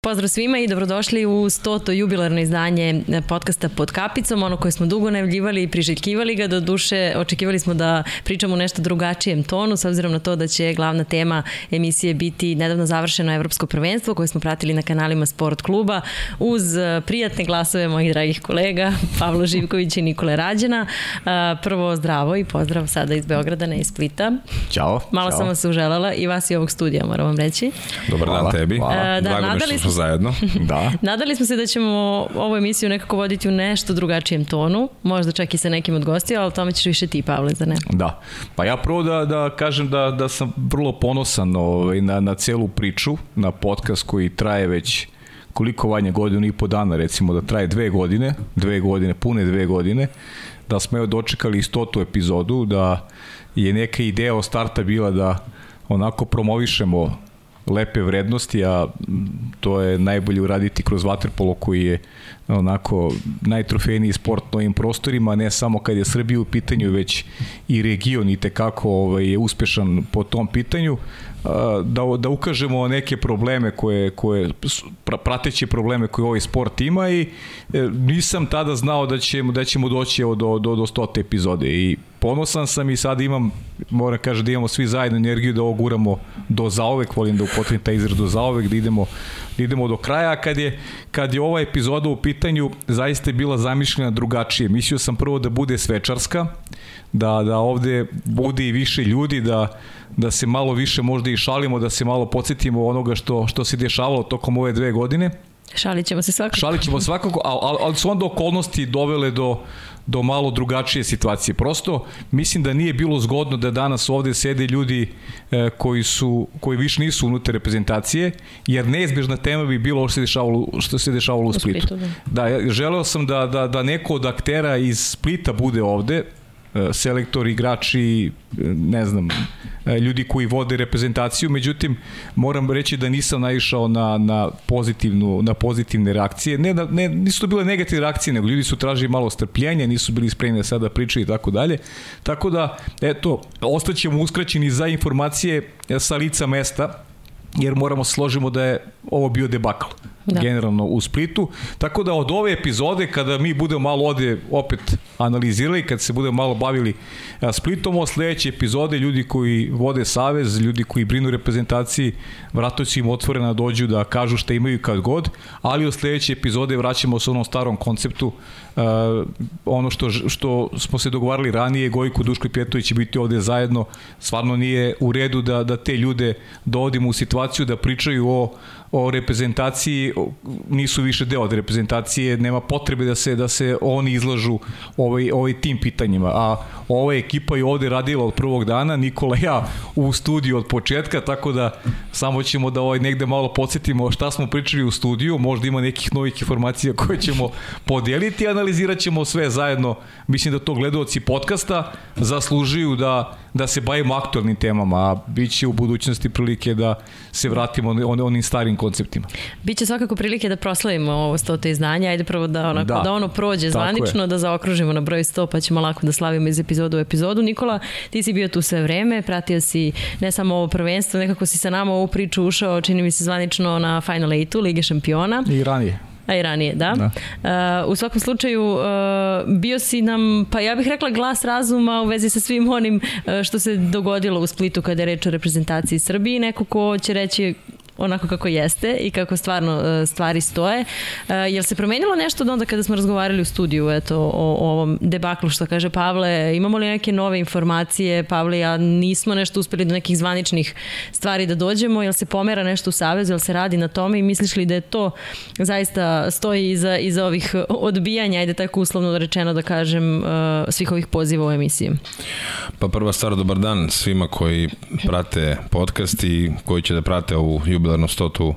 Pozdrav svima i dobrodošli u 100. jubilarno izdanje podcasta pod kapicom, ono koje smo dugo najavljivali i priželjkivali ga, do duše očekivali smo da pričamo u nešto drugačijem tonu, s obzirom na to da će glavna tema emisije biti nedavno završeno evropsko prvenstvo koje smo pratili na kanalima Sport kluba uz prijatne glasove mojih dragih kolega Pavlo Živković i Nikole Rađena. Prvo zdravo i pozdrav sada iz Beograda, ne iz Splita. Ćao. Malo Ćao. sam vas uželala i vas i ovog studija, moram vam reći. Dobar dan Hvala, tebi. hvala. Da, Drago mi je nadali smo zajedno. Da. Nadali smo se da ćemo ovu emisiju nekako voditi u nešto drugačijem tonu, možda čak i sa nekim od gostija, ali o tome ćeš više ti, Pavle, za ne? Da. Pa ja prvo da, da kažem da, da sam vrlo ponosan ovaj, na, na celu priču, na podcast koji traje već koliko vanje godinu i po dana, recimo da traje dve godine, dve godine, pune dve godine, da smo evo dočekali stotu epizodu, da je neka ideja od starta bila da onako promovišemo lepe vrednosti, a to je najbolje uraditi kroz vaterpolo koji je onako najtrofejniji sport na ovim prostorima, ne samo kad je Srbija u pitanju, već i region i tekako ovaj, je uspešan po tom pitanju. Da, da ukažemo neke probleme koje, koje prateće probleme koje ovaj sport ima i e, nisam tada znao da ćemo, da ćemo doći do, do, do 100 epizode i ponosan sam i sad imam, moram kažem da imamo svi zajedno energiju da ovo guramo do zaovek, volim da upotrebim taj izraz do zaovek, da idemo, idemo do kraja, kad je, kad je ova epizoda u pitanju, zaista je bila zamišljena drugačije. Mislio sam prvo da bude svečarska, da, da ovde bude i više ljudi, da, da se malo više možda i šalimo, da se malo podsjetimo onoga što, što se dešavalo tokom ove dve godine. Šalit ćemo se svakako. Šalit ćemo svakako, ali, ali su onda okolnosti dovele do, do malo drugačije situacije. Prosto mislim da nije bilo zgodno da danas ovde sede ljudi e, koji su koji više nisu unutar reprezentacije, jer neizbežna tema bi bilo što se dešavalo što se dešavalo u Splitu. U Splitu da. da, želeo sam da, da, da neko od aktera iz Splita bude ovde, selektori, igrači, ne znam, ljudi koji vode reprezentaciju, međutim moram reći da nisam naišao na, na, pozitivnu, na pozitivne reakcije. Ne, ne, nisu to bile negativne reakcije, nego ljudi su tražili malo strpljenja, nisu bili spremni da sada pričaju i tako dalje. Tako da, eto, ostaćemo uskraćeni za informacije sa lica mesta, jer moramo složimo da je ovo bio debakl da. generalno u Splitu. Tako da od ove epizode, kada mi budemo malo ovde opet analizirali, kad se budemo malo bavili Splitom, od sledeće epizode ljudi koji vode Savez, ljudi koji brinu reprezentaciji, vrato će im otvorena dođu da kažu šta imaju kad god, ali od sledeće epizode vraćamo se onom starom konceptu Uh, ono što, što smo se dogovarali ranije, Gojko Duško i Pjetović će biti ovde zajedno, stvarno nije u redu da, da te ljude dovodimo u situaciju da pričaju o o reprezentaciji nisu više deo od reprezentacije, nema potrebe da se da se oni izlažu ovaj ovaj tim pitanjima. A ova ekipa je ovde radila od prvog dana, Nikola ja u studiju od početka, tako da samo ćemo da ovaj negde malo podsjetimo šta smo pričali u studiju, možda ima nekih novih informacija koje ćemo podeliti, analizirat ćemo sve zajedno. Mislim da to gledaoci podcasta zaslužuju da da se bavimo aktualnim temama, a bit će u budućnosti prilike da se vratimo on, onim starim konceptima. Biće svakako prilike da proslavimo ovo 100. izdanje, ajde prvo da, onako, da. da ono prođe zvanično, da zaokružimo na broj 100 pa ćemo lako da slavimo iz epizodu u epizodu. Nikola, ti si bio tu sve vreme, pratio si ne samo ovo prvenstvo, nekako si sa nama u ovu priču ušao, čini mi se zvanično na Final 8 Lige šampiona. I ranije a i ranije, da. da. Uh, u svakom slučaju uh, bio si nam, pa ja bih rekla glas razuma u vezi sa svim onim uh, što se dogodilo u Splitu kada je reč o reprezentaciji Srbiji, neko ko će reći onako kako jeste i kako stvarno stvari stoje. Jel se promenilo nešto od onda kada smo razgovarali u studiju eto, o, o ovom debaklu što kaže Pavle? Imamo li neke nove informacije? Pavle ja nismo nešto uspeli do nekih zvaničnih stvari da dođemo. Jel se pomera nešto u Savezu? Jel se radi na tome i misliš li da je to zaista stoji iza, iza ovih odbijanja, ajde tako uslovno rečeno da kažem, svih ovih poziva u emisiji? Pa prva stvar, dobar dan svima koji prate podcast i koji će da prate ovu jubilarnu stotu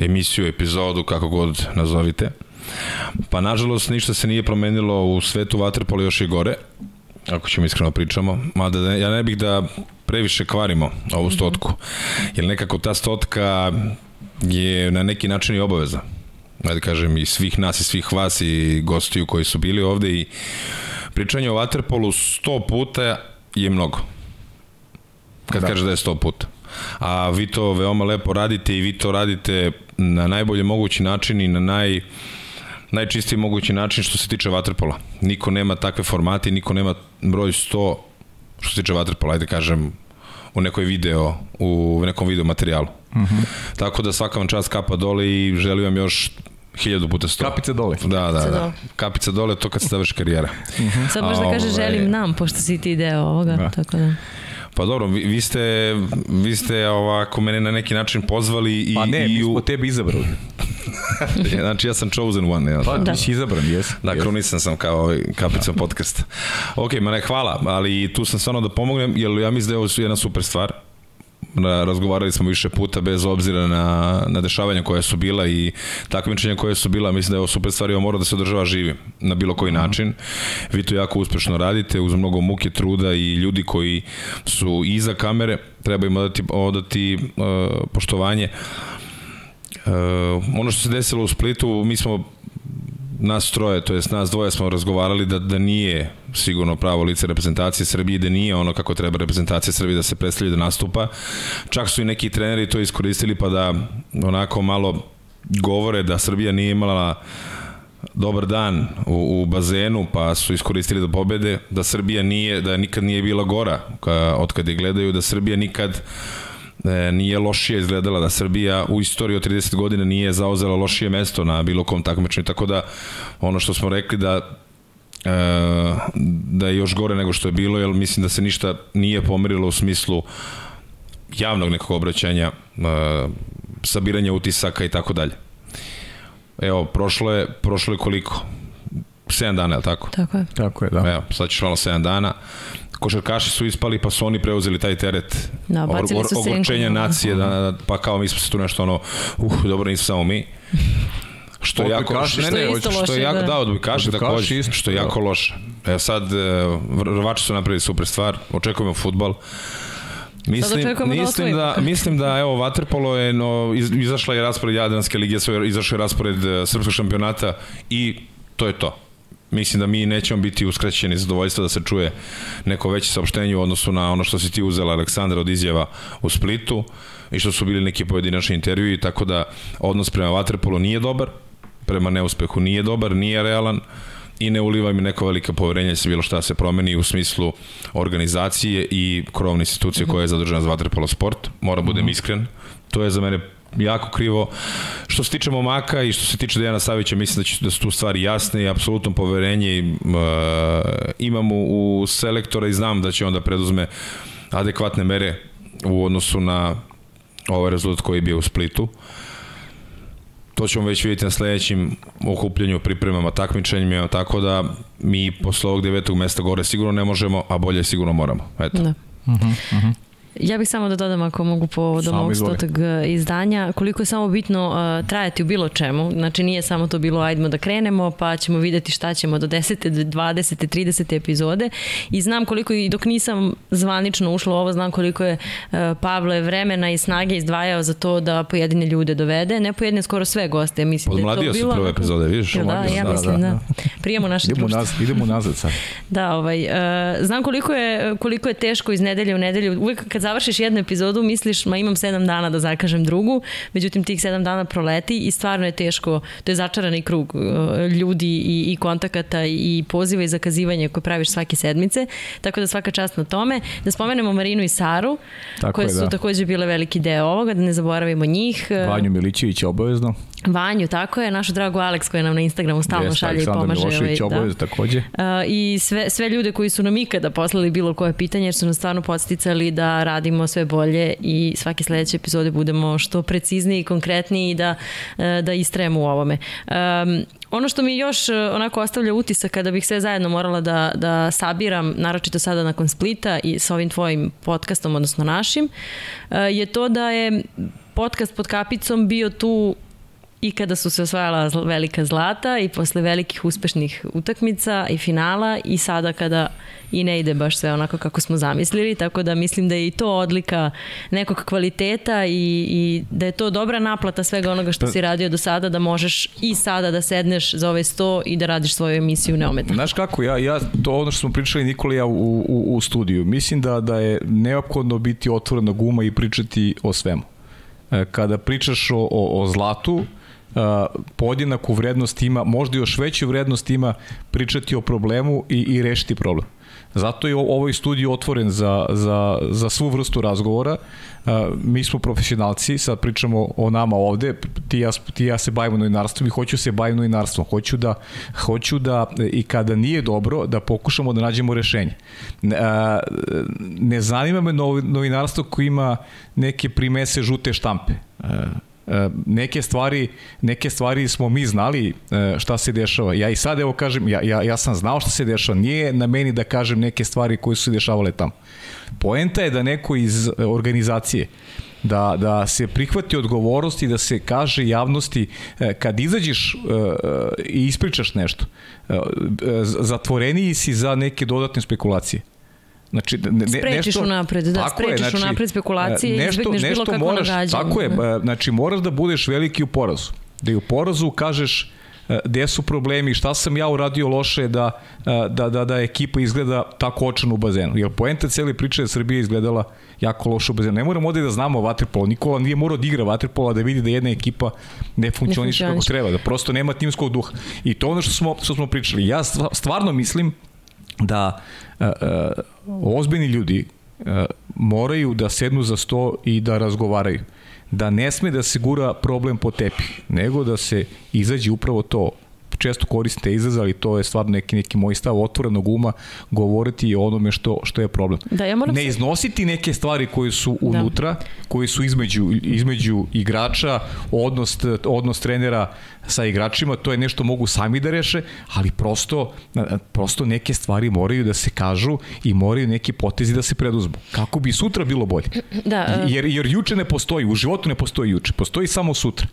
emisiju, epizodu, kako god nazovite. Pa nažalost ništa se nije promenilo u svetu vaterpola još i gore, ako ćemo iskreno pričamo, mada ne, ja ne bih da previše kvarimo ovu stotku, jer nekako ta stotka je na neki način i obaveza. Da kažem, i svih nas i svih vas i gostiju koji su bili ovde i pričanje o vaterpolu 100 puta je mnogo. Kad da. kaže da je 100 puta. A vi to veoma lepo radite i vi to radite na najbolji mogući način i na naj najčistiji mogući način što se tiče vaterpola. Niko nema takve formate, niko nema broj 100 što se tiče vaterpola, ajde kažem u nekoj video, u nekom video materijalu. Uh -huh. Tako da svaka vam čast kapa dole i želim vam još hiljadu puta sto. Kapica dole. Da, da, da. Kapica dole, to kad se završi karijera. Uh -huh. Sad možda kaže ovaj- želim nam, pošto si ti deo ovoga. Da. Tako da. Pa dobro, vi, vi ste, vi ste ovako mene na neki način pozvali i... Pa ne, i mi smo tebi izabrali. znači ja sam chosen one. Ja. Pa da. si izabran, jes. Da, yes. krunisan sam kao ovaj kapicom da. podcast. Ok, ma ne, hvala, ali tu sam stvarno da pomognem, jer ja mislim da je ovo jedna super stvar razgovarali smo više puta bez obzira na, na dešavanja koja su bila i takmičenja koje su bila, mislim da je ovo super stvar i mora da se održava živi na bilo koji način. Vi to jako uspešno radite uz mnogo muke, truda i ljudi koji su iza kamere, treba im odati, odati uh, poštovanje. Uh, ono što se desilo u Splitu, mi smo nas troje, to jest nas dvoje smo razgovarali da, da nije sigurno pravo lice reprezentacije Srbije, da nije ono kako treba reprezentacija Srbije da se predstavlja da nastupa. Čak su i neki treneri to iskoristili pa da onako malo govore da Srbija nije imala dobar dan u, u bazenu, pa su iskoristili da pobede, da Srbija nije, da nikad nije bila gora ka, od kad je gledaju, da Srbija nikad e, nije lošije izgledala, da Srbija u istoriji od 30 godina nije zauzela lošije mesto na bilo kom takmičenju, tako da ono što smo rekli da da je još gore nego što je bilo, jer mislim da se ništa nije pomerilo u smislu javnog nekog obraćanja, e, sabiranja utisaka i tako dalje. Evo, prošlo je, prošlo je koliko? 7 dana, je li tako? Tako je. Tako je, da. Evo, sad ćeš malo 7 dana košarkaši su ispali pa su oni preuzeli taj teret da, or, or, ogorčenja nacije da, da, pa kao mi smo se tu nešto ono uh, dobro nismo samo mi što je jako ne, ne, što, što je jako da, da odbojkaši takođe što je jako loše. E sad e, Rvači su napravili super stvar, očekujemo fudbal. Mislim, da mislim da, mislim da evo Waterpolo je no, iz, izašla je raspored Jadranske lige, izašao je raspored e, srpskog šampionata i to je to. Mislim da mi nećemo biti uskraćeni zadovoljstva da se čuje neko veće saopštenje u odnosu na ono što si ti uzela Aleksandra od izjava u Splitu i što su bili neki pojedinačni intervjui, tako da odnos prema Vatrepolu nije dobar, prema neuspehu nije dobar, nije realan i ne uliva mi neko velika poverenja da se bilo šta se promeni u smislu organizacije i krovne institucije koja je zadržana za Vatrepolo sport. Mora budem mhm. iskren. To je za mene jako krivo. Što se tiče momaka i što se tiče Dejana Savića, mislim da, će, da su tu stvari jasne i apsolutno poverenje uh, imamo u selektora i znam da će onda preduzme adekvatne mere u odnosu na ovaj rezultat koji je bio u Splitu. To ćemo već vidjeti na sledećim okupljanju, pripremama, takmičenjima, tako da mi posle ovog devetog mesta gore sigurno ne možemo, a bolje sigurno moramo. Eto. Da. Uh -huh, uh -huh. Ja bih samo da dodam ako mogu povodom ovog stotog izdanja, koliko je samo bitno uh, trajati u bilo čemu. Znači nije samo to bilo ajdemo da krenemo pa ćemo videti šta ćemo do 10. 20. 30. epizode i znam koliko i dok nisam zvanično ušla u ovo, znam koliko je uh, Pavle vremena i snage izdvajao za to da pojedine ljude dovede. Ne pojedine skoro sve goste. Mislim Podmladio da je to bilo... su prve epizode, vidiš? Ja, da, ja mislim da. da. Prijemo naše idemo društvo. Naz, idemo nazad sad. Da, ovaj, uh, znam koliko je, koliko je teško iz nedelje u nedelju. Uvijek kad završiš jednu epizodu, misliš, ma imam sedam dana da zakažem drugu, međutim tih sedam dana proleti i stvarno je teško, to je začarani krug uh, ljudi i, i kontakata i poziva i zakazivanja koje praviš svake sedmice, tako da svaka čast na tome. Da spomenemo Marinu i Saru, tako koje je, su da. takođe bile veliki deo ovoga, da ne zaboravimo njih. Vanju Milićević obavezno. Vanju, tako je, našu dragu Alex koja nam na Instagramu stalno Jeste, šalje i pomaže. Milošević ovaj, da. takođe. Uh, I sve, sve ljude koji su nam ikada poslali bilo koje pitanje, jer su nas stvarno podsticali da radimo sve bolje i svake sledeće epizode budemo što precizniji i konkretniji i da, e, da istrajemo u ovome. Um, ono što mi još onako ostavlja utisak kada bih sve zajedno morala da, da sabiram, naročito sada nakon Splita i sa ovim tvojim podcastom, odnosno našim, je to da je podcast pod kapicom bio tu i kada su se osvajala velika zlata i posle velikih uspešnih utakmica i finala i sada kada i ne ide baš sve onako kako smo zamislili, tako da mislim da je i to odlika nekog kvaliteta i, i da je to dobra naplata svega onoga što pa- si radio do sada, da možeš i sada da sedneš za ove sto i da radiš svoju emisiju neometno. Znaš kako, ja, ja to ono što smo pričali Nikola ja u, u, u studiju, mislim da, da je neophodno biti otvorena guma i pričati o svemu. E, kada pričaš o, o, o zlatu, podjednaku vrednost ima, možda još veću vrednost ima pričati o problemu i, i rešiti problem. Zato je ovaj studij otvoren za, za, za svu vrstu razgovora. Mi smo profesionalci, sad pričamo o nama ovde, ti ja, ti ja se bavimo novinarstvom i hoću se baviti novinarstvom. Hoću da, hoću da i kada nije dobro, da pokušamo da nađemo rešenje. Ne zanima me novinarstvo koji ima neke primese žute štampe neke stvari, neke stvari smo mi znali e, šta se dešava. Ja i sad evo kažem, ja, ja, ja sam znao šta se dešava. Nije na meni da kažem neke stvari koje su se dešavale tamo. Poenta je da neko iz organizacije da, da se prihvati odgovornost i da se kaže javnosti e, kad izađeš i ispričaš nešto, zatvoreniji si za neke dodatne spekulacije. Znači, ne, sprečiš nešto, unapred, da, sprečiš znači, unapred spekulacije nešto, i izbegneš bilo kako moraš, nagađanje. Tako je, da. znači moraš da budeš veliki u porazu. Da i u porazu kažeš e, gde su problemi, šta sam ja uradio loše da, e, da, da, da ekipa izgleda tako očano u bazenu. Jer poenta cele priče je Srbija izgledala jako loše u bazenu. Ne moramo ovde da znamo vaterpolo. Nikola nije morao da igra vaterpola da vidi da jedna ekipa ne funkcioniše kako treba, da prosto nema timskog duha. I to ono što smo, što smo pričali. Ja stvarno mislim da uh, ozbiljni ljudi uh, moraju da sednu za sto i da razgovaraju. Da ne sme da se gura problem po tepi, nego da se izađe upravo to često koristite izraz, ali to je stvarno neki, neki moj stav otvorenog uma govoriti o onome što, što je problem. Da, ja moram ne iznositi neke stvari koje su da. unutra, da. koje su između, između igrača, odnos, odnos trenera sa igračima, to je nešto mogu sami da reše, ali prosto, prosto neke stvari moraju da se kažu i moraju neki potezi da se preduzmu. Kako bi sutra bilo bolje. Da, jer, jer juče ne postoji, u životu ne postoji juče, postoji samo sutra.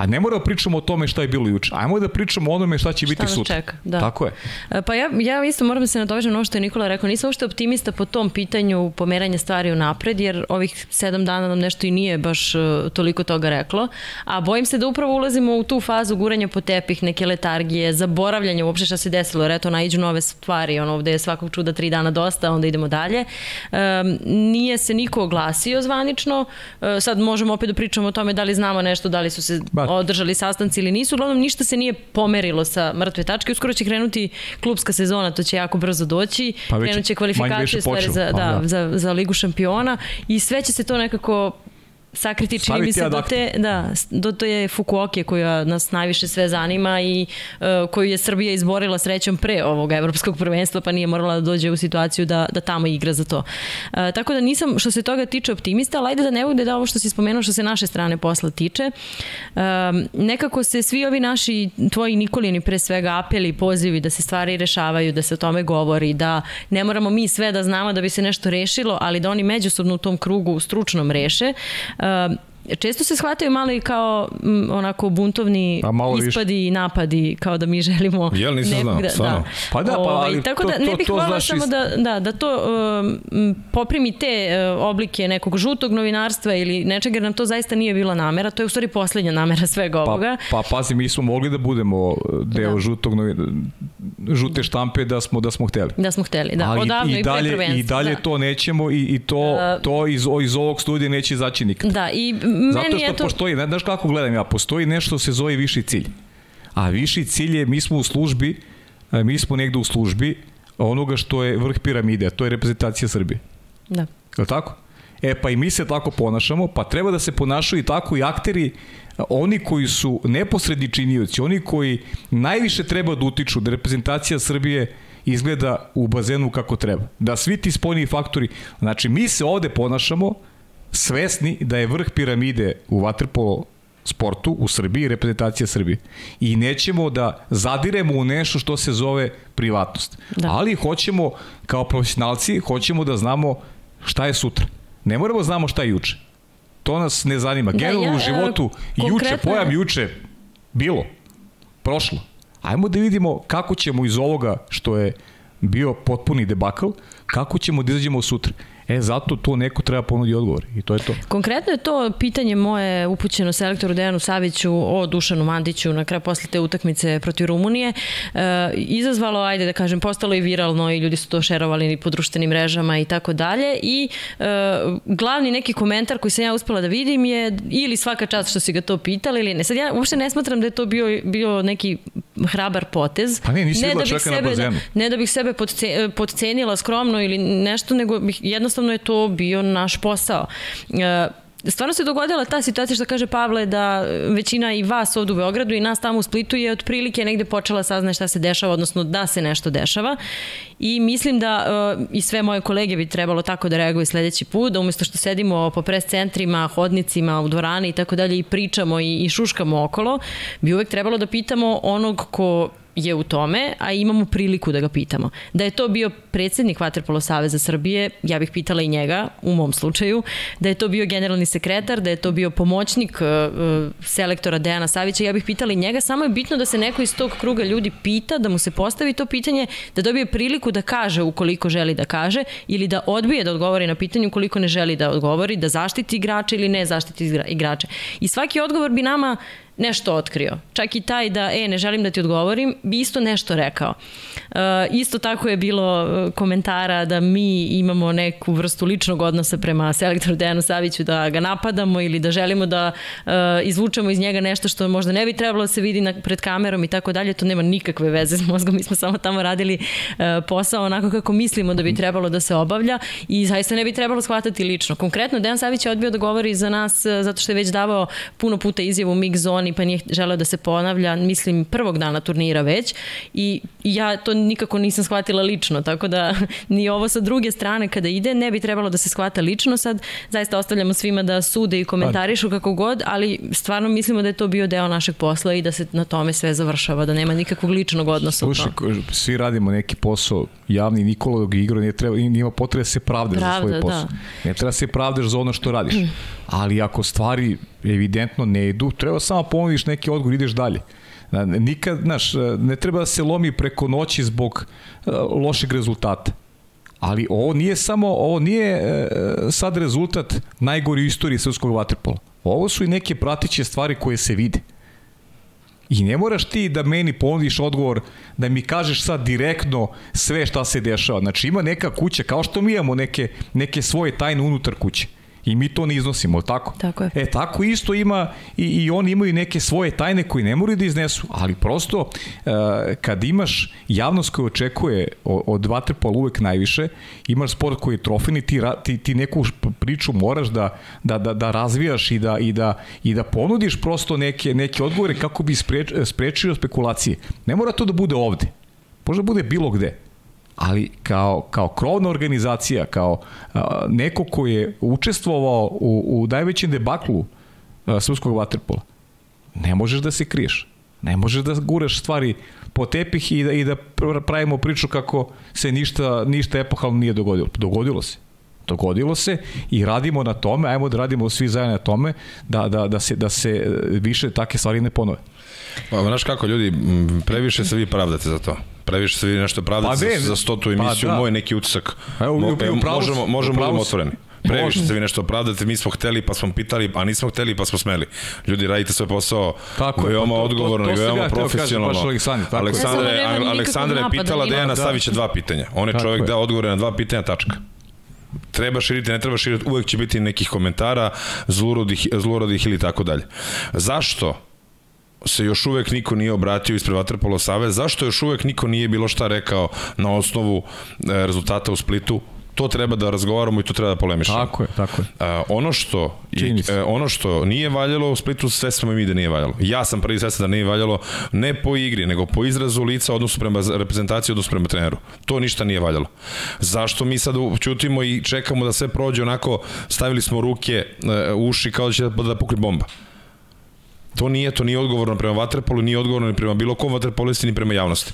A ne mora da pričamo o tome šta je bilo juče. Ajmo da pričamo o onome šta će šta biti sutra. Čeka, da. Tako je. E, pa ja, ja isto moram da se nadovežem ono što je Nikola rekao. Nisam uopšte optimista po tom pitanju pomeranja stvari u napred, jer ovih sedam dana nam nešto i nije baš uh, toliko toga reklo. A bojim se da upravo ulazimo u tu fazu guranja po tepih, neke letargije, zaboravljanja uopšte šta se desilo. Jer eto, naiđu nove stvari, ono ovde je svakog čuda tri dana dosta, onda idemo dalje. Um, nije se niko oglasio zvanično. Uh, sad možemo opet da pričamo o tome da li znamo nešto, da li su se ba, održali sastanci ili nisu. Uglavnom, ništa se nije pomerilo sa mrtve tačke. Uskoro će krenuti klubska sezona, to će jako brzo doći. Pa već, Krenut će kvalifikacije stvari za, da, da. Za, za ligu šampiona i sve će se to nekako sakriti čini mi se do te, da, do to je Fukuoke koja nas najviše sve zanima i uh, koju je Srbija izborila srećom pre ovog evropskog prvenstva pa nije morala da dođe u situaciju da, da tamo igra za to. Uh, tako da nisam što se toga tiče optimista, ali ajde da ne bude da ovo što si spomenuo što se naše strane posla tiče. Uh, nekako se svi ovi naši, tvoji Nikolini pre svega apeli, pozivi da se stvari rešavaju, da se o tome govori, da ne moramo mi sve da znamo da bi se nešto rešilo, ali da oni međusobno u tom krugu stručnom reše Um, često se shvataju malo i kao m, onako buntovni ispadi više. i napadi, kao da mi želimo... Jel, nisam znao, da, stvarno. Da. Pa da, pa ovaj, ali Tako to, da ne bih hvala samo da, da, da to um, poprimi te uh, oblike nekog žutog novinarstva ili nečega, jer nam to zaista nije bila namera, to je u stvari poslednja namera svega pa, ovoga. Pa, pazi, mi smo mogli da budemo deo da. žutog novinarstva žute štampe da smo da smo hteli. Da smo hteli, da. Ali Odavno i, dalje, i dalje da. to nećemo i, i to, uh, to iz, iz ovog studija neće izaći nikad. Da, i meni Zato što to... postoji, ne znaš kako gledam ja, postoji nešto se zove viši cilj. A viši cilj je, mi smo u službi, e, mi smo negde u službi onoga što je vrh piramide, a to je reprezentacija Srbije. Da. Je tako? E pa i mi se tako ponašamo, pa treba da se ponašaju i tako i akteri, oni koji su neposredni činioci, oni koji najviše treba da utiču da reprezentacija Srbije izgleda u bazenu kako treba. Da svi ti spoljni faktori, znači mi se ovde ponašamo svesni da je vrh piramide u vaterpolo sportu u Srbiji reprezentacija Srbije. I nećemo da zadiremo u nešto što se zove privatnost. Da. Ali hoćemo, kao profesionalci, hoćemo da znamo šta je sutra. Ne moramo da znamo šta je juče. To nas ne zanima. Da, Generalno ja, u životu, konkretno... juče, pojam juče, Bilo. Prošlo. Ajmo da vidimo kako ćemo iz ovoga što je bio potpuni debakl, kako ćemo da izađemo sutra. E, zato to neko treba ponudi odgovor i to je to. Konkretno je to pitanje moje upućeno selektoru Dejanu Saviću o Dušanu Mandiću na kraju posle te utakmice protiv Rumunije. E, izazvalo, ajde da kažem, postalo i viralno i ljudi su to šerovali po društvenim mrežama i tako dalje i e, glavni neki komentar koji sam ja uspela da vidim je ili svaka čast što si ga to pitali ili ne. Sad ja uopšte ne smatram da je to bio, bio neki hrabar potez. Pa ne, nisi ne da bih sebe, na bazenu. Da, ne da bih sebe podcenila skromno ili nešto, nego bih jednostavno jednostavno je to bio naš posao. E, stvarno se dogodila ta situacija što kaže Pavle da većina i vas ovde u Beogradu i nas tamo u Splitu je otprilike negde počela saznaje šta se dešava, odnosno da se nešto dešava. I mislim da uh, i sve moje kolege bi trebalo tako da reaguju sledeći put, da umesto što sedimo po pres centrima, hodnicima, u dvorani i tako dalje i pričamo i, i šuškamo okolo, bi uvek trebalo da pitamo onog ko je u tome, a imamo priliku da ga pitamo. Da je to bio predsednik Vaterpolo Saveza Srbije, ja bih pitala i njega, u mom slučaju, da je to bio generalni sekretar, da je to bio pomoćnik uh, selektora Dejana Savića, ja bih pitala i njega, samo je bitno da se neko iz tog kruga ljudi pita, da mu se postavi to pitanje, da dobije priliku da kaže ukoliko želi da kaže ili da odbije da odgovori na pitanje ukoliko ne želi da odgovori, da zaštiti igrača ili ne zaštiti igrača. I svaki odgovor bi nama nešto otkrio. Čak i taj da, e, ne želim da ti odgovorim, bi isto nešto rekao. E, isto tako je bilo e, komentara da mi imamo neku vrstu ličnog odnosa prema selektoru Dejanu Saviću, da ga napadamo ili da želimo da e, izvučemo iz njega nešto što možda ne bi trebalo da se vidi na, pred kamerom i tako dalje. To nema nikakve veze s mozgom. Mi smo samo tamo radili posao onako kako mislimo da bi trebalo da se obavlja i zaista ne bi trebalo shvatati lično. Konkretno, Dejan Savić je odbio da govori za nas zato što je već davao puno puta izjavu mix zoni pa nije želeo da se ponavlja, mislim prvog dana turnira već i ja to nikako nisam shvatila lično, tako da ni ovo sa druge strane kada ide ne bi trebalo da se shvata lično, sad zaista ostavljamo svima da sude i komentarišu kako god, ali stvarno mislimo da je to bio deo našeg posla i da se na tome sve završava, da nema nikakvog ličnog odnosa Slušaj, u to. svi radimo neki posao javni, nikola dok igra, nije treba, nima potrebe da se Pravda, za svoj posao. Da. Ne treba da se pravdaš za ono što radiš. Ali ako stvari evidentno ne idu, treba samo ponudiš neki odgovor, ideš dalje. Nikad, znaš, ne treba da se lomi preko noći zbog e, lošeg rezultata. Ali ovo nije samo, ovo nije e, sad rezultat najgori u istoriji srpskog vaterpola. Ovo su i neke pratiće stvari koje se vide. I ne moraš ti da meni ponudiš odgovor da mi kažeš sad direktno sve šta se dešava. Znači ima neka kuća, kao što mi imamo neke, neke svoje tajne unutar kuće. I mi to ne iznosimo, tako? Tako je. E, tako isto ima i, i oni imaju neke svoje tajne koje ne moraju da iznesu, ali prosto uh, kad imaš javnost koja očekuje od, Waterpola uvek najviše, imaš sport koji je trofini, ti, ti, ti neku priču moraš da, da, da, da razvijaš i da, i, da, i da ponudiš prosto neke, neke odgovore kako bi spreč, sprečio spekulacije. Ne mora to da bude ovde. Može da bude bilo gde ali kao, kao krovna organizacija, kao a, neko ko je učestvovao u, u najvećem debaklu a, srpskog vaterpola, ne možeš da se kriješ. Ne možeš da guraš stvari po tepih i da, i da pravimo priču kako se ništa, ništa epohalno nije dogodilo. Dogodilo se. Dogodilo se i radimo na tome, ajmo da radimo svi zajedno na tome da, da, da, se, da se više takve stvari ne ponove. Pa, znaš kako, ljudi, previše se vi pravdate za to previše se vi nešto pravdate pa, za, za stotu emisiju, pa, da. moj neki utisak. Evo, Mo, evo, možemo, možemo budemo otvoreni. Previše se vi nešto opravdate, mi smo hteli pa smo pitali, a nismo hteli pa smo smeli. Ljudi, radite svoj posao tako veoma to, odgovorno to, to, to i veoma profesionalno. Aleksandre, tako Aleksandra, je, Aleksandra je pitala Dejana da. Savića dva pitanja. On je čovjek dao odgovore na dva pitanja, tačka treba širiti, ne treba širiti, uvek će biti nekih komentara, zlurodih, zlurodih ili tako dalje. Zašto se još uvek niko nije obratio ispred Vatrpolo Save, zašto još uvek niko nije bilo šta rekao na osnovu e, rezultata u Splitu, to treba da razgovaramo i to treba da polemišemo. Tako je, tako je. Uh, ono što i, uh, ono što nije valjalo u Splitu, sve smo mi da nije valjalo. Ja sam prvi svestan da nije valjalo ne po igri, nego po izrazu lica odnosu prema reprezentaciji, odnosu prema treneru. To ništa nije valjalo. Zašto mi sad čutimo i čekamo da sve prođe onako, stavili smo ruke u uši kao da će da, da pukli bomba. To nije, to nije odgovorno prema Vatrepolu, nije odgovorno ni prema bilo kom Vatrpolisti, ni prema javnosti.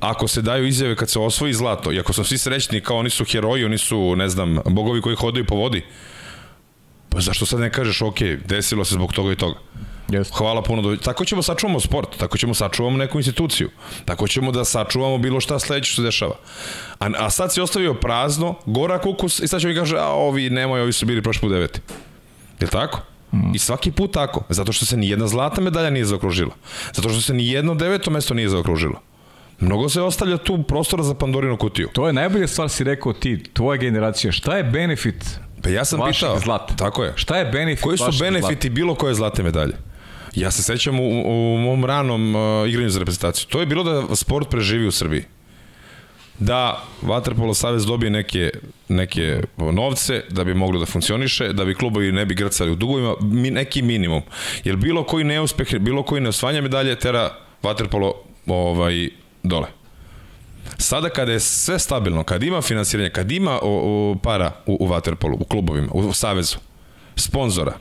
Ako se daju izjave kad se osvoji zlato, i ako su svi srećni kao oni su heroji, oni su, ne znam, bogovi koji hodaju po vodi, pa zašto sad ne kažeš, ok, desilo se zbog toga i toga. Jeste. Hvala puno. Do... Tako ćemo sačuvamo sport, tako ćemo sačuvamo neku instituciju, tako ćemo da sačuvamo bilo šta sledeće što se dešava. A, a sad si ostavio prazno, gora kukus i sad će mi kaže, a ovi nemoj, ovi su bili prošli put deveti. Je li tako? I svaki put tako. Zato što se ni jedna zlata medalja nije zaokružila. Zato što se ni jedno deveto mesto nije zaokružilo. Mnogo se ostavlja tu prostora za Pandorinu kutiju. To je najbolja stvar si rekao ti, tvoja generacija. Šta je benefit Pa ja sam vašeg pitao. zlata? Tako je. Šta je benefit Koji su benefiti bilo koje zlate medalje? Ja se sećam u, u mom ranom uh, igranju za reprezentaciju. To je bilo da sport preživi u Srbiji. Da Vaterpolo Savez dobije neke, neke novce da bi moglo da funkcioniše, da bi klubovi ne bi grcali u dugovima, mi, neki minimum. Jer bilo koji neuspeh, bilo koji neosvanja medalje tera Vaterpolo ovaj, dole. Sada kada je sve stabilno, kad ima finansiranje, kad ima o, o, para u, u Waterpolu, u klubovima, u, u savezu, sponzora,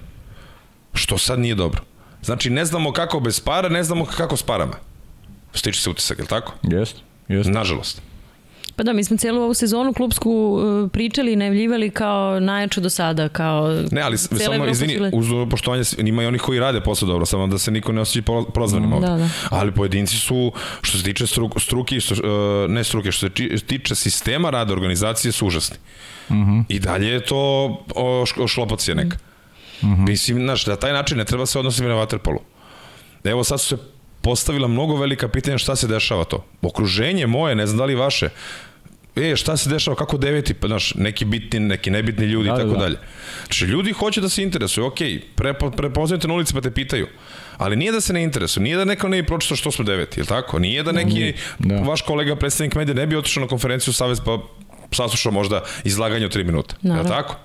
što sad nije dobro. Znači, ne znamo kako bez para, ne znamo kako s parama. Stiče se utisak, je li tako? Jeste, jeste. Nažalost. Pa da, mi smo cijelu ovu sezonu klubsku uh, pričali i najavljivali kao najjaču do sada, kao Ne, ali samo, izvini, su bile- uz poštovanje, ima i onih koji rade posao dobro, samo da se niko ne osjeća pro- prozvanim ovde. da, da. Ali pojedinci su, što se tiče struk, struki, što, uh, ne struke, što se tiče sistema rada organizacije, su užasni. I dalje je to o, šk- šlopocija neka. Mislim, znaš, na taj način ne treba se odnositi na vaterpolu. Evo sad su se postavila mnogo velika pitanja šta se dešava to. Okruženje moje, ne znam da li vaše, e, šta se dešava, kako deveti, pa znaš, neki bitni, neki nebitni ljudi Da, i da, tako da. dalje. Znači, ljudi hoće da se interesuju, ok, prepo, prepoznajte na ulici pa te pitaju, ali nije da se ne interesuju, nije da neko ne bi pročitao što smo deveti, je tako? Nije da neki Da. vaš kolega, predstavnik medija, ne bi otišao na konferenciju Savez pa saslušao možda izlaganje od 3 minuta, je li Naravno. tako?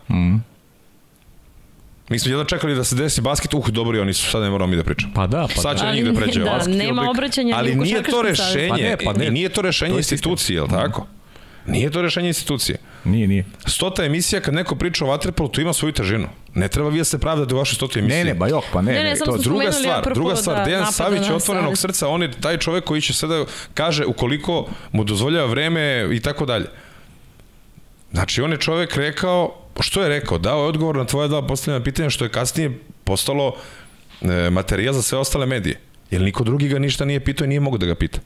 Mi smo jedno čekali da se desi basket, uh, dobro i oni su, sad ne moramo mi da pričamo. Pa da, pa Sad da. će na Ali njih da pređe. da, Basket nema obraćanja Ali nije to rešenje, Pa ne, pa ne. nije to rešenje To institucije, je li tako? Nije to rešenje institucije. Nije, nije. Stota emisija, kad neko priča o vaterpolu, to ima svoju težinu. Ne treba vi da se pravdate u vašoj stotoj emisiji. Ne, ne, ba jok, pa ne. Ne, ne, ne, to, Druga stvar, apropo druga da stvar, Dejan napada Savić otvorenog savez. srca, on je taj čovek koji će sada kaže ukoliko mu dozvoljava vreme i tako dalje. Znači, on je čovek rekao, što je rekao? Dao je odgovor na tvoje dva postavljena pitanja, što je kasnije postalo e, materijal za sve ostale medije. Jer niko drugi ga ništa nije pitao i nije mogo da ga pita.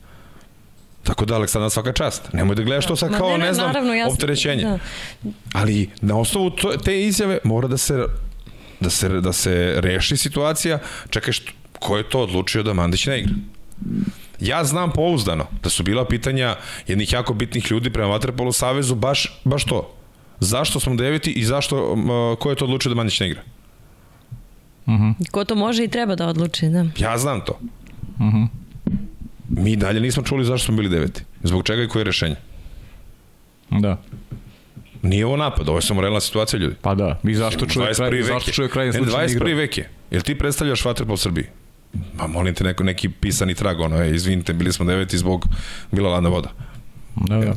Tako da, Aleksandar, svaka čast. Nemoj da gledaš to sad Ma kao, ne, ne, ne, znam, naravno, ja sam- opterećenje. da. Ali na osnovu to, te izjave mora da se da se, da se reši situacija. Čekaj, što, ko je to odlučio da Mandić ne igra? Ja znam pouzdano da su bila pitanja jednih jako bitnih ljudi prema Vaterpolu Savezu baš, baš to. Zašto smo deveti i zašto, ko je to odlučio da Mandić ne igra? Ko to može i treba da odluči, da. Ja znam to. Mi dalje nismo čuli zašto smo bili deveti. Zbog čega i koje je rešenje. Da. Nije ovo napad, ovo je samo realna situacija ljudi. Pa da. I zašto čuje 21. kraj, zašto je. čuje kraj Ne, slučajno 21. igra? vek je. Jel ti predstavljaš Vaterpol Srbiji? Ma molim te neko, neki pisani trag, ono, e, izvinite, bili smo deveti zbog bila ladna voda. Da, da.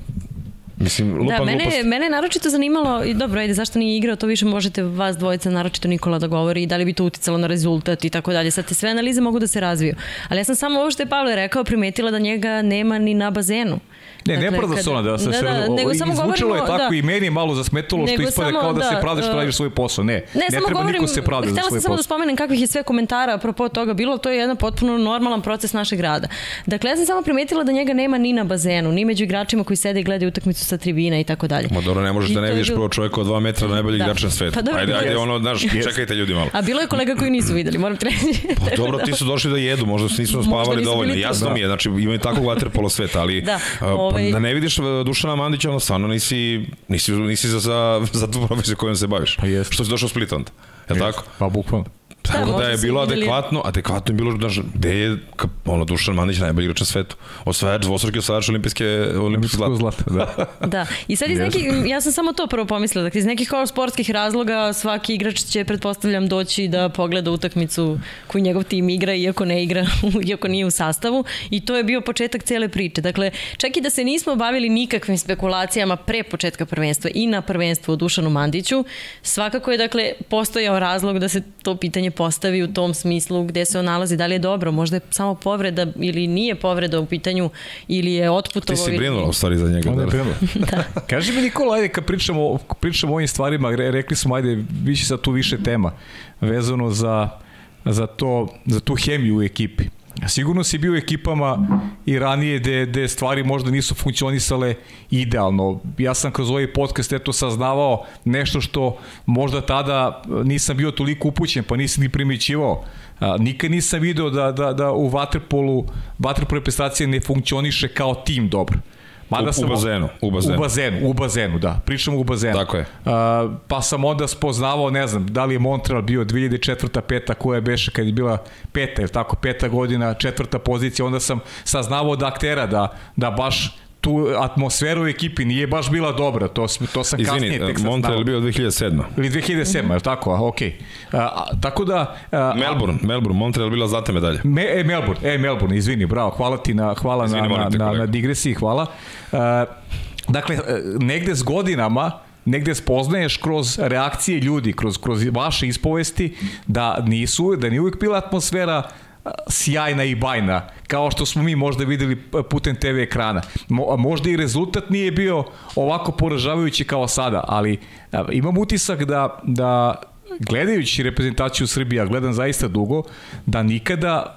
Mislim, lupa Da, mene, glupost. mene je naročito zanimalo, i dobro, ajde, zašto nije igrao, to više možete vas dvojica, naročito Nikola da govori i da li bi to uticalo na rezultat i tako dalje. Sad te sve analize mogu da se razviju. Ali ja sam samo ovo što je Pavle rekao, primetila da njega nema ni na bazenu. Ne, ne Dakle, prda kad- se ona da se da, sve da, nego samo izvučilo je govorimo, tako da. i meni je malo zasmetalo što ispade kao da, se da, pravdaš što uh, radiš svoj posao. Ne, ne, Ne, samo treba govorim, niko se pravda za htela svoj sam samo da posao. spomenem kakvih je sve komentara apropo toga bilo, to je jedan potpuno normalan proces našeg rada. Dakle, ja sam samo primetila da njega nema ni na bazenu, ni među igračima koji sede i gledaju utakmicu sa tribina i tako dalje. Ma dobro, ne možeš da ne vidiš prvo čoveka od 2 metra najbolji Da. igrač na svetu. Pa dobro, ajde, ajde, ono, znaš, čekajte ljudi malo. A bilo je kolega koji nisu videli, moram ti reći. Pa dobro, ti su došli da jedu, možda su nisu spavali dovoljno. Jasno Da. mi je, znači ima i takvog vaterpola sveta, ali Pa ovaj- da ne vidiš uh, Dušana Mandića, ono stvarno nisi, nisi, nisi za, za, za tu profesiju kojom se baviš. Pa jeste. Što si došao u Split onda? Je li tako? Pa bukvalno. Tako da, možda je bilo videli- adekvatno, adekvatno je bilo, znaš, gde je ono, Dušan Mandić najbolji igrač na svetu. Osvajač, dvostruki osvajač olimpijske, olimpijske zlata. Zlata, da. Da, i sad iz nekih, ja sam samo to prvo pomislila, dakle iz nekih kao sportskih razloga svaki igrač će, pretpostavljam, doći da pogleda utakmicu koju njegov tim igra, iako ne igra, iako nije u sastavu i to je bio početak cele priče. Dakle, čak i da se nismo bavili nikakvim spekulacijama pre početka prvenstva i na prvenstvu o Dušanu Mandiću, svakako je, dakle, postojao razlog da se to pitanje postavi u tom smislu gde se on nalazi, da li je dobro, možda je samo povreda ili nije povreda u pitanju ili je Ti otputovao. si brinula u stvari za njega. Onda je Da. da. Kaži mi Nikola, ajde kad pričamo, pričamo o ovim stvarima, re- rekli smo ajde, biće sad tu više tema vezano za za, to, za tu hemiju u ekipi. Sigurno si bio u ekipama i ranije gde, gde stvari možda nisu funkcionisale idealno. Ja sam kroz ovaj podcast eto saznavao nešto što možda tada nisam bio toliko upućen, pa nisam ni primećivao. A, nikad nisam video da, da, da u Waterpolu, Waterpolu reprezentacija ne funkcioniše kao tim dobro. Mada u, sam, u bazenu, u bazenu. U bazenu, u bazenu, da. Pričamo u bazenu. Tako je. Uh, pa sam onda spoznavao, ne znam, da li je Montreal bio 2004. peta, koja je beše kad je bila peta, ili tako, peta godina, četvrta pozicija, onda sam saznavao od aktera da, da baš tu atmosferu u ekipi nije baš bila dobra, to, to sam Izvini, kasnije tek Montreal je bio 2007. Ili 2007, mm -hmm. je tako? A, ok. A, tako da... A, Melbourne, Melbourne, Montreal bila zlata medalja. Me, e, Melbourne, e, Melbourne, izvini, bravo, hvala ti na, hvala izvini, na, na, na, na digresiji, hvala. A, dakle, negde s godinama negde spoznaješ kroz reakcije ljudi, kroz, kroz vaše ispovesti, da nisu, da nije uvijek bila atmosfera sjajna i bajna, kao što smo mi možda videli putem TV ekrana. Mo, možda i rezultat nije bio ovako poražavajući kao sada, ali imam utisak da, da gledajući reprezentaciju Srbija, gledam zaista dugo, da nikada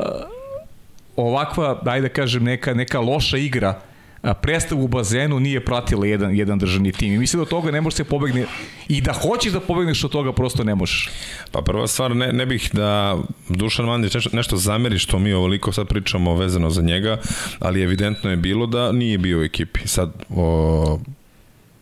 ovakva, dajde da kažem, neka, neka loša igra predstavu u bazenu nije pratila jedan, jedan državni tim. I mislim da od toga ne može se pobegne i da hoćeš da pobegneš od toga prosto ne možeš. Pa prva stvar, ne, ne bih da Dušan Mandić nešto, nešto zameri što mi ovoliko sad pričamo vezano za njega, ali evidentno je bilo da nije bio u ekipi. Sad, o,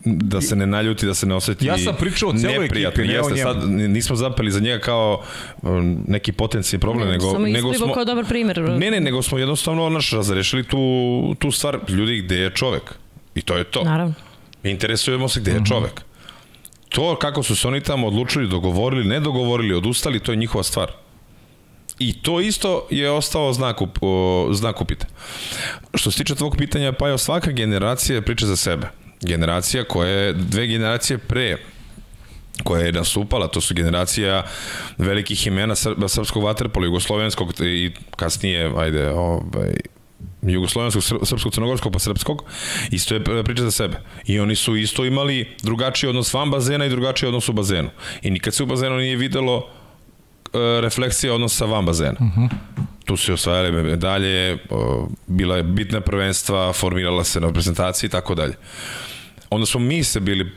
da se ne naljuti, da se ne oseti Ja sam pričao o celoj ekipi, ne Jeste, sad nismo zapeli za njega kao um, neki potencijalni problem, ne, nego, samo nego smo... kao dobar primer. Ne, ne, nego smo jednostavno naš razrešili tu, tu stvar, ljudi, gde je čovek? I to je to. Naravno. Interesujemo se gde je mhm. čovek. To kako su se oni tamo odlučili, dogovorili, ne dogovorili, odustali, to je njihova stvar. I to isto je ostao znak, o, znak upita. Što se tiče tvog pitanja, pa je svaka generacija priča za sebe generacija koja je dve generacije pre koja je nastupala, to su generacija velikih imena srpskog vaterpola, jugoslovenskog i kasnije, ajde, ovaj, jugoslovenskog, srpskog, crnogorskog pa srpskog, isto je priča za sebe. I oni su isto imali drugačiji odnos van bazena i drugačiji odnos u bazenu. I nikad se u bazenu nije videlo e, refleksija odnosa van bazena. Uh mhm. -huh tu su osvajali medalje, bila je bitna prvenstva, formirala se na prezentaciji i tako dalje. Onda smo mi se bili,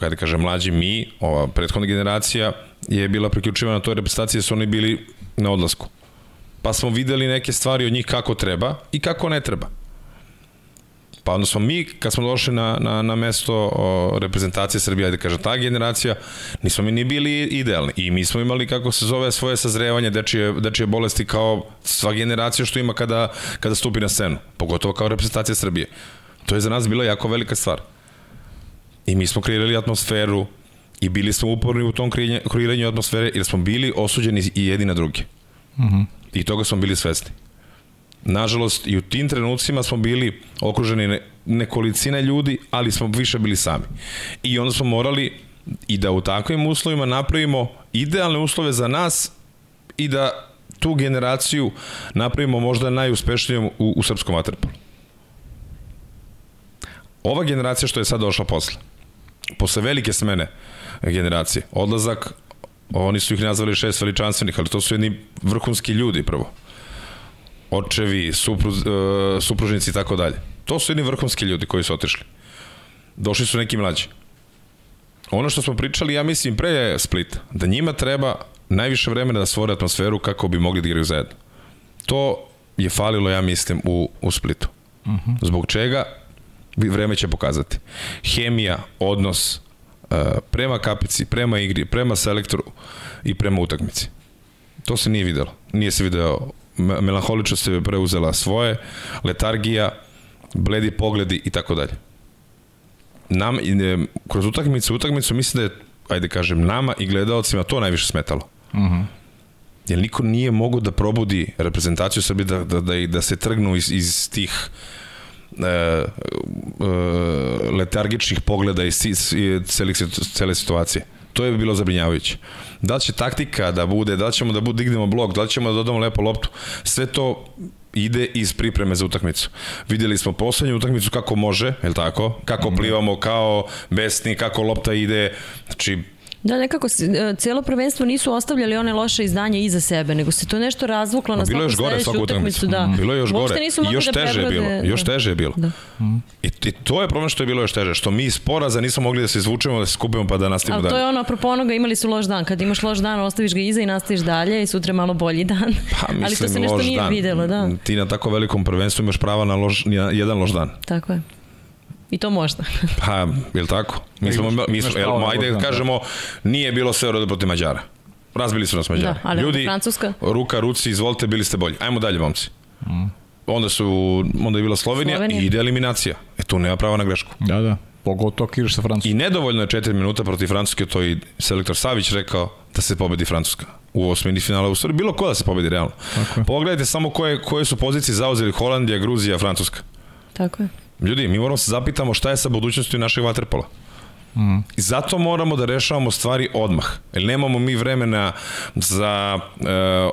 kada kažem mlađi mi, ova prethodna generacija je bila priključivana na toj reprezentaciji da su oni bili na odlasku. Pa smo videli neke stvari od njih kako treba i kako ne treba. Pa onda smo mi, kad smo došli na, na, na mesto o, reprezentacije Srbije, da kažem, ta generacija, nismo mi ni bili idealni. I mi smo imali, kako se zove, svoje sazrevanje dečije, dečije bolesti kao sva generacija što ima kada, kada stupi na scenu. Pogotovo kao reprezentacija Srbije. To je za nas bila jako velika stvar. I mi smo kreirali atmosferu i bili smo uporni u tom kreiranju atmosfere jer smo bili osuđeni i jedni na drugi. Uh mhm. -huh. I toga smo bili svesni nažalost, i u tim trenucima smo bili okruženi nekolicine ljudi, ali smo više bili sami. I onda smo morali i da u takvim uslovima napravimo idealne uslove za nas i da tu generaciju napravimo možda najuspešnijom u, u srpskom vaterpolu. Ova generacija što je sad došla posle, posle velike smene generacije, odlazak, oni su ih nazvali šest veličanstvenih, ali to su jedni vrhunski ljudi prvo očevi, supru, uh, supružnici i tako dalje. To su jedni vrhunski ljudi koji su otišli. Došli su neki mlađi. Ono što smo pričali, ja mislim, pre je Split, da njima treba najviše vremena da stvore atmosferu kako bi mogli da igraju zajedno. To je falilo, ja mislim, u, u Splitu. Uh mhm. -huh. Zbog čega? Vreme će pokazati. Hemija, odnos uh, prema kapici, prema igri, prema selektoru i prema utakmici. To se nije videlo. Nije se video melanholičnost je preuzela svoje, letargija, bledi pogledi i tako dalje. Nam, kroz utakmicu, utakmicu mislim da je, ajde kažem, nama i gledalcima to najviše smetalo. Uh mhm. -huh. Jer niko nije mogo da probudi reprezentaciju Srbije da, da, da, da se trgnu iz, iz tih e, e, letargičnih pogleda iz, iz cele, cele situacije. To je bilo zabrinjavajuće. Da li će taktika da bude, da li ćemo da bude, dignemo blok, da li ćemo da dodamo lepo loptu, sve to ide iz pripreme za utakmicu. Videli smo poslednju utakmicu kako može, je li tako? Kako mhm. plivamo kao besni, kako lopta ide, znači Da, nekako e, celo prvenstvo nisu ostavljali one loše izdanje iza sebe, nego se to nešto razvuklo na svaku sledeću utakmicu. Da. Bilo je još gore. Nisu još da teže je bilo. prebrode- Još da. teže je bilo. Da. I, I to je problem što je bilo još teže. Što mi iz poraza nismo mogli da se izvučemo, da se skupimo pa da nastavimo Ali to dalje. je ono, apropo onoga, imali su loš dan. Kad imaš loš dan, ostaviš ga iza i nastaviš dalje i sutra je malo bolji dan. Pa, Ali to mislim, se nešto nije dan. videlo, da. Ti na tako velikom prvenstvu imaš prava na loš, na jedan loš dan. Tako je. I to možda. Pa, je li tako? Mi smo, mi smo, pravo el, na ajde da kažemo, nije bilo sve redu protiv Mađara. Razbili su nas Mađari. Da, ali onda Francuska. ruka, ruci, izvolite, bili ste bolji. Ajmo dalje, momci. Onda su, onda je bila Slovenija, Slovenija. i ide eliminacija. E tu nema prava na grešku. Da, da. Pogotovo ako ideš sa Francuskom. I nedovoljno je 4 minuta protiv Francuske, to je i selektor Savić rekao da se pobedi Francuska u osmini finala. U stvari bilo ko da se pobedi realno. Tako je. Pogledajte samo koje, koje su pozicije zauzeli Holandija, Gruzija, Francuska. Tako je. Ljudi, mi moramo se zapitamo šta je sa budućnosti našeg vaterpola. Mm. I zato moramo da rešavamo stvari odmah. Jer nemamo mi vremena za e,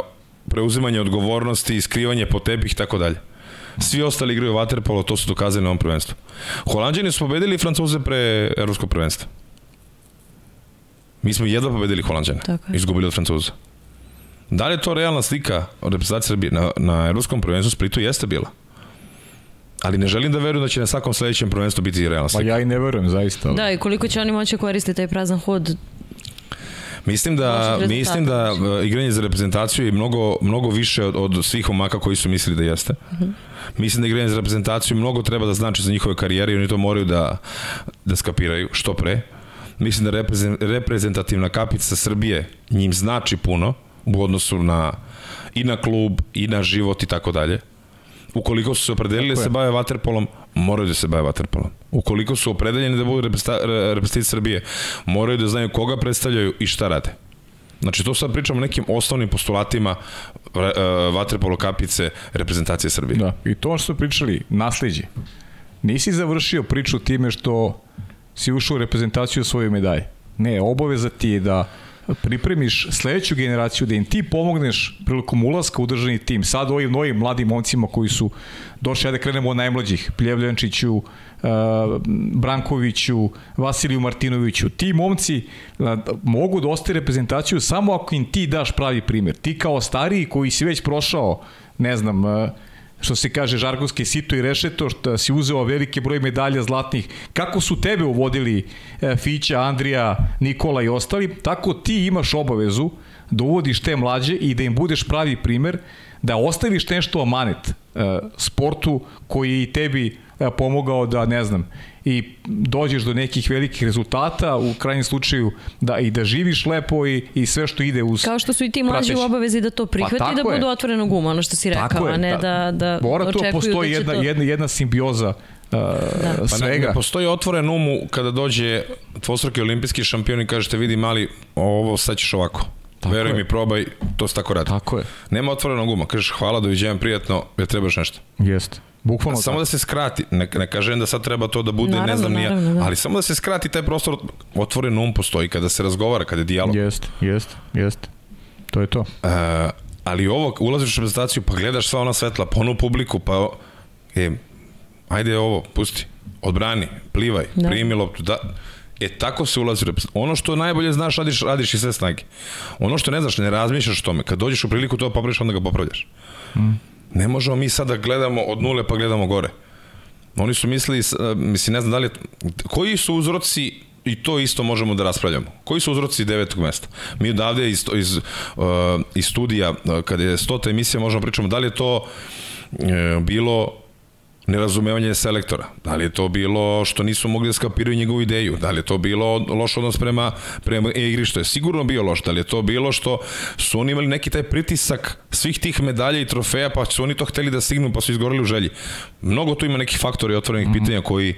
preuzimanje odgovornosti, i skrivanje po tepih i tako dalje. Svi ostali igraju vaterpolo, to su dokazali na ovom prvenstvu. Holandjani su pobedili Francuze pre evropskog prvenstva. Mi smo jedva pobedili Holandjane. Izgubili od Francuza. Da li je to realna slika od reprezentacije Srbije? Na, na evropskom prvenstvu Splitu jeste bila. Ali ne želim da verujem da će na svakom sledećem prvenstvu biti realna Pa slika. ja i ne verujem, zaista. ali- Da, i koliko će oni moći koristiti taj prazan hod Mislim da, mislim da e, igranje za reprezentaciju je mnogo, mnogo više od, od svih omaka koji su mislili da jeste. Mislim da igranje za reprezentaciju mnogo treba da znači za njihove karijere i oni to moraju da, da skapiraju što pre. Mislim da reprezen, reprezentativna kapica Srbije njim znači puno u odnosu na i na klub, i na život i tako dalje. Ukoliko su se opredelili da se bave vaterpolom, moraju da se bave vaterpolom. Ukoliko su opredeljeni da budu reprezenta- re- reprezentativci Srbije, moraju da znaju koga predstavljaju i šta rade. Znači, to sad pričamo o nekim osnovnim postulatima e, vaterpolo kapice reprezentacije Srbije. Da, i to što pričali, nasleđe. Nisi završio priču time što si ušao u reprezentaciju svoje medalje. Ne, obaveza ti je da pripremiš sledeću generaciju, da im ti pomogneš prilikom ulaska u državni tim. Sad ovim novim mladim momcima koji su došli, ajde da krenemo od najmlađih, Pljevljančiću, uh, Brankoviću, Vasiliju Martinoviću. Ti momci uh, mogu da ostaju reprezentaciju samo ako im ti daš pravi primjer. Ti kao stariji koji si već prošao, ne znam, uh, što se kaže žargonski sito i rešeto, što si uzeo veliki broj medalja zlatnih, kako su tebe uvodili e, Fića, Andrija, Nikola i ostali, tako ti imaš obavezu da uvodiš te mlađe i da im budeš pravi primer, da ostaviš nešto amanet e, sportu koji je i tebi e, pomogao da, ne znam, i dođeš do nekih velikih rezultata, u krajnjem slučaju da i da živiš lepo i, i sve što ide uz Kao što su i ti mlađi prateći. u obavezi da to prihvati i da tako je. budu otvorenog uma, ono što si rekao, a ne da, da Mora tu očekuju postoji da će jedna, to... jedna, jedna simbioza uh, Da. Pa ne, svega. ne postoji otvoren um kada dođe dvostruki olimpijski šampion i kažete vidi mali, ovo sad ćeš ovako. Tako Veruj je. mi, probaj, to se tako radi. Tako je. Nema otvorenog uma. Kažeš hvala, doviđenja, prijatno, jer trebaš nešto. Jeste. Bukvalno Samo da se skrati, ne, ne kažem da sad treba to da bude, ne Naravno, znam nija, naravno, da. ali samo da se skrati taj prostor, otvoren um postoji kada se razgovara, kada je dijalog. Jeste, jeste, jeste. To je to. Uh, ali ovo, ulaziš u reprezentaciju, pa gledaš sva ona svetla, pa onu publiku, pa e, ajde ovo, pusti, odbrani, plivaj, da. Da. primi loptu, da, E, tako se ulazi u reprezentaciju. Ono što najbolje znaš, radiš, radiš i sve snage. Ono što ne znaš, ne razmišljaš o tome. Kad dođeš u priliku to popraviš, onda ga popravljaš. Mm. Ne možemo mi sada gledamo od nule pa gledamo gore. Oni su mislili, e, mislim, ne znam da li je, koji su uzroci i to isto možemo da raspravljamo. Koji su uzroci devetog mesta? Mi odavde iz, iz, uh, iz studija, uh, kada je stota emisija, možemo pričamo da li je to bilo nerazumevanje selektora. Da li je to bilo što nisu mogli da skapiraju njegovu ideju? Da li je to bilo loš odnos prema, prema igrištu? Je sigurno bio loš. Da li je to bilo što su oni imali neki taj pritisak svih tih medalja i trofeja, pa su oni to hteli da stignu, pa su izgorili u želji. Mnogo tu ima nekih faktora i otvorenih mm -hmm. pitanja koji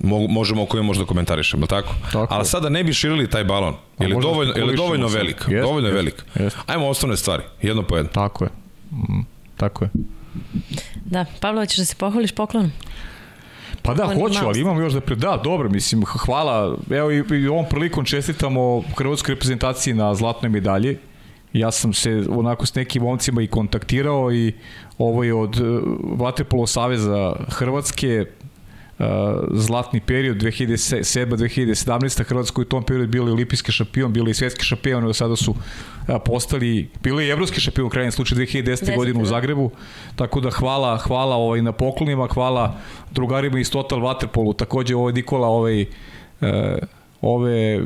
mo, možemo o kojima možda komentarišemo, tako? Tako Ali sada ne bi širili taj balon. Je li dovoljno, je li dovoljno velik? Jeste, dovoljno je jeste, velik. jeste. Ajmo osnovne stvari, jedno po jedno. Tako je. Mm, tako je. Da, Pavlo, hoćeš da se pohvališ poklonom? Pa da, Poklon hoću, ali imam još da pre... Da, dobro, mislim, hvala. Evo i, i ovom prilikom čestitamo hrvatskoj reprezentaciji na zlatnoj medalji. Ja sam se onako s nekim momcima i kontaktirao i ovo je od uh, Vaterpolo Saveza Hrvatske zlatni period 2007-2017 Hrvatska u tom periodu bili olimpijski šampion, bili i svetski šampion, do sada su postali, bili i evropski šampion u krajnjem slučaju 2010. godine u da. Zagrebu, tako da hvala, hvala ovaj, na poklonima, hvala drugarima iz Total Waterpolu, takođe ovaj Nikola ovaj, ove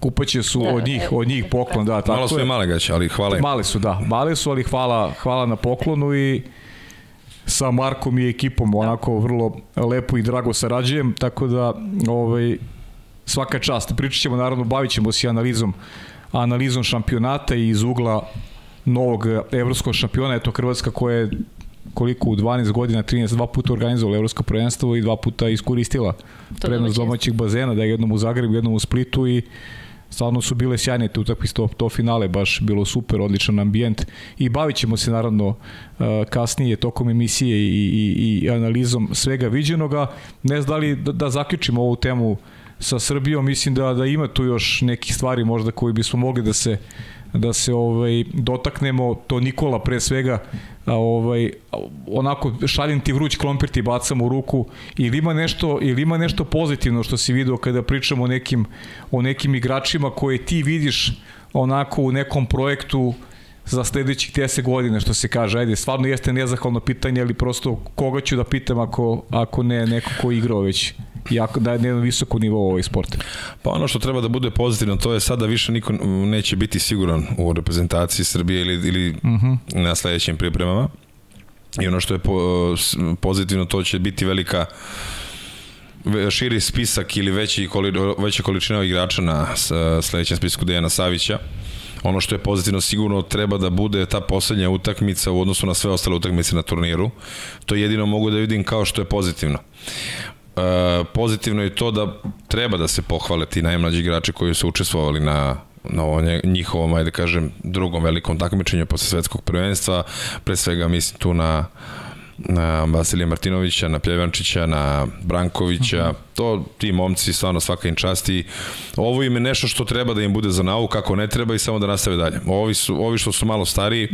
kupaće su da, od njih, od njih poklon, da, tako Malo su i male gaće, ali hvala im. Male su, da, male su, ali hvala, hvala na poklonu i sa Markom i ekipom onako vrlo lepo i drago sarađujem, tako da ovaj, svaka čast. Pričat ćemo, naravno, bavit ćemo se analizom, analizom šampionata i iz ugla novog evropskog šampiona, eto Hrvatska koja je koliko u 12 godina 13 dva puta organizovala evropsko prvenstvo i dva puta iskoristila prednost domaćih bazena, da je jednom u Zagrebu, jednom u Splitu i stvarno su bile sjajne te utakmice to, to finale baš bilo super odličan ambijent. I bavit ćemo se naravno uh, kasnije tokom emisije i, i, i analizom svega viđenoga. Ne znam da li da, da zaključimo ovu temu sa Srbijom mislim da da ima tu još neki stvari možda koji bismo mogli da se da se ovaj dotaknemo. To Nikola pre svega ovaj onako šaljem ti vruć klompir ti bacam u ruku. Ili ima nešto ili ima nešto pozitivno što si video kada pričamo o nekim o nekim igračima koje ti vidiš onako u nekom projektu za sledećih 10 godina, što se kaže. Ajde, stvarno jeste nezahvalno pitanje, ali prosto koga ću da pitam ako, ako ne neko ko igrao već jako da je na visokom nivou ovaj sport. Pa ono što treba da bude pozitivno, to je sada više niko neće biti siguran u reprezentaciji Srbije ili, ili uh mhm. -huh. na sledećim pripremama. I ono što je po, pozitivno, to će biti velika širi spisak ili veći, veća količina igrača na sledećem spisku Dejana Savića Ono što je pozitivno sigurno treba da bude ta poslednja utakmica u odnosu na sve ostale utakmice na turniru. To jedino mogu da vidim kao što je pozitivno. E, pozitivno je to da treba da se pohvale ti najmlađi igrači koji su učestvovali na na ovom njihovom, ajde kažem, drugom velikom takmičenju posle svetskog prvenstva, pre svega mislim tu na na Vasilija Martinovića, na Pljevančića, na Brankovića, mhm. -huh. to ti momci stvarno svaka im časti. Ovo im je nešto što treba da im bude za nauku, kako ne treba i samo da nastave dalje. Ovi, su, ovi što su malo stariji,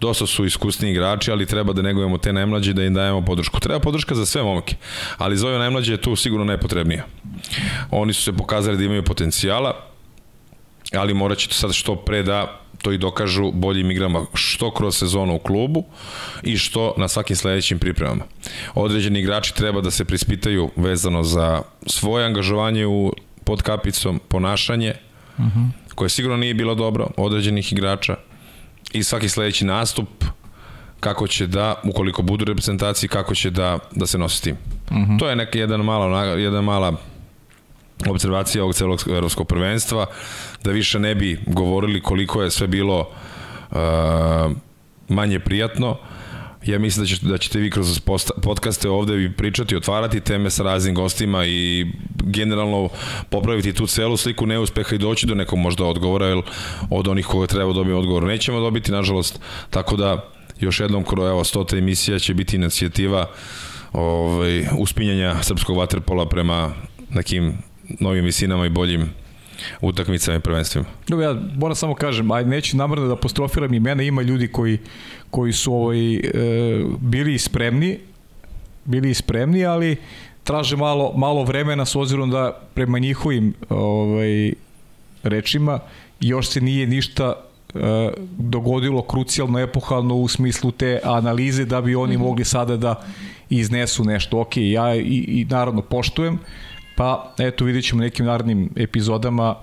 dosta su iskusni igrači, ali treba da negujemo te najmlađe da im dajemo podršku. Treba podrška za sve momke, ali za ove najmlađe je tu sigurno najpotrebnija. Oni su se pokazali da imaju potencijala, ali morat će to sad što pre da to i dokažu boljim igrama što kroz sezonu u klubu i što na svakim sledećim pripremama. Određeni igrači treba da se prispitaju vezano za svoje angažovanje u pod kapicom, ponašanje, uh. -huh. koje sigurno nije bilo dobro određenih igrača i svaki sledeći nastup kako će da, ukoliko budu reprezentaciji, kako će da, da se nosi tim. Uh. -huh. To je neka jedan mala, jedan mala observacija ovog celog evropskog prvenstva, da više ne bi govorili koliko je sve bilo uh, manje prijatno. Ja mislim da ćete, da ćete vi kroz podcaste ovde vi pričati, otvarati teme sa raznim gostima i generalno popraviti tu celu sliku neuspeha i doći do nekog možda odgovora, jer od onih koga treba dobiti odgovor nećemo dobiti, nažalost, tako da još jednom kroz evo 100. emisija će biti inicijativa ovaj, uspinjanja srpskog vaterpola prema nekim novim visinama i boljim utakmicama i prvenstvima. Dobro, ja moram samo kažem, aj neću namrno da apostrofiram imena, ima ljudi koji, koji su ovaj, e, bili spremni, bili spremni, ali traže malo, malo vremena s ozirom da prema njihovim ovaj, rečima još se nije ništa e, dogodilo krucijalno, epohalno u smislu te analize da bi oni mm -hmm. mogli sada da iznesu nešto. Ok, ja i, i naravno poštujem, Pa, eto, vidjet ćemo nekim narednim epizodama,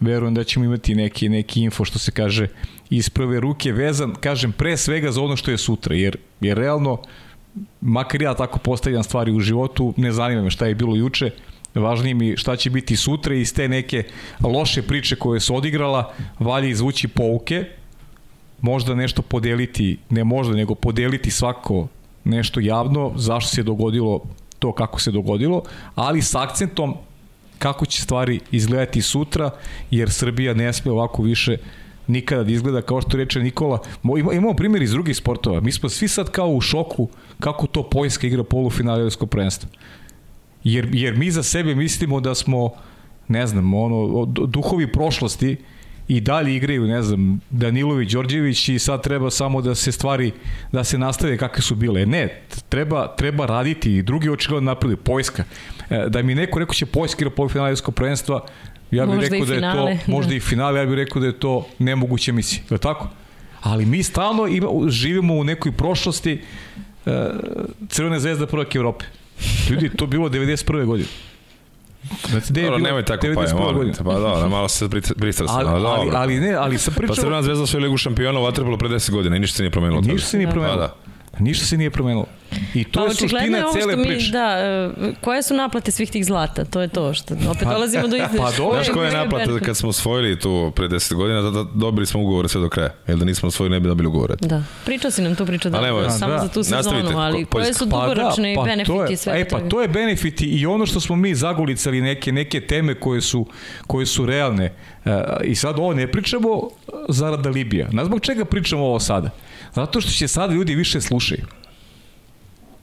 verujem da ćemo imati neki, neki info, što se kaže, iz prve ruke, vezan, kažem, pre svega za ono što je sutra, jer, jer realno, makar ja tako postavljam stvari u životu, ne zanima me šta je bilo juče, važnije mi šta će biti sutra iz te neke loše priče koje su odigrala, valje izvući pouke, možda nešto podeliti, ne možda, nego podeliti svako nešto javno, zašto se je dogodilo to kako se dogodilo, ali s akcentom kako će stvari izgledati sutra, jer Srbija ne sme ovako više nikada da izgleda kao što reče Nikola. Imamo primjer iz drugih sportova. Mi smo svi sad kao u šoku kako to Poljska igra polufinale evropskog prvenstva. Jer, jer mi za sebe mislimo da smo, ne znam, ono, duhovi prošlosti i dalje igraju, ne znam, Danilović, Đorđević i sad treba samo da se stvari, da se nastave kakve su bile. Ne, treba, treba raditi i drugi očigledno napravili, Poljska. E, da mi neko rekao će Poljska igra polufinalijskog prvenstva, ja bih rekao da je to, možda da. i finale, ja bih rekao da je to nemoguća misija. Je tako? Ali mi stalno ima, živimo u nekoj prošlosti e, Crvene zvezda prvak Evrope. Ljudi, to bilo 91. godine. Znači, da je dobro, nemoj tako pa je, molim te, pa da, malo se pristrasno. Ali, ali, ali, ali, ne, ali sam pričao... Pa Crvena zvezda svoju ligu šampiona u Vatrpolu pre 10 godina i ništa se nije promenilo. Ništa se nije promenilo. Pa, da. Ništa se nije promenilo. I to pa, je suština je cele mi, priče. Da, e, koje su naplate svih tih zlata? To je to što opet pa, dolazimo do izneša. Pa Znaš koja je naplata kad smo osvojili tu pre 10 godina, da, da dobili smo ugovore sve do kraja. Jer da nismo osvojili ne bi dobili ugovore. Da. Pričao si nam tu priču da, da, samo da. za tu sezonu, Nastavite, ali koje su dugoročne pa da, pa benefiti je, sve e, pa to je benefiti i ono što smo mi zagulicali neke, neke teme koje su, koje su realne. Uh, I sad ovo ne pričamo zarada Libija. Na zbog čega pričamo ovo sada? Zato što će sada ljudi više slušaju.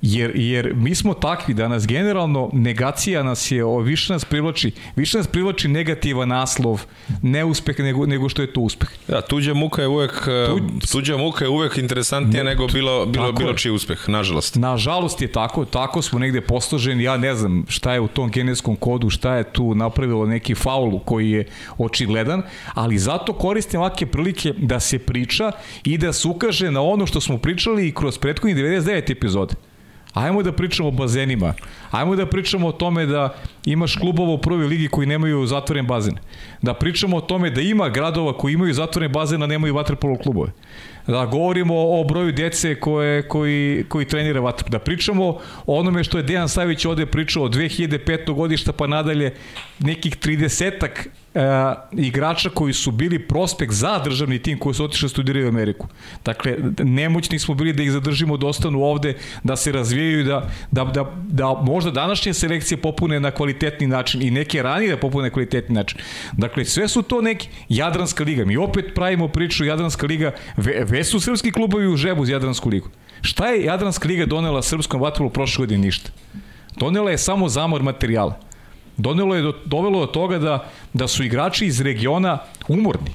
Jer, jer mi smo takvi da nas generalno negacija nas je, o, više nas privlači, više nas privlači negativan naslov, neuspeh nego, nego što je to uspeh. Da, tuđa muka je uvek, Tu, tuđa muka je uvek interesantnija ne, nego bilo, bilo, bilo čiji uspeh, nažalost. Nažalost je tako, tako smo negde postoženi, ja ne znam šta je u tom genetskom kodu, šta je tu napravilo neki faul koji je očigledan, ali zato koristim ovake prilike da se priča i da se ukaže na ono što smo pričali i kroz prethodnih 99 epizode. Ajmo da pričamo o bazenima. Ajmo da pričamo o tome da imaš klubova u prvoj ligi koji nemaju zatvoren bazen. Da pričamo o tome da ima gradova koji imaju zatvoren bazen, a nemaju vaterpolo klubove. Da govorimo o broju dece koje, koji, koji trenira vaterpolo. Da pričamo o onome što je Dejan Savić ovde pričao od 2005. godišta pa nadalje nekih 30-ak e, igrača koji su bili prospekt za državni tim koji su otišli da studiraju u Ameriku. Dakle, nemoćni smo bili da ih zadržimo da ostanu ovde, da se razvijaju, da, da, da, da možda današnje selekcije popune na kvalitetni način i neke ranije da popune na kvalitetni način. Dakle, sve su to neki Jadranska liga. Mi opet pravimo priču Jadranska liga, ve, ve su srpski klubovi u žebu za Jadransku ligu. Šta je Jadranska liga donela srpskom vatru prošle godine? Ništa. Donela je samo zamor materijala donelo je do, dovelo do toga da, da su igrači iz regiona umorni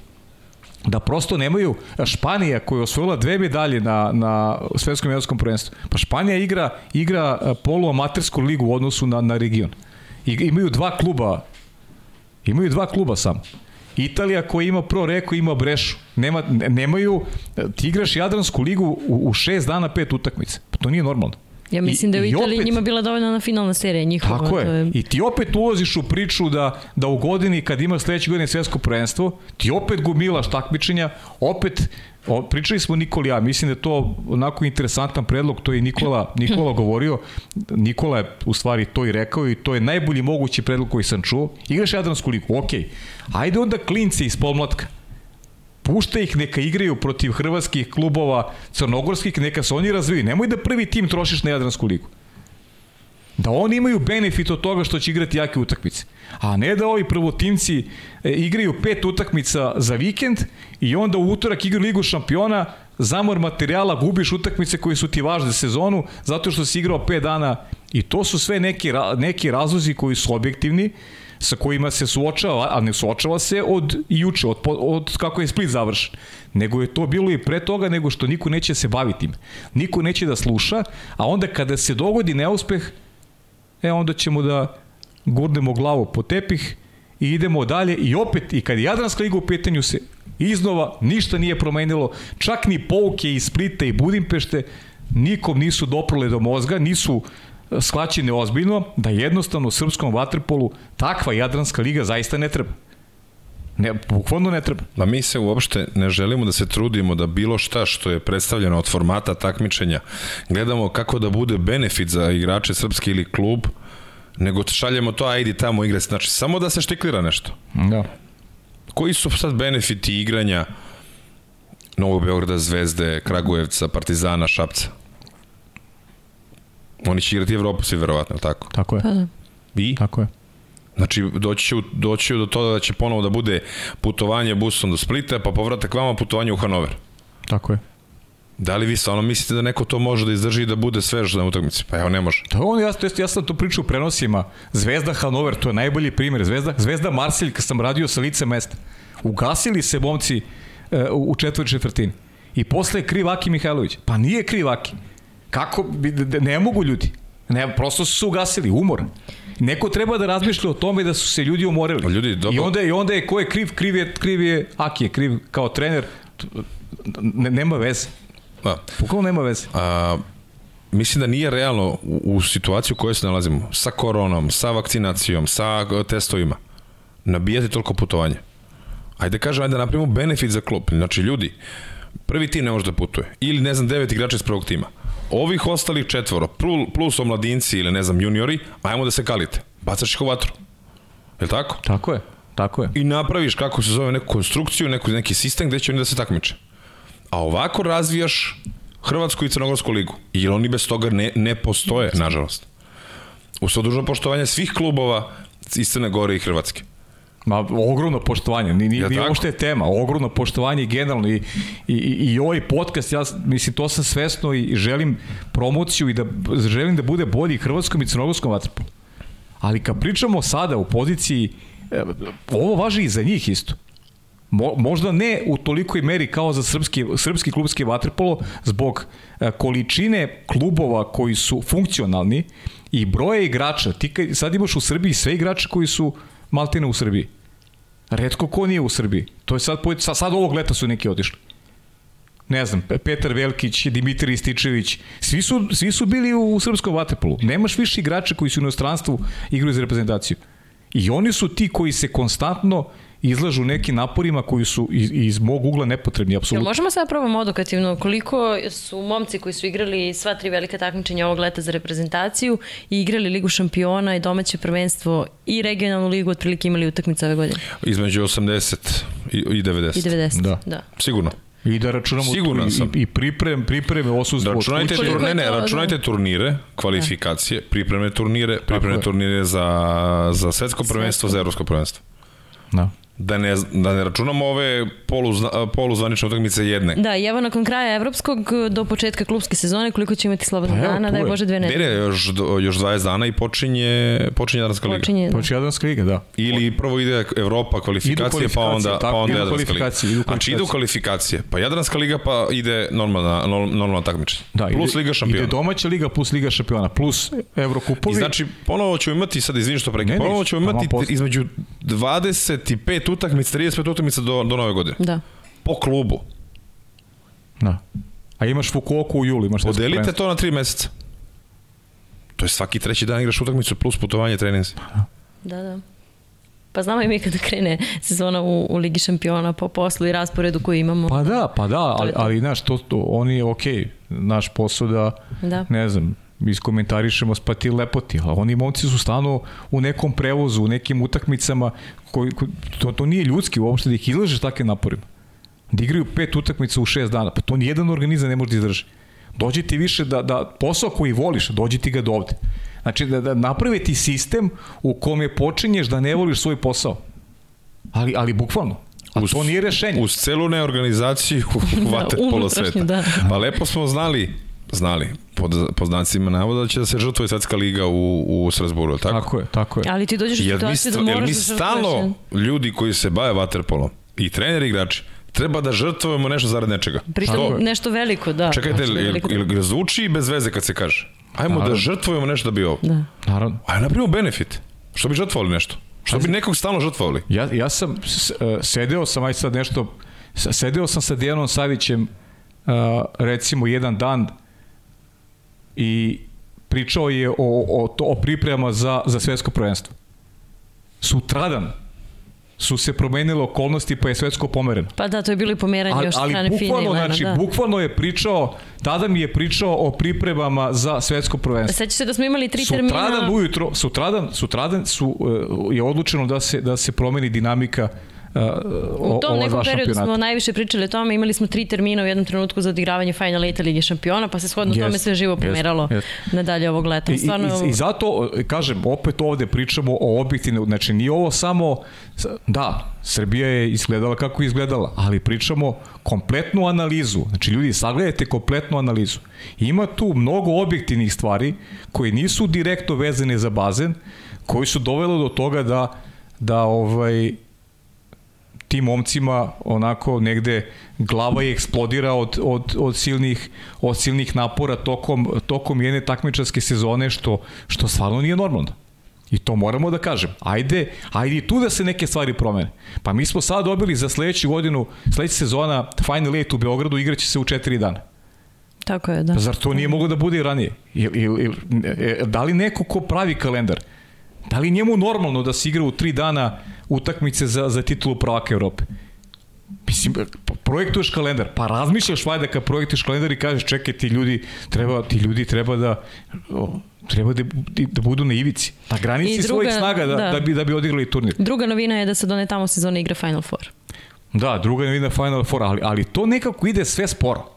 da prosto nemaju Španija koja je osvojila dve medalje na, na svetskom evropskom prvenstvu. Pa Španija igra, igra e, poluamatersku ligu u odnosu na, na region. I, imaju dva kluba imaju dva kluba samo. Italija koja ima Pro Reko ima Brešu. Nema, nemaju, ti igraš Jadransku ligu u, u šest dana pet utakmice. Pa to nije normalno. Ja mislim I, da je u Italiji opet, njima bila dovoljna na finalna serija njihova. Tako je. je. I ti opet ulaziš u priču da, da u godini kad imaš sledeće godine svetsko prvenstvo, ti opet gumilaš takmičenja, opet O, pričali smo Nikola ja, mislim da je to onako interesantan predlog, to je Nikola, Nikola govorio, Nikola je u stvari to i rekao i to je najbolji mogući predlog koji sam čuo. Igraš Jadransku ligu, ok. Ajde onda klince iz pomlatka pušta ih, neka igraju protiv hrvatskih klubova, crnogorskih, neka se oni razviju. Nemoj da prvi tim trošiš na Jadransku ligu. Da oni imaju benefit od toga što će igrati jake utakmice. A ne da ovi prvotimci e, igraju pet utakmica za vikend i onda u utorak igraju ligu šampiona, zamor materijala, gubiš utakmice koje su ti važne sezonu zato što si igrao pet dana i to su sve neki, neki razlozi koji su objektivni sa kojima se suočava, a ne suočava se od juče, od, od kako je Split završen. Nego je to bilo i pre toga, nego što niko neće se baviti im. Niko neće da sluša, a onda kada se dogodi neuspeh, e onda ćemo da gurnemo glavu po tepih i idemo dalje i opet, i kad je Jadranska liga u pitanju se iznova ništa nije promenilo, čak ni pouke iz Splita i Budimpešte nikom nisu doprole do mozga, nisu shvaćene ozbiljno da jednostavno u srpskom vaterpolu takva Jadranska liga zaista ne treba. Ne, bukvalno ne treba. Ma mi se uopšte ne želimo da se trudimo da bilo šta što je predstavljeno od formata takmičenja gledamo kako da bude benefit za igrače srpski ili klub, nego šaljemo to, ajdi tamo igre. Znači, samo da se štiklira nešto. Da. Koji su sad benefiti igranja Novog Beograda, Zvezde, Kragujevca, Partizana, Šapca? Oni će igrati Evropu svi verovatno, tako? Tako je. Pa da. I? Tako je. Znači, doći će, doći će do toga da će ponovo da bude putovanje busom do Splita, pa povratak vama putovanje u Hanover. Tako je. Da li vi stvarno mislite da neko to može da izdrži i da bude svež na utakmici? Pa evo, ne može. Da, on, ja, to jest, ja sam to pričao u prenosima. Zvezda Hanover, to je najbolji primjer. Zvezda, Zvezda Marsilj, kad sam radio sa lice mesta. Ugasili se momci uh, u četvrti četvrtini. I posle je kriv Aki Mihajlović. Pa nije kriv Aki. Kako? Ne mogu ljudi. Ne, prosto su se ugasili, umor. Neko treba da razmišlja o tome da su se ljudi umorili. Ljudi, dobro. I onda, I onda je ko je kriv? Kriv je, kriv je Aki je kriv kao trener. Ne, nema veze. Da. Pukalo nema veze. A, mislim da nije realno u, u situaciju u kojoj se nalazimo, sa koronom, sa vakcinacijom, sa testovima, nabijati toliko putovanja. Ajde kažem, ajde da napravimo benefit za klub. Znači, ljudi, prvi tim ne može da putuje. Ili, ne znam, devet igrača iz prvog tima. Ovih ostalih četvoro, plus omladinci ili, ne znam, juniori, ajmo da se kalite. Bacaš ih u vatru. Je li tako? Tako je. Tako je. I napraviš, kako se zove, neku konstrukciju, neku, neki sistem gde će oni da se takmiče. A ovako razvijaš Hrvatsku i Crnogorsku ligu. I oni bez toga ne, ne postoje, nažalost. U svo dužno poštovanje svih klubova iz Crne Gore i Hrvatske. Ma, ogromno poštovanje, ni, ni, ja, nije uopšte tema, ogromno poštovanje generalno i, i, i, i ovaj podcast, ja mislim, to sam svesno i želim promociju i da želim da bude bolji hrvatskom i crnogorskom vatrpolu. Ali kad pričamo sada u poziciji, e, ovo važi i za njih isto. Mo, možda ne u tolikoj meri kao za srpski, srpski klubski vaterpolo zbog e, količine klubova koji su funkcionalni i broje igrača. Ti sad imaš u Srbiji sve igrače koji su maltene u Srbiji. Redko ko nije u Srbiji. To je sad, sad, sad ovog leta su neki otišli. Ne znam, Petar Velkić, Dimitri Ističević, svi su, svi su bili u, u srpskom vaterpolu. Nemaš više igrača koji su u inostranstvu igraju za reprezentaciju. I oni su ti koji se konstantno izlažu nekim naporima koji su iz, iz mog ugla nepotrebni, apsolutno. Jel možemo sad probamo odokativno koliko su momci koji su igrali sva tri velike takmičenja ovog leta za reprezentaciju i igrali Ligu šampiona i domaće prvenstvo i regionalnu ligu otprilike imali utakmice ove godine? Između 80 i, i 90. I 90, da. da. Sigurno. I da računamo Sigurno sam. i, i priprem, pripreme osustvo. Računajte, tur, ne, ne, računajte turnire, kvalifikacije, pripreme turnire, pripreme turnire za, za svetsko prvenstvo, za evropsko prvenstvo. Da. Da ne, da ne računamo ove polu, poluzvanične utakmice jedne. Da, i evo nakon kraja evropskog do početka klubske sezone, koliko će imati slobodnog pa dana, daj Bože dve nedelje. Ne, još, još 20 dana i počinje, počinje Jadranska liga. Počinje, da. počinje Jadranska liga, da. Ili prvo ide Evropa kvalifikacije, pa onda, pa onda Jadranska liga. Znači ide u kvalifikacije, pa Jadranska liga pa ide normalna, normalna takmičenja. Da, plus ide, Liga šampiona. Ide domaća liga plus Liga šampiona, plus Evrokupovi. I znači, ponovo ćemo imati, sad izvini što prekaj, ponovo ćemo imati između 25 utakmica, 35 pet utakmica do, do nove godine. Da. Po klubu. Da. A imaš Fukuoku u julu, imaš Podelite to na tri meseca. To je svaki treći dan igraš utakmicu plus putovanje, treninzi. Da, da. Pa znamo i mi kada krene sezona u, u Ligi šampiona po poslu i rasporedu koji imamo. Pa da, pa da, ali, ali znaš, to, to, on je okej, okay, naš posao da, da, ne znam, iskomentarišemo spati lepoti, ali oni momci su stano u nekom prevozu, u nekim utakmicama, koji, koji, to, to nije ljudski uopšte da ih izlažeš takve naporima. Da igraju pet utakmica u šest dana, pa to nijedan organizam ne može da izdrži. Dođi ti više da, da posao koji voliš, dođi ti ga do ovde. Znači da, da naprave ti sistem u kome počinješ da ne voliš svoj posao. Ali, ali bukvalno. A uz, to nije rešenje. Uz celu neorganizaciju da, vate polo sveta. Da. Pa lepo smo znali znali pod, pod znacima navoda da će da se žrtvuje svetska liga u, u Strasburu, tako? Tako je, tako je. Ali ti dođeš u situaciju da moraš jer mi da stalno ljudi koji se bave vaterpolom i treneri igrači treba da žrtvujemo nešto zarad nečega. Pritom nešto veliko, da. Čekajte, ili, ili zvuči bez veze kad se kaže. Ajmo da Naravno. da žrtvujemo nešto da bi ovo. Da. Naravno. Ajmo napravimo benefit. Što bi žrtvovali nešto? Što bi nekog stalno žrtvovali? Ja, ja sam e, sedeo sam, aj sad nešto, sedeo sam sa Dijanom Savićem uh, recimo jedan dan i pričao je o, o, to, o pripremama za, za svetsko prvenstvo. Sutradan su se promenile okolnosti pa je svetsko pomereno. Pa da, to je bilo i pomeranje još ali, strane Fine. Ali znači, da. bukvalno je pričao, tada mi je pričao o pripremama za svetsko prvenstvo. Seća se da smo imali tri sutradan termina. Sutradan ujutro, sutradan, sutradan su, je odlučeno da se, da se promeni dinamika U tom nekom periodu smo najviše pričali o tome, imali smo tri termina u jednom trenutku za odigravanje Final Eight Lige šampiona, pa se shodno yes, tome sve živo pomeralo yes, yes. nadalje ovog leta. Stvarno... I, i, I zato, kažem, opet ovde pričamo o objektivne, znači nije ovo samo, da, Srbija je izgledala kako je izgledala, ali pričamo kompletnu analizu. Znači, ljudi, sagledajte kompletnu analizu. Ima tu mnogo objektivnih stvari koje nisu direktno vezane za bazen, koji su dovelo do toga da da ovaj tim momcima onako negde glava je eksplodira od, od, od, silnih, od silnih napora tokom, tokom jedne takmičarske sezone što, što stvarno nije normalno. I to moramo da kažem. Ajde, ajde i tu da se neke stvari promene. Pa mi smo sad dobili za sledeću godinu, sledeća sezona Final Eight u Beogradu igraće se u četiri dana. Tako je, da. Pa zar to nije moglo da bude i ranije? Il, il, il, da li neko ko pravi kalendar, da li njemu normalno da se igra u tri dana utakmice za, za titulu prvaka Evrope? Mislim, projektuješ kalendar, pa razmišljaš vajda kad projektuješ kalendar i kažeš čekaj ti ljudi treba, ti ljudi treba da treba da, da budu na ivici, na granici druga, svojih snaga da, da. da, bi, da bi odigrali turnir. Druga novina je da se done tamo sezone igra Final Four. Da, druga novina Final Four, ali, ali to nekako ide sve sporo.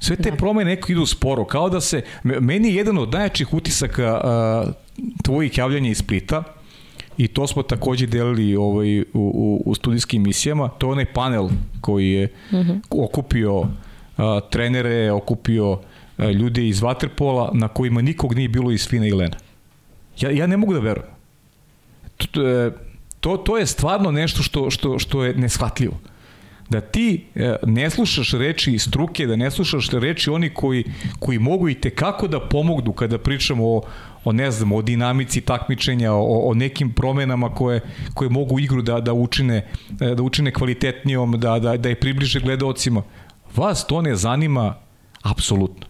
Sve te da. promene neko idu sporo, kao da se, meni je jedan od najjačih utisaka a, tvojih javljanja iz Splita, i to smo takođe delili ovaj, u, u, u studijskim emisijama, to je onaj panel koji je mhm. okupio a, trenere, okupio a, ljude iz Waterpola na kojima nikog nije bilo iz Fina i Lena. Ja, ja ne mogu da verujem. To, e, to, to je stvarno nešto što, što, što je neshvatljivo da ti e, ne slušaš reči struke, da ne slušaš reči oni koji, koji mogu i te kako da pomognu kada pričamo o, o ne znam, o dinamici takmičenja, o, o nekim promenama koje, koje mogu igru da, da, učine, e, da učine kvalitetnijom, da, da, da je približe gledalcima. Vas to ne zanima apsolutno.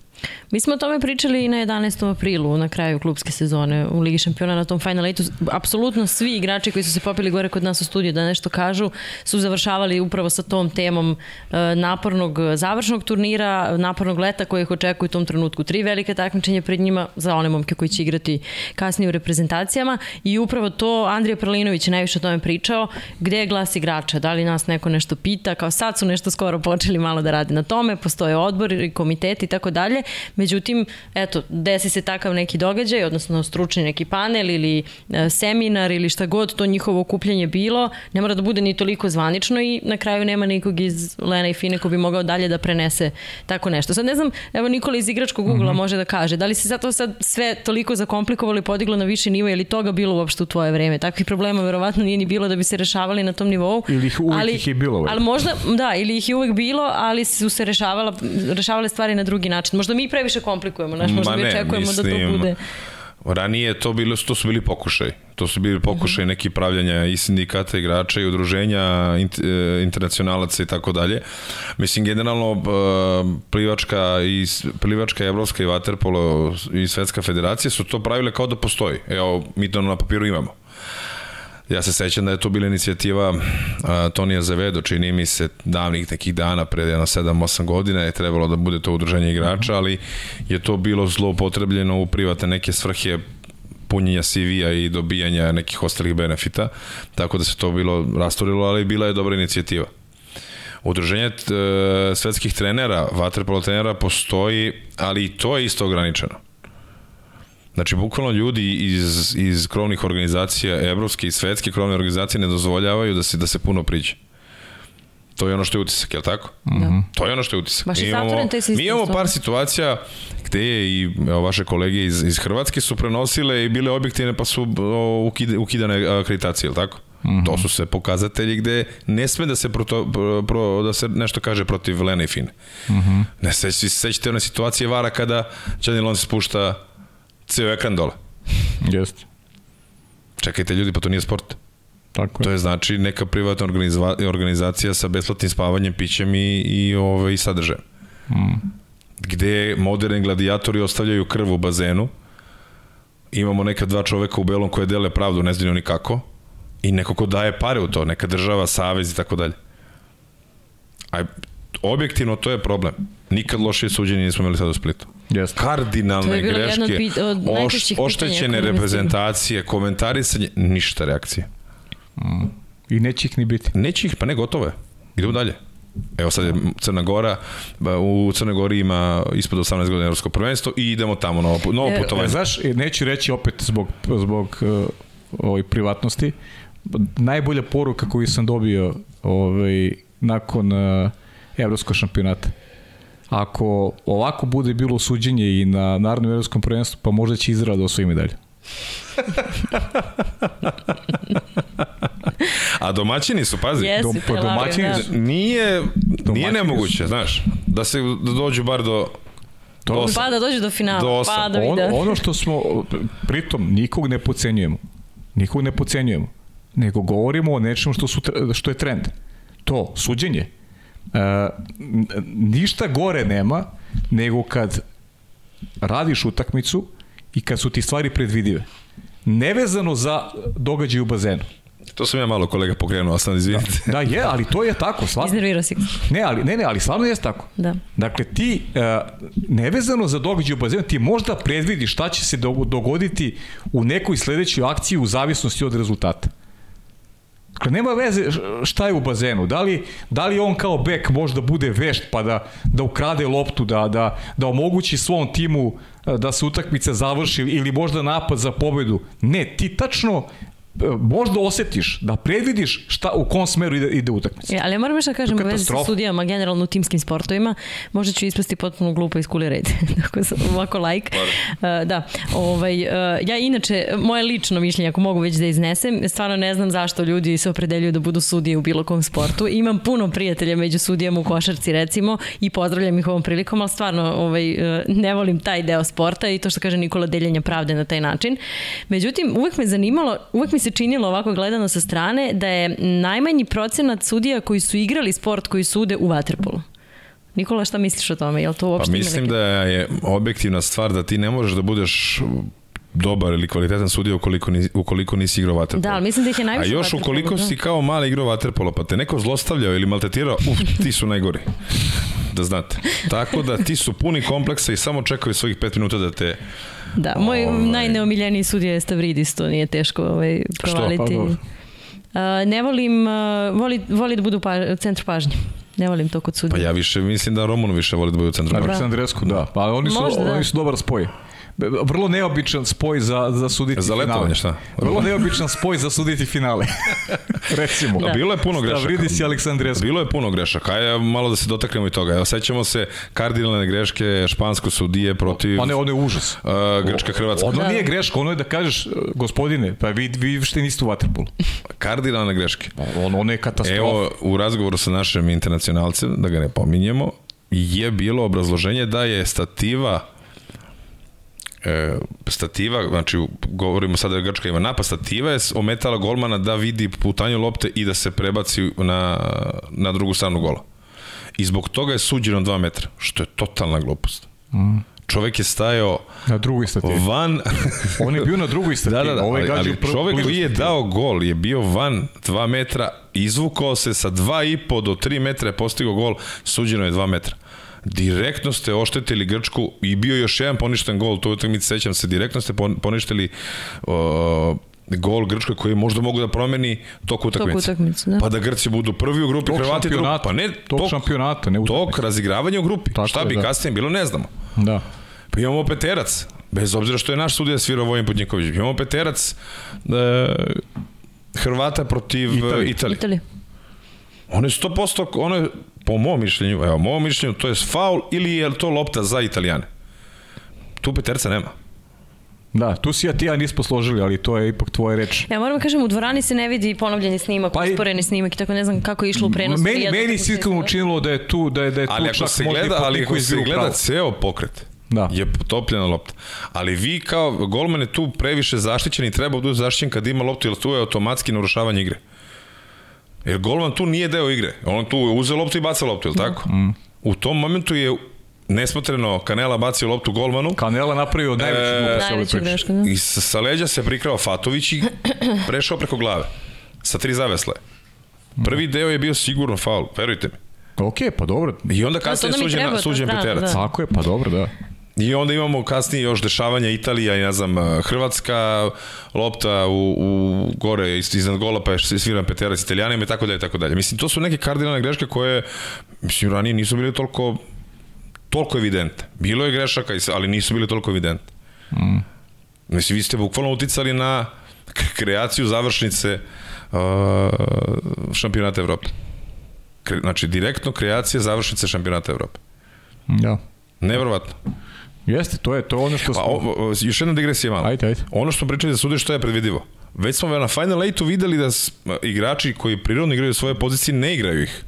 Mi smo o tome pričali i na 11. aprilu, na kraju klubske sezone u Ligi šampiona na tom Final Eightu. Apsolutno svi igrači koji su se popili gore kod nas u studiju da nešto kažu su završavali upravo sa tom temom e, napornog završnog turnira, napornog leta koje ih očekuju u tom trenutku. Tri velike takmičenja pred njima za one momke koji će igrati kasnije u reprezentacijama i upravo to Andrija Prlinović je najviše o tome pričao, gde je glas igrača, da li nas neko nešto pita, kao sad su nešto skoro počeli malo da radi na tome, postoje odbor i komiteti i tako dalje Međutim, eto, desi se takav neki događaj, odnosno stručni neki panel ili e, seminar ili šta god to njihovo okupljanje bilo, ne mora da bude ni toliko zvanično i na kraju nema nikog iz Lena i Fine ko bi mogao dalje da prenese tako nešto. Sad ne znam, evo Nikola iz igračkog ugla mm -hmm. može da kaže, da li se zato sad sve toliko zakomplikovalo i podiglo na viši nivo, je li toga bilo uopšte u tvoje vreme? Takvih problema verovatno nije ni bilo da bi se rešavali na tom nivou. Ili ih uvijek ali, ih je bilo. Ali možda, da, ili ih je uvek bilo, ali su se rešavala, rešavale stvari na drugi način. Možda mi previše komplikujemo, znaš, možda mi očekujemo mislim, da to bude... Ranije to bilo to su bili pokušaj. To su bili pokušaj mhm. neki pravljanja i sindikata igrača i udruženja e, internacionalaca i tako dalje. Mislim generalno e, plivačka i plivačka evropska i vaterpolo i svetska federacija su to pravile kao da postoji. Evo mi to na papiru imamo. Ja se sećam da je to bila inicijativa Tonija Zavedo, čini mi se davnih nekih dana, pred jedno 7-8 godina je trebalo da bude to udruženje igrača, ali je to bilo zloupotrebljeno u privatne neke svrhe punjenja CV-a i dobijanja nekih ostalih benefita, tako da se to bilo rastorilo, ali bila je dobra inicijativa. Udruženje e, svetskih trenera, vaterpolo trenera postoji, ali i to je isto ograničeno Znači, bukvalno ljudi iz, iz krovnih organizacija, evropske i svetske krovne organizacije ne dozvoljavaju da se, da se puno priđe. To je ono što je utisak, je li tako? Mm -hmm. To je ono što je utisak. Baš mi imamo, mi imamo par situacija gde je i evo, vaše kolege iz, iz Hrvatske su prenosile i bile objektivne pa su o, ukide, ukidane akreditacije, je li tako? Mm -hmm. To su sve pokazatelji gde ne sme da se proto, pro, pro, da se nešto kaže protiv Lena i Fine. Mm -hmm. Ne sećate sećate one situacije vara kada Čanilon se spušta ceo ekran dole. Jeste. Čekajte ljudi, pa to nije sport. Tako je. To je znači neka privatna organizacija sa besplatnim spavanjem, pićem i, i, ove, ovaj, i sadržajem. Mm. Gde moderni gladijatori ostavljaju krv u bazenu, imamo neka dva čoveka u belom koje dele pravdu, ne znaju ni kako, i neko ko daje pare u to, neka država, savez i tako dalje. A objektivno to je problem. Nikad lošije suđenje nismo imali sad u Splitu. Yes. Kardinalne greške, od, od oš, oštećene reprezentacije, komentarisanje, ništa reakcije. Mm. I neće ih ni biti. Neće ih, pa ne, gotovo je. Idemo dalje. Evo sad je Crna Gora, u Crnoj Gori ima ispod 18 godina evropsko prvenstvo i idemo tamo novo, novo e, putovanje. E, znaš, neću reći opet zbog, zbog ovoj privatnosti, najbolja poruka koju sam dobio ovaj, nakon uh, evropskog šampionata ako ovako bude bilo suđenje i na Narodnom evropskom prvenstvu, pa možda će Izrael da osvoji medalju. A domaćini su, pazi. Jesi, Dom- Aviv, domaćini da. su- Nije, nije Domaćini nemoguće, znaš, da se da dođu bar do, do To- osam. Pa da dođe do finala, Do osam. pa da On, ono što smo, pritom, nikog ne pocenjujemo. Nikog ne pocenjujemo. Nego govorimo o nečemu što, su, što je trend. To, suđenje. E, ništa gore nema nego kad radiš utakmicu i kad su ti stvari predvidive. Nevezano za događaj u bazenu. To sam ja malo kolega pokrenuo, sam izvinite. Da, je, ali to je tako. Stvarno. Iznervirao si. Ne, ali, ne, ne, ali stvarno je tako. Da. Dakle, ti, uh, nevezano za događaj u bazenu, ti možda predvidiš šta će se do- dogoditi u nekoj sledećoj akciji u zavisnosti od rezultata. Dakle, nema veze šta je u bazenu. Da li, da li on kao bek možda bude vešt pa da, da ukrade loptu, da, da, da omogući svom timu e, da se utakmica završi ili možda napad za pobedu. Ne, ti tačno možda osetiš da predvidiš šta u kom smeru ide, ide utakmica. E, ali ja moram još da kažem u vezi sa sudijama, generalno u timskim sportovima, možda ću ispasti potpuno glupo iz kuli red, tako sam ovako like. Uh, da, ovaj, uh, ja inače, moje lično mišljenje, ako mogu već da iznesem, stvarno ne znam zašto ljudi se opredeljuju da budu sudije u bilo kom sportu. Imam puno prijatelja među sudijama u košarci recimo i pozdravljam ih ovom prilikom, ali stvarno ovaj, uh, ne volim taj deo sporta i to što kaže Nikola deljenja pravde na taj način. Međutim, uvek me zanimalo, uvek mi se činilo ovako gledano sa strane da je najmanji procenat sudija koji su igrali sport koji sude u vaterpolu. Nikola, šta misliš o tome? Jel to Pa uopšte ima mislim neke- da je objektivna stvar da ti ne možeš da budeš dobar ili kvalitetan sudija ukoliko, ukoliko nisi igrao vaterpolo. Da, ali mislim da ih je A najviše u još ukoliko da. si kao mali igrao vaterpolo, pa te neko zlostavljao ili maltretirao, uf, ti su najgori. Da znate. Tako da ti su puni kompleksa i samo čekaju svojih pet minuta da te... Da, moj Ovaj. najneomiljeniji sudija je Stavridis, to nije teško ovaj, provaliti. Pa dobro. Uh, ne volim, uh, voli, voli da budu u pa, centru pažnje. Ne volim to kod sudija. Pa ja više, mislim da Roman više voli da bude u centru. pažnje. Aleksandresku, da. Pa oni su, Možda, da. oni su dobar spoj. Vrlo neobičan spoj za, za suditi Za letovanje, finale. šta? Vrlo neobičan spoj za suditi finale. Recimo. Da. Bilo je puno grešaka. Stavridis i Aleksandresku. Bilo je puno grešaka, aj malo da se dotaknemo i toga. Evo, sećamo se kardinalne greške špansko sudije protiv Pa ne, ono je užas. uh, Grčka Hrvatska. Ono Da. nije greška, ono je da kažeš, gospodine, pa vi, vi što niste u Waterpolu. Kardinalne greške. Ono, ono je katastrofa. Evo, u razgovoru sa našim internacionalcem, da ga ne pominjemo, je bilo obrazloženje da je stativa e, stativa, znači govorimo sada da Grčka ima napad, stativa je ometala golmana da vidi putanju lopte i da se prebaci na, na drugu stranu gola. I zbog toga je suđeno 2 metra, što je totalna glupost. Mm. Čovek je stajao Na drugoj stativi. van On je bio na drugoj stativi. Da, da, da, Ovo je ali, ali prvo- čovek koji je stativi. dao gol je bio van 2 metra, izvukao se sa 2,5 do 3 metra je postigao gol, suđeno je 2 metra. Direktno ste oštetili Grčku i bio još jedan poništen gol, to utakmici sećam se, direktno ste pon- poništili uh, gol Grčkoj koji možda mogu da promeni tok utakmice. utakmice, da. Pa da Grci budu prvi u grupi, Tog Hrvati drugi. Pa ne, Tog šampionata, ne utakmice. Tok razigravanja u grupi. Tako Šta je, bi da. kasnije bilo, ne znamo. Da. Pa imamo peterac, bez obzira što je naš sudija svirao Vojin Podnjiković. Imamo peterac e, Hrvata protiv Italije. Italije. Italije. Ono je 100%, ono je, po mom mišljenju, evo, mom mišljenju, to je faul ili je to lopta za Italijane. Tu peterca nema. Da, tu si ja ti ja nismo složili, ali to je ipak tvoja reč. Ja moram da kažem, u dvorani se ne vidi ponovljeni snimak, Pa i- usporeni snimak i tako ne znam kako je išlo u prenosu. Meni, Jedna meni se iskreno učinilo da je tu, da je, da je tu Ali čak se možda i gleda, ali ako se gleda pravu. ceo pokret, Da. je potopljena lopta. Ali vi kao golman je tu previše zaštićen i treba da bude zaštićen kad ima loptu, jer tu je automatski narušavanje igre. Jer golman tu nije deo igre. On tu uze loptu i baca loptu, je li tako? Mm. U tom momentu je nesmotreno Kanela bacio loptu golmanu Kanela napravio najveću E, glupost priče. greška, da. i sa, sa leđa se prikrao Fatović i prešao preko glave. Sa tri zavesle. Prvi deo je bio sigurno faul, verujte mi. Ok, pa dobro. I onda kasnije onda mi suđen, treba, suđen da, peterac. da. Tako je, pa dobro, da. I onda imamo kasnije još dešavanja Italija i ne znam Hrvatska lopta u, u gore iz- iznad gola pa je sviran peterac Italijanima i tako dalje i tako dalje. Mislim to su neke kardinalne greške koje mislim ranije nisu bile toliko toliko evidentne. Bilo je grešaka, s- ali nisu bile toliko evidentne. Mm. Mislim, vi ste bukvalno uticali na kreaciju završnice uh, šampionata Evrope. Kre, znači, direktno kreacija završnice šampionata Evrope. Da. Neverovatno. Jeste, to je to je ono što Pa, o, o, još jedna digresija malo. Ajde, ajde. Ono što smo pričali za sude što je predvidivo. Već smo na Final 8 videli da igrači koji prirodno igraju svoje pozicije ne igraju ih.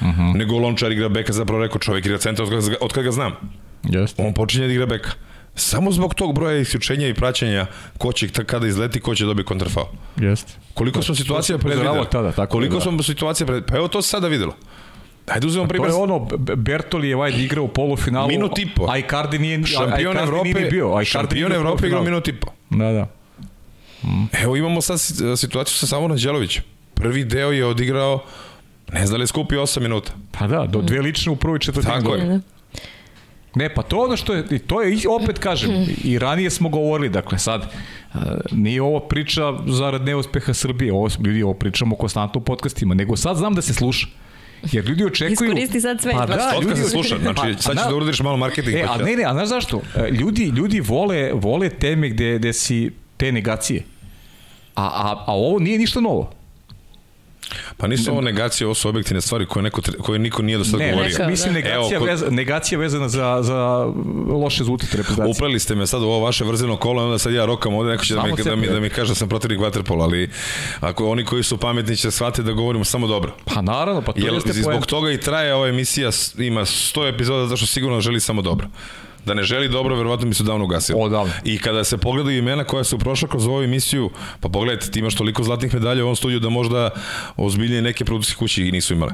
Uh -huh. Nego Lončar igra beka, zapravo rekao čovjek igra centar od kada, ga- od kada ga znam. Jeste. On počinje da igra beka. Samo zbog tog broja isključenja i praćanja ko će kada izleti, ko će dobiti kontrafao. Jeste. Koliko smo situacija predvideli? tada, tako Koliko da. smo situacija predvideli? Pa evo to se sada videlo. Ajde uzmemo To primjer. je ono, Bertoli je vajde igrao u polufinalu. Minut i po. A Icardi nije, Šampion nije Evrope, ni bio. a Icardi šampion nije Evrope igrao minut i po. Da, da. Evo imamo sad si- situaciju sa Savonom Đelovićem. Prvi deo je odigrao, ne znam da li je skupio 8 minuta. Pa da, do dve lične u prvoj četvrtini. Tako je. Ne, pa to ono što je, i to je, i opet kažem, i ranije smo govorili, dakle sad, a, nije ovo priča zarad neuspeha Srbije, ovo, ljudi, ovo pričamo konstantno u podcastima, nego sad znam da se sluša. Jer ljudi očekuju... Iskoristi sad sve. Pa da, ljudi se sluša, znači Pa, sad ćeš da uradiš malo marketing. E, pa a ne, ne, a znaš zašto? E, Ljudi, ljudi vole, vole teme gde, gde si te negacije. A, a, a ovo nije ništa novo. Pa nisu ovo negacije, ovo su objektivne stvari koje, neko, koje niko nije do sada Ne, govorio. Rekao, mislim da. negacija, Evo, kod- veza, negacija vezana za, za loše zvutate reprezentacije. Upleli ste me sad u ovo vaše vrzino kolo, onda sad ja rokam ovde, neko će da Samo mi, da, mi, da mi kaže da sam protivnik vaterpola, ali ako oni koji su pametni će shvatiti da govorimo samo dobro. Pa naravno, pa to Jel, jeste zbog toga i traje ova emisija, ima 100 epizoda zato što sigurno želi samo dobro. Da ne želi dobro, verovatno bi se davno ugasilo. Odavno. I kada se pogledaju imena koja su prošla kroz ovu emisiju, pa pogledajte, ti imaš toliko zlatnih medalja u ovom studiju da možda ozbiljnije neke produkcijske kuće i nisu imale.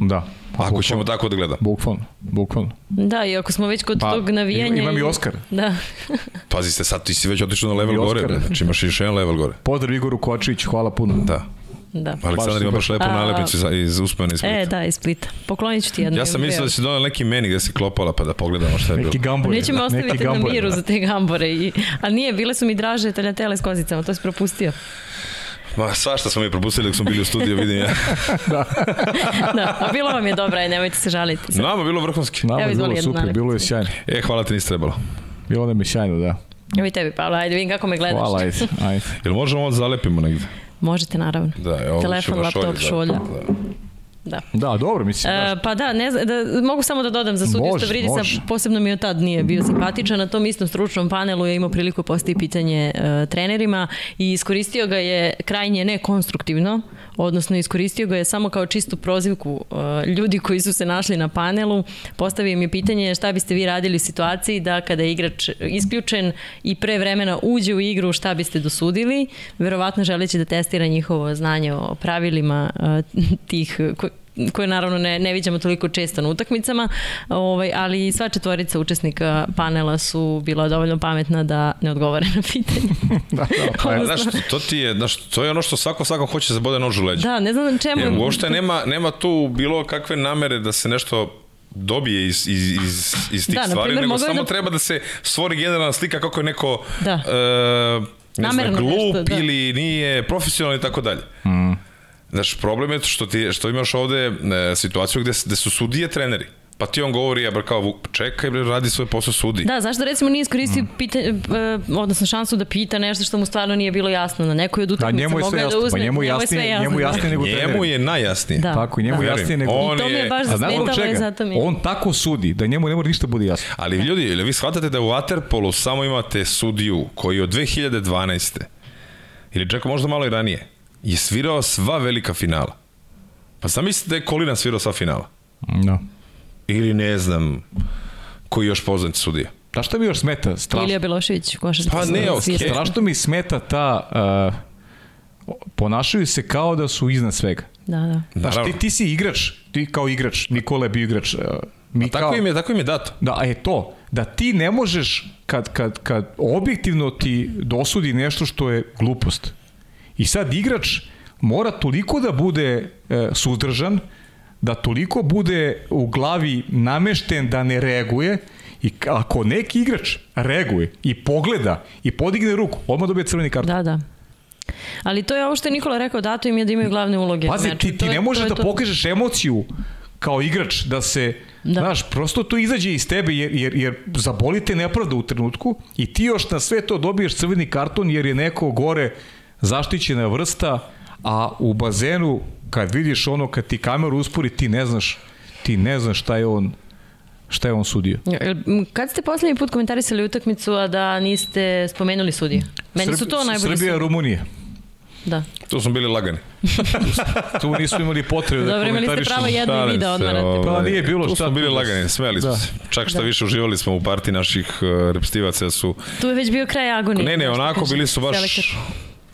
Da. Pa, Ako ćemo tako da gledamo. Bukvalno, bukvalno. Da, i ako smo već kod Pa, tog navijanja... imam i Oskar. Da. Pazite, sad ti si već otišao na level gore, znači imaš još jedan level gore. Pozdrav Igoru Kočiću, hvala puno. Da. Da. Aleksandar ima baš lepu A- nalepnicu iz uspomena iz Splita. E, da, iz Splita. Poklonit ću ti jednu. Ja sam mislio da si donao neki meni gde si klopala pa da pogledamo šta je bilo. Neki gambore. Neće me da, neki ostaviti na miru da. za te gambore. I, ali nije, bile su mi draže taljatele s kozicama, to si propustio. Ma, svašta smo mi propustili dok smo bili u studiju, vidim ja. Da, a bilo vam je dobro, aj nemojte se žaliti. Sad. Nama je bilo vrhunski. Nama Evo, je bilo super, nalepnicu. bilo je sjajno. E, hvala ti nisi trebalo. Bilo nam je sjajno, da. Evo i tebi, Pavla, ajde vidim kako me gledaš. Hvala, ajde, ajde. Jel možemo ovo da zalepimo negde? Možete, naravno. Da, evo, Telefon, laptop, da. šolja. Da. Da. Da, dobro, mislim. E, znaš, pa da, ne znam, da, mogu samo da dodam za sudiju može. posebno mi od tad nije bio simpatičan, na tom istom stručnom panelu je imao priliku postaviti pitanje e, trenerima i iskoristio ga je krajnje nekonstruktivno, odnosno iskoristio ga je samo kao čistu prozivku e, ljudi koji su se našli na panelu, postavio je pitanje šta biste vi radili u situaciji da kada je igrač isključen i pre vremena uđe u igru, šta biste dosudili, verovatno želeći da testira njihovo znanje o pravilima e, tih koje naravno ne, ne viđamo toliko često na utakmicama, ovaj, ali sva četvorica učesnika panela su bila dovoljno pametna da ne odgovore na pitanje. da, da, pa, znaš, to ti je, znaš, to je ono što svako svako hoće da zabode nož u leđa. Da, ne znam čemu... Jer uopšte nema, nema tu bilo kakve namere da se nešto dobije iz, iz, iz, iz tih Da, na stvari, primer, nego samo da- treba da se stvori generalna slika kako je neko Da. e, ne znam, Namerno glup nešto, da. ili nije profesionalan i tako dalje. Znaš, problem je što, ti, što imaš ovde e, situaciju gde, gde su sudije treneri. Pa ti on govori, ja bre kao, "Vuk, čekaj bre, radi svoj posao sudi. Da, zašto recimo nije iskoristio pita, e, odnosno šansu da pita nešto što mu stvarno nije bilo jasno na nekoj od da, utakmica njemu je sve mogao je jasno, da uzme. pa njemu, je sve jasnije, njemu jasnije nego Njemu treneru. je najjasnije. Da. Tako, njemu Da. jasnije nego... On I to mi je je- baš A znamo zasmetalo i čega? zato mi je... On tako sudi da njemu ne mora ništa bude jasno. Ali ljudi, ili vi shvatate da u Waterpolu samo imate sudiju koji od 2012. ili čak možda malo i ranije je svirao sva velika finala. Pa sam mislite da je Kolina svirao sva finala? Da. Ili ne znam koji još poznati sudija. Da što mi još smeta? Strašno, Ilija Belošević, košarka. Pa ne, okej. strašno mi smeta ta... Uh, ponašaju se kao da su iznad svega. Da, da. Znaš, ti, ti si igrač, ti kao igrač, Nikola je bio igrač. Uh, mi Tako kao, im je, tako im je dato. Da, a je to, da ti ne možeš, kad, kad, kad objektivno ti dosudi nešto što je glupost. I sad igrač mora toliko da bude e, suzdržan, da toliko bude u glavi namešten da ne reaguje i ako neki igrač reaguje i pogleda i podigne ruku, odmah dobije crveni karton. Da, da. Ali to je ovo što je Nikola rekao, dato im je da imaju glavne uloge. Pazi, Znači, ti, ti ne možeš da to. pokažeš emociju kao igrač da se Da. znaš, prosto to izađe iz tebe jer, jer, jer zabolite nepravda u trenutku i ti još na sve to dobiješ crveni karton jer je neko gore zaštićena vrsta a u bazenu kad vidiš ono kad ti kameru uspori ti ne znaš ti ne znaš šta je on šta je on sudio. Kad ste poslednji put komentarisali utakmicu, a da niste spomenuli sudije? Meni su to najbolji Srbija, sudije. Rumunija. da. Tu smo bili lagani. tu nismo imali potrebe da Dobro, imali ste komentarišemo. pravo jedno i video odmarate. ovaj, Pa nije bilo tu šta smo bili tu da lagani, smeli smo Da. se. Čak što Da. više uživali smo u partiji naših uh, repstivaca su... Tu je već bio kraj agonije. Ne, ne, onako bili su baš selektor.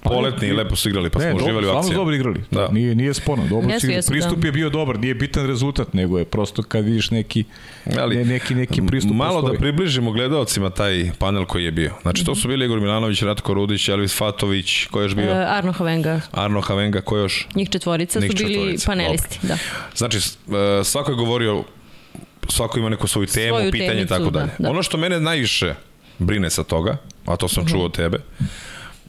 Poletni i lepo su igrali, pa Ne, smo dobro, uživali u akciji. dobro igrali. Da. Nije, nije sporno. Dobro Jesu, jesu, pristup da. je bio dobar, nije bitan rezultat, nego je prosto kad vidiš neki, Ali, ne, neki, neki pristup. Malo postoji. da približimo gledalcima taj panel koji je bio. Znači, to su bili Igor Milanović, Ratko Rudić, Elvis Fatović, ko je još E, bio? Arno Hovenga, Arno Havenga, ko još? njih četvorica Njih su bili četvorica, panelisti. Da. Znači, e, svako je govorio, svako ima neku svoju temu, Svoju pitanje i temicu, tako da, dalje. da. Ono što mene najviše brine sa toga, a to sam čuo od tebe,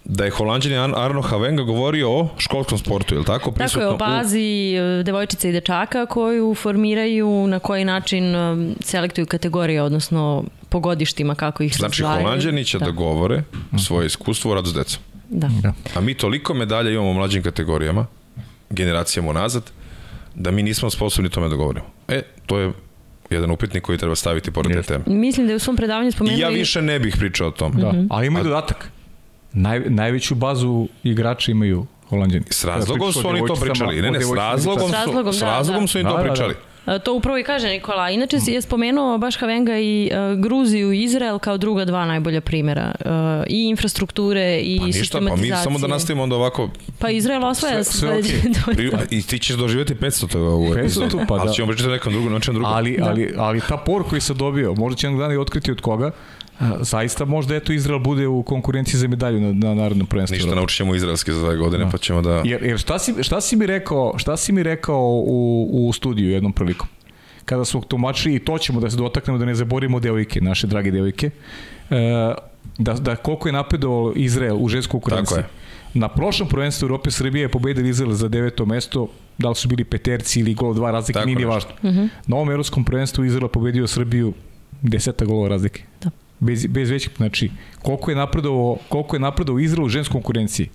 da je holandjanin Ar- Arno Havenga govorio o školskom sportu, je li tako? Tako je, o u- bazi e, devojčica i dečaka koju formiraju, na koji način e, selektuju kategorije, odnosno po godištima kako ih Znači, razdvajaju. holandjani će da, govore svoje iskustvo u radu s decom. Da. Da. A mi toliko medalja imamo u mlađim kategorijama, generacijama unazad, da mi nismo sposobni tome da govorimo. E, to je jedan upitnik koji treba staviti pored te teme. Mislim da je u svom predavanju I spomenuli... ja više ne bih pričao o tome. Da. A ima i dodatak. Naj, najveću bazu igrača imaju Holandjani. S razlogom su oni to pričali. Ne, ne, s razlogom, S razlogom, su, s da, razlogom da. su im Da, to da, da. pričali. E, To upravo i kaže Nikola. Inače si je spomenuo baš Havenga i e, Gruziju i Izrael kao druga dva najbolja primjera. E, I infrastrukture i Pa ništa, pa mi sistematizacije. samo da nastavimo onda ovako Pa Izrael osvaja Sve- sve okej. pri, i ti ćeš doživjeti 500 toga u 500 epizodu. pa ali da. ćemo pričati nekom drugom, nečem drugom. Ali, ali, ali ta por koji sam dobio, možda će jednog dana i otkriti od koga, zaista možda eto Izrael bude u konkurenciji za medalju na, na narodnom prvenstvu. Ništa, naučit ćemo izraelski za dve godine, pa ćemo da... Jer, jer šta, si, šta, si mi rekao, šta si mi rekao u, u studiju jednom prilikom? Kada smo tumačili, i to ćemo da se dotaknemo, da ne zaborimo devojke, naše drage devojke, e, da, da koliko je napredovao Izrael u žensku konkurenciji. Tako Na prošlom prvenstvu Europe Srbije je pobedili Izrael za deveto mesto, da li su bili peterci ili gol dva razlike, Tako nije ni nešto. važno. Na ovom evropskom prvenstvu Izrael pobedio Srbiju deseta golova razlike. Da. Bez, bez većih, znači, koliko je napredovao, koliko je napredovao Izrael u ženskoj konkurenciji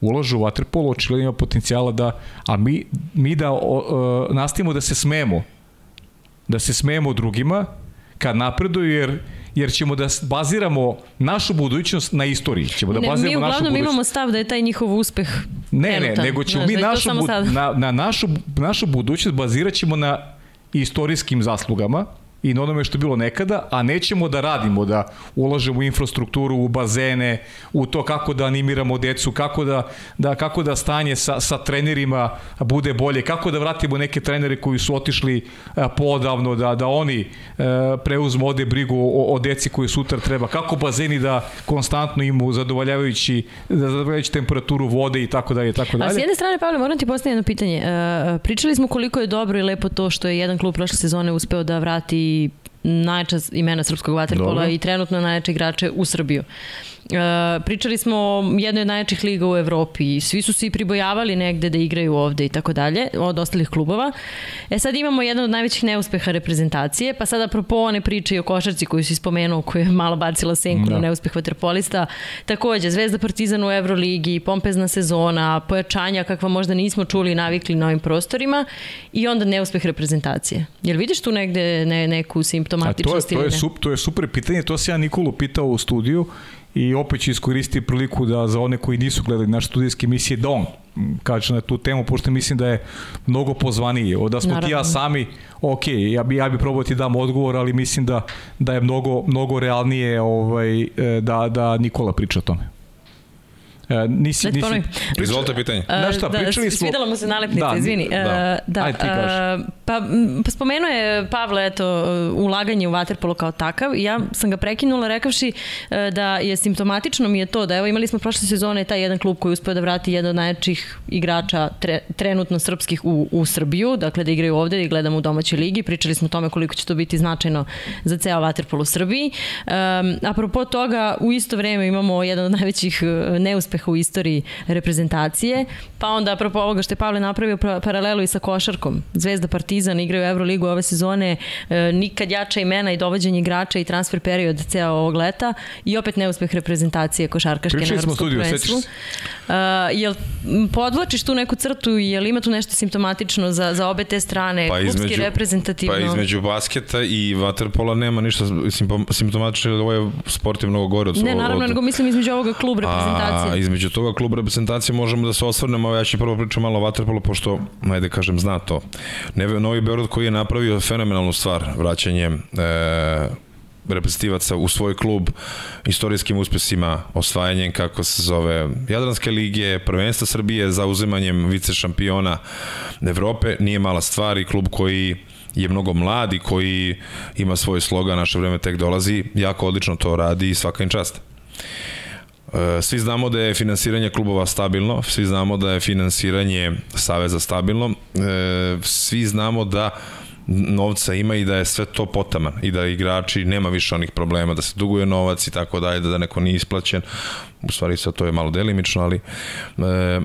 ulažu u waterpolo, očigledno ima potencijala da, a mi, mi da o, o, nastavimo da se smemo, da se smemo drugima kad napreduju, jer jer ćemo da baziramo našu budućnost na istoriji. Ćemo da Ne, mi baziramo našu uglavnom budućnost. imamo stav da je taj njihov uspeh Ne, ne, trenutan. nego ćemo Znaš, mi da našu, sad. na, na našu, našu budućnost bazirat ćemo na istorijskim zaslugama i na onome što je bilo nekada, a nećemo da radimo, da ulažemo u infrastrukturu, u bazene, u to kako da animiramo decu, kako da, da, kako da stanje sa, sa trenerima bude bolje, kako da vratimo neke trenere koji su otišli a, podavno, da, da oni e, preuzmu ode brigu o, o deci koji sutra treba, kako bazeni da konstantno imaju zadovoljavajući, zadovoljavajući temperaturu vode i tako dalje, tako A s dalje. jedne strane, Pavle, moram ti postaviti jedno pitanje. E, pričali smo koliko je dobro i lepo to što je jedan klub prošle sezone uspeo da vrati najjača imena srpskog vaterpola i trenutno najjače igrače u Srbiju. E, pričali smo o jednoj od najjačih liga u Evropi i svi su se i pribojavali negde da igraju ovde i tako dalje od ostalih klubova. E sad imamo jedan od najvećih neuspeha reprezentacije, pa sad apropo one priče i o košarci koju si spomenuo, koja je malo bacila senku Da. na neuspeh vaterpolista, takođe Zvezda Partizan u Euroligi, pompezna sezona, pojačanja kakva možda nismo čuli i navikli na ovim prostorima i onda neuspeh reprezentacije. Jel vidiš tu negde ne, neku A to je, simptomatičnost to, je ili ne? sup, to je super pitanje, to se ja Nikolu pitao u studiju i opet ću iskoristiti priliku da za one koji nisu gledali naše studijske emisije da on kaže na tu temu, pošto mislim da je mnogo pozvaniji. Da smo ti ja Naravno. sami, ok, ja bi, ja bi probao ti dam odgovor, ali mislim da, da je mnogo, mnogo realnije ovaj, e, da, da Nikola priča o tome. E, nisi, nisi, ponovi. Izvolite pitanje. Znaš šta, da, pričali smo- Svidela mu se nalepnica, Da, izvini. da. E, da, Ajde, ti kaži. e, pa, pa spomenuo je Pavle eto, ulaganje u vaterpolo kao takav i ja sam ga prekinula rekavši e, da je simptomatično mi je to da evo imali smo prošle sezone taj jedan klub koji uspeo da vrati jedan od najjačih igrača tre, trenutno srpskih u, u Srbiju, dakle da igraju ovde, da ih gledamo u domaćoj ligi. Pričali smo o tome koliko će to biti značajno za ceo vaterpolo u Srbiji. Um, apropo toga, u isto vreme imamo jedan od najvećih e, neuspeha u istoriji reprezentacije, pa onda apropo ovoga što je Pavle napravio pra- paralelu i sa košarkom. Zvezda Partizan igraju u Euroligu ove sezone, e, nikad jača imena i dovođenje igrača i transfer period ceo ovog leta i opet neuspeh reprezentacije košarkaške na Pričali u evropskom studiju, prvenstvu. Uh, jel podvlačiš tu neku crtu i jel ima tu nešto simptomatično za, za obe te strane, Pa klubski između, reprezentativno? pa između basketa i vaterpola nema ništa simptomatično, ovo je sport je mnogo gore od Ne, naravno, od, nego mislim između ovoga klub reprezentacije. A između toga klub reprezentacije možemo da se osvrnemo, ja ću prvo pričam malo o Waterpolu, pošto, najde kažem, zna to. Novi Beograd koji je napravio fenomenalnu stvar vraćanjem e, reprezentativaca u svoj klub istorijskim uspesima, osvajanjem kako se zove Jadranske lige, prvenstva Srbije, zauzimanjem vice šampiona Evrope, nije mala stvar i klub koji je mnogo mlad i koji ima svoj slogan naše vreme tek dolazi, jako odlično to radi i svaka im čast. E, svi znamo da je finansiranje klubova stabilno, svi znamo da je finansiranje Saveza stabilno, e, svi znamo da novca ima i da je sve to potaman i da igrači nema više onih problema da se duguje novac i tako dalje, da, neko nije isplaćen. U stvari sad to je malo delimično, ali e,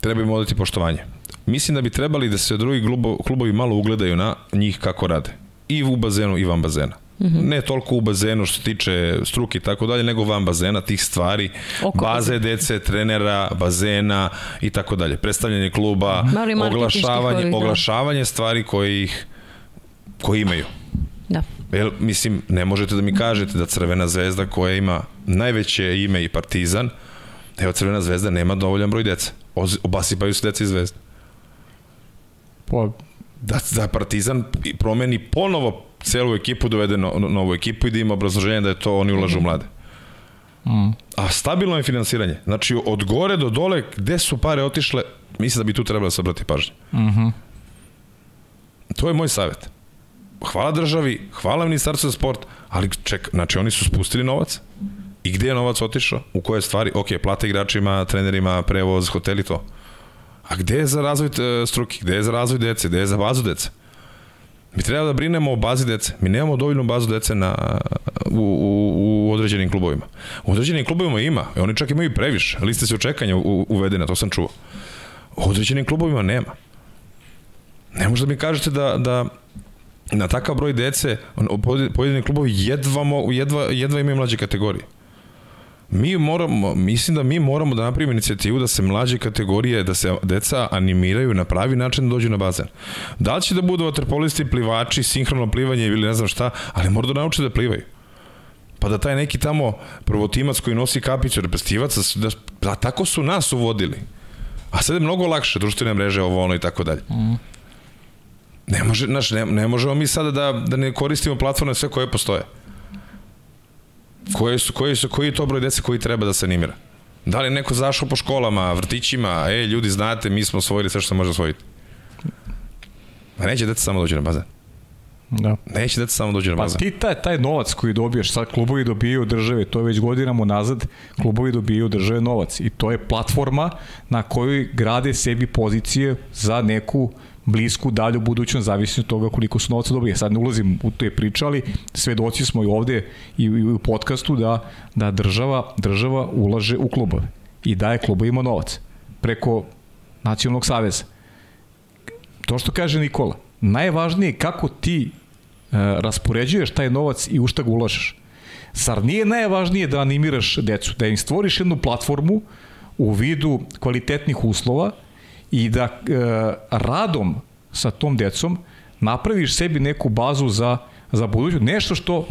treba im odati poštovanje. Mislim da bi trebali da se drugi klubovi malo ugledaju na njih kako rade. I u bazenu i van bazena. Mm -hmm. Ne toliko u bazenu što se tiče struke i tako dalje, nego van bazena, tih stvari, Oko baze dece, trenera, bazena i tako dalje. Predstavljanje kluba, oglašavanje, ovih, da. oglašavanje stvari koje ih koje imaju. Da. Jel, mislim, ne možete da mi kažete da Crvena zvezda koja ima najveće ime i partizan, evo Crvena zvezda nema dovoljan broj dece. Obasipaju se deca iz zvezda. Pa, da, da Partizan promeni ponovo celu ekipu, dovede no, novu ekipu i da ima obrazloženje da je to oni ulažu u mhm. mlade. Mm. A stabilno je finansiranje. Znači, od gore do dole, gde su pare otišle, mislim da bi tu trebalo da se obrati pažnje. Mm -hmm. To je moj savjet. Hvala državi, hvala ministarstvu za sport, ali ček, znači oni su spustili novac i gde je novac otišao, u koje stvari, ok, plate igračima, trenerima, prevoz, hoteli, to. A gde je za razvoj e, struke, gde je za razvoj dece, gde je za bazu dece? Mi treba da brinemo o bazi dece. Mi nemamo dovoljnu bazu dece na, u, u, u određenim klubovima. U određenim klubovima ima. I oni čak imaju previše. Liste se očekanja uvedena, to sam čuo. U određenim klubovima nema. Ne možda mi kažete da, da na takav broj dece pojedini klubovi jedva, jedva, jedva imaju mlađe kategorije mi moramo, mislim da mi moramo da napravimo inicijativu da se mlađe kategorije, da se deca animiraju na pravi način da dođu na bazen. Da li će da budu vaterpolisti, plivači, sinhrono plivanje ili ne znam šta, ali mora da nauče da plivaju. Pa da taj neki tamo prvotimac koji nosi kapicu reprezentativac, da, da tako su nas uvodili. A sad je mnogo lakše, društvene mreže, ovo ono i tako dalje. Mm. Ne, može, znaš, ne, ne možemo mi sada da, da ne koristimo platforme sve koje postoje. Koji, su, koji, su, koji je to broj dece koji treba da se animira? Da li neko zašao po školama, vrtićima, e, ljudi, znate, mi smo osvojili sve što se može osvojiti. Ma neće deca samo dođe na bazen. Da. Neće deca samo dođe na pa bazen. Pa ti taj, taj novac koji dobiješ, sad klubovi dobijaju države, to je već godinama nazad, klubovi dobijaju države novac i to je platforma na kojoj grade sebi pozicije za neku blisku, dalju budućnost, zavisno od toga koliko su novca dobili. Sad ne ulazim u te priče, ali svedoci smo i ovde i, u podcastu da, da država, država ulaže u klubove i daje klubovima novac preko nacionalnog saveza. To što kaže Nikola, najvažnije je kako ti e, raspoređuješ taj novac i u šta ga ulažeš. Zar nije najvažnije da animiraš decu, da im stvoriš jednu platformu u vidu kvalitetnih uslova i da e, radom sa tom decom napraviš sebi neku bazu za, za budućnost, nešto što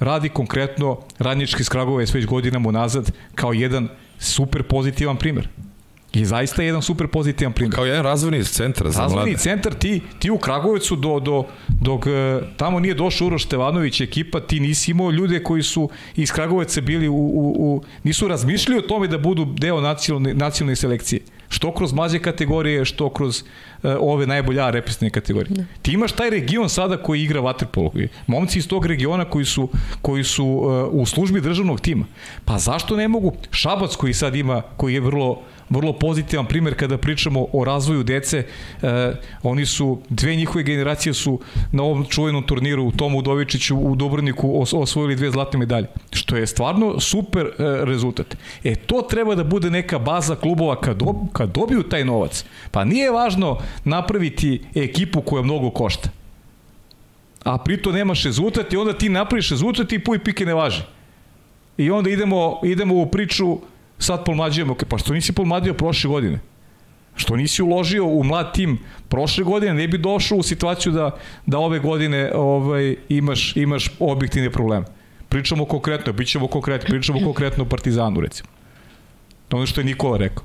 radi konkretno radnički skragove već godinama unazad kao jedan super pozitivan primer. I zaista je jedan super pozitivan primjer. Kao jedan razvojni centar za razvojni mlade. centar, ti, ti u Kragovicu do, do, dok e, tamo nije došao Uroš Stevanović ekipa, ti nisi imao ljude koji su iz Kragovica bili u, u, u nisu razmišljali o tome da budu deo nacionalne, nacionalne selekcije. Što kroz mlađe kategorije, što kroz uh, ove najbolje A kategorije. Da. Ti imaš taj region sada koji igra vaterpolo. Momci iz tog regiona koji su, koji su uh, u službi državnog tima. Pa zašto ne mogu? Šabac koji sad ima, koji je vrlo vrlo pozitivan primer kada pričamo o razvoju dece. E, oni su, dve njihove generacije su na ovom čuvenom turniru u Tomu Udovičiću u Dobrniku os, osvojili dve zlatne medalje. Što je stvarno super e, rezultat. E, to treba da bude neka baza klubova kad, dob, kad dobiju taj novac. Pa nije važno napraviti ekipu koja mnogo košta. A pritom nemaš rezultat i onda ti napraviš rezultat i puj pike ne važi. I onda idemo, idemo u priču sad pomlađujemo, pa što nisi pomladio prošle godine? Što nisi uložio u mlad tim prošle godine, ne bi došao u situaciju da, da ove godine ovaj, imaš, imaš objektivne probleme. Pričamo konkretno, bit ćemo konkretno, pričamo konkretno o Partizanu, recimo. Ono što je Nikola rekao.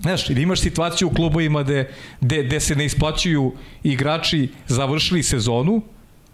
Znaš, ili imaš situaciju u klubovima gde, gde, gde se ne isplaćuju igrači završili sezonu,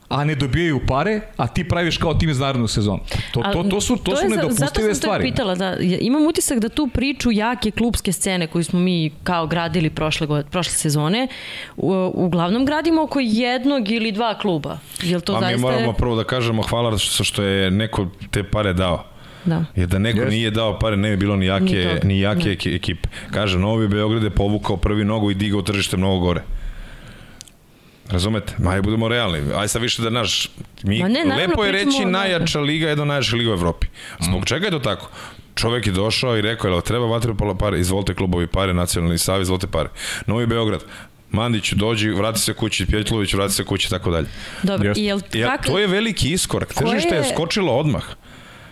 a ne dobijaju pare, a ti praviš kao tim iz narednu sezonu. To, to, to su, to, to su nedopustive stvari. Zato sam pitala, da, imam utisak da tu priču jake klubske scene koju smo mi kao gradili prošle, god, prošle sezone, u, uglavnom gradimo oko jednog ili dva kluba. Jel to pa zaista... mi moramo prvo da kažemo hvala što, što je neko te pare dao. Da. Jer da neko yes. nije dao pare, ne bi bilo ni jake, ni, ni jake ne. ekipe. Kaže, Novi Beograd je povukao prvi nogu i digao tržište mnogo gore. Razumete? Maj budemo realni. Aj sad više da naš mi ne, lepo je reći najjača liga, jedna najjača liga u Evropi. Zbog mm. čega je to tako? Čovek je došao i rekao, jel treba vaterpolo pare, izvolite klubovi pare, nacionalni sav, izvolite pare. Novi Beograd, Mandić dođi, vrati se kući, Pjetlović vrati se kući, tako dalje. Dobro, i jel, ja, to je veliki iskorak. Tržište je skočilo odmah.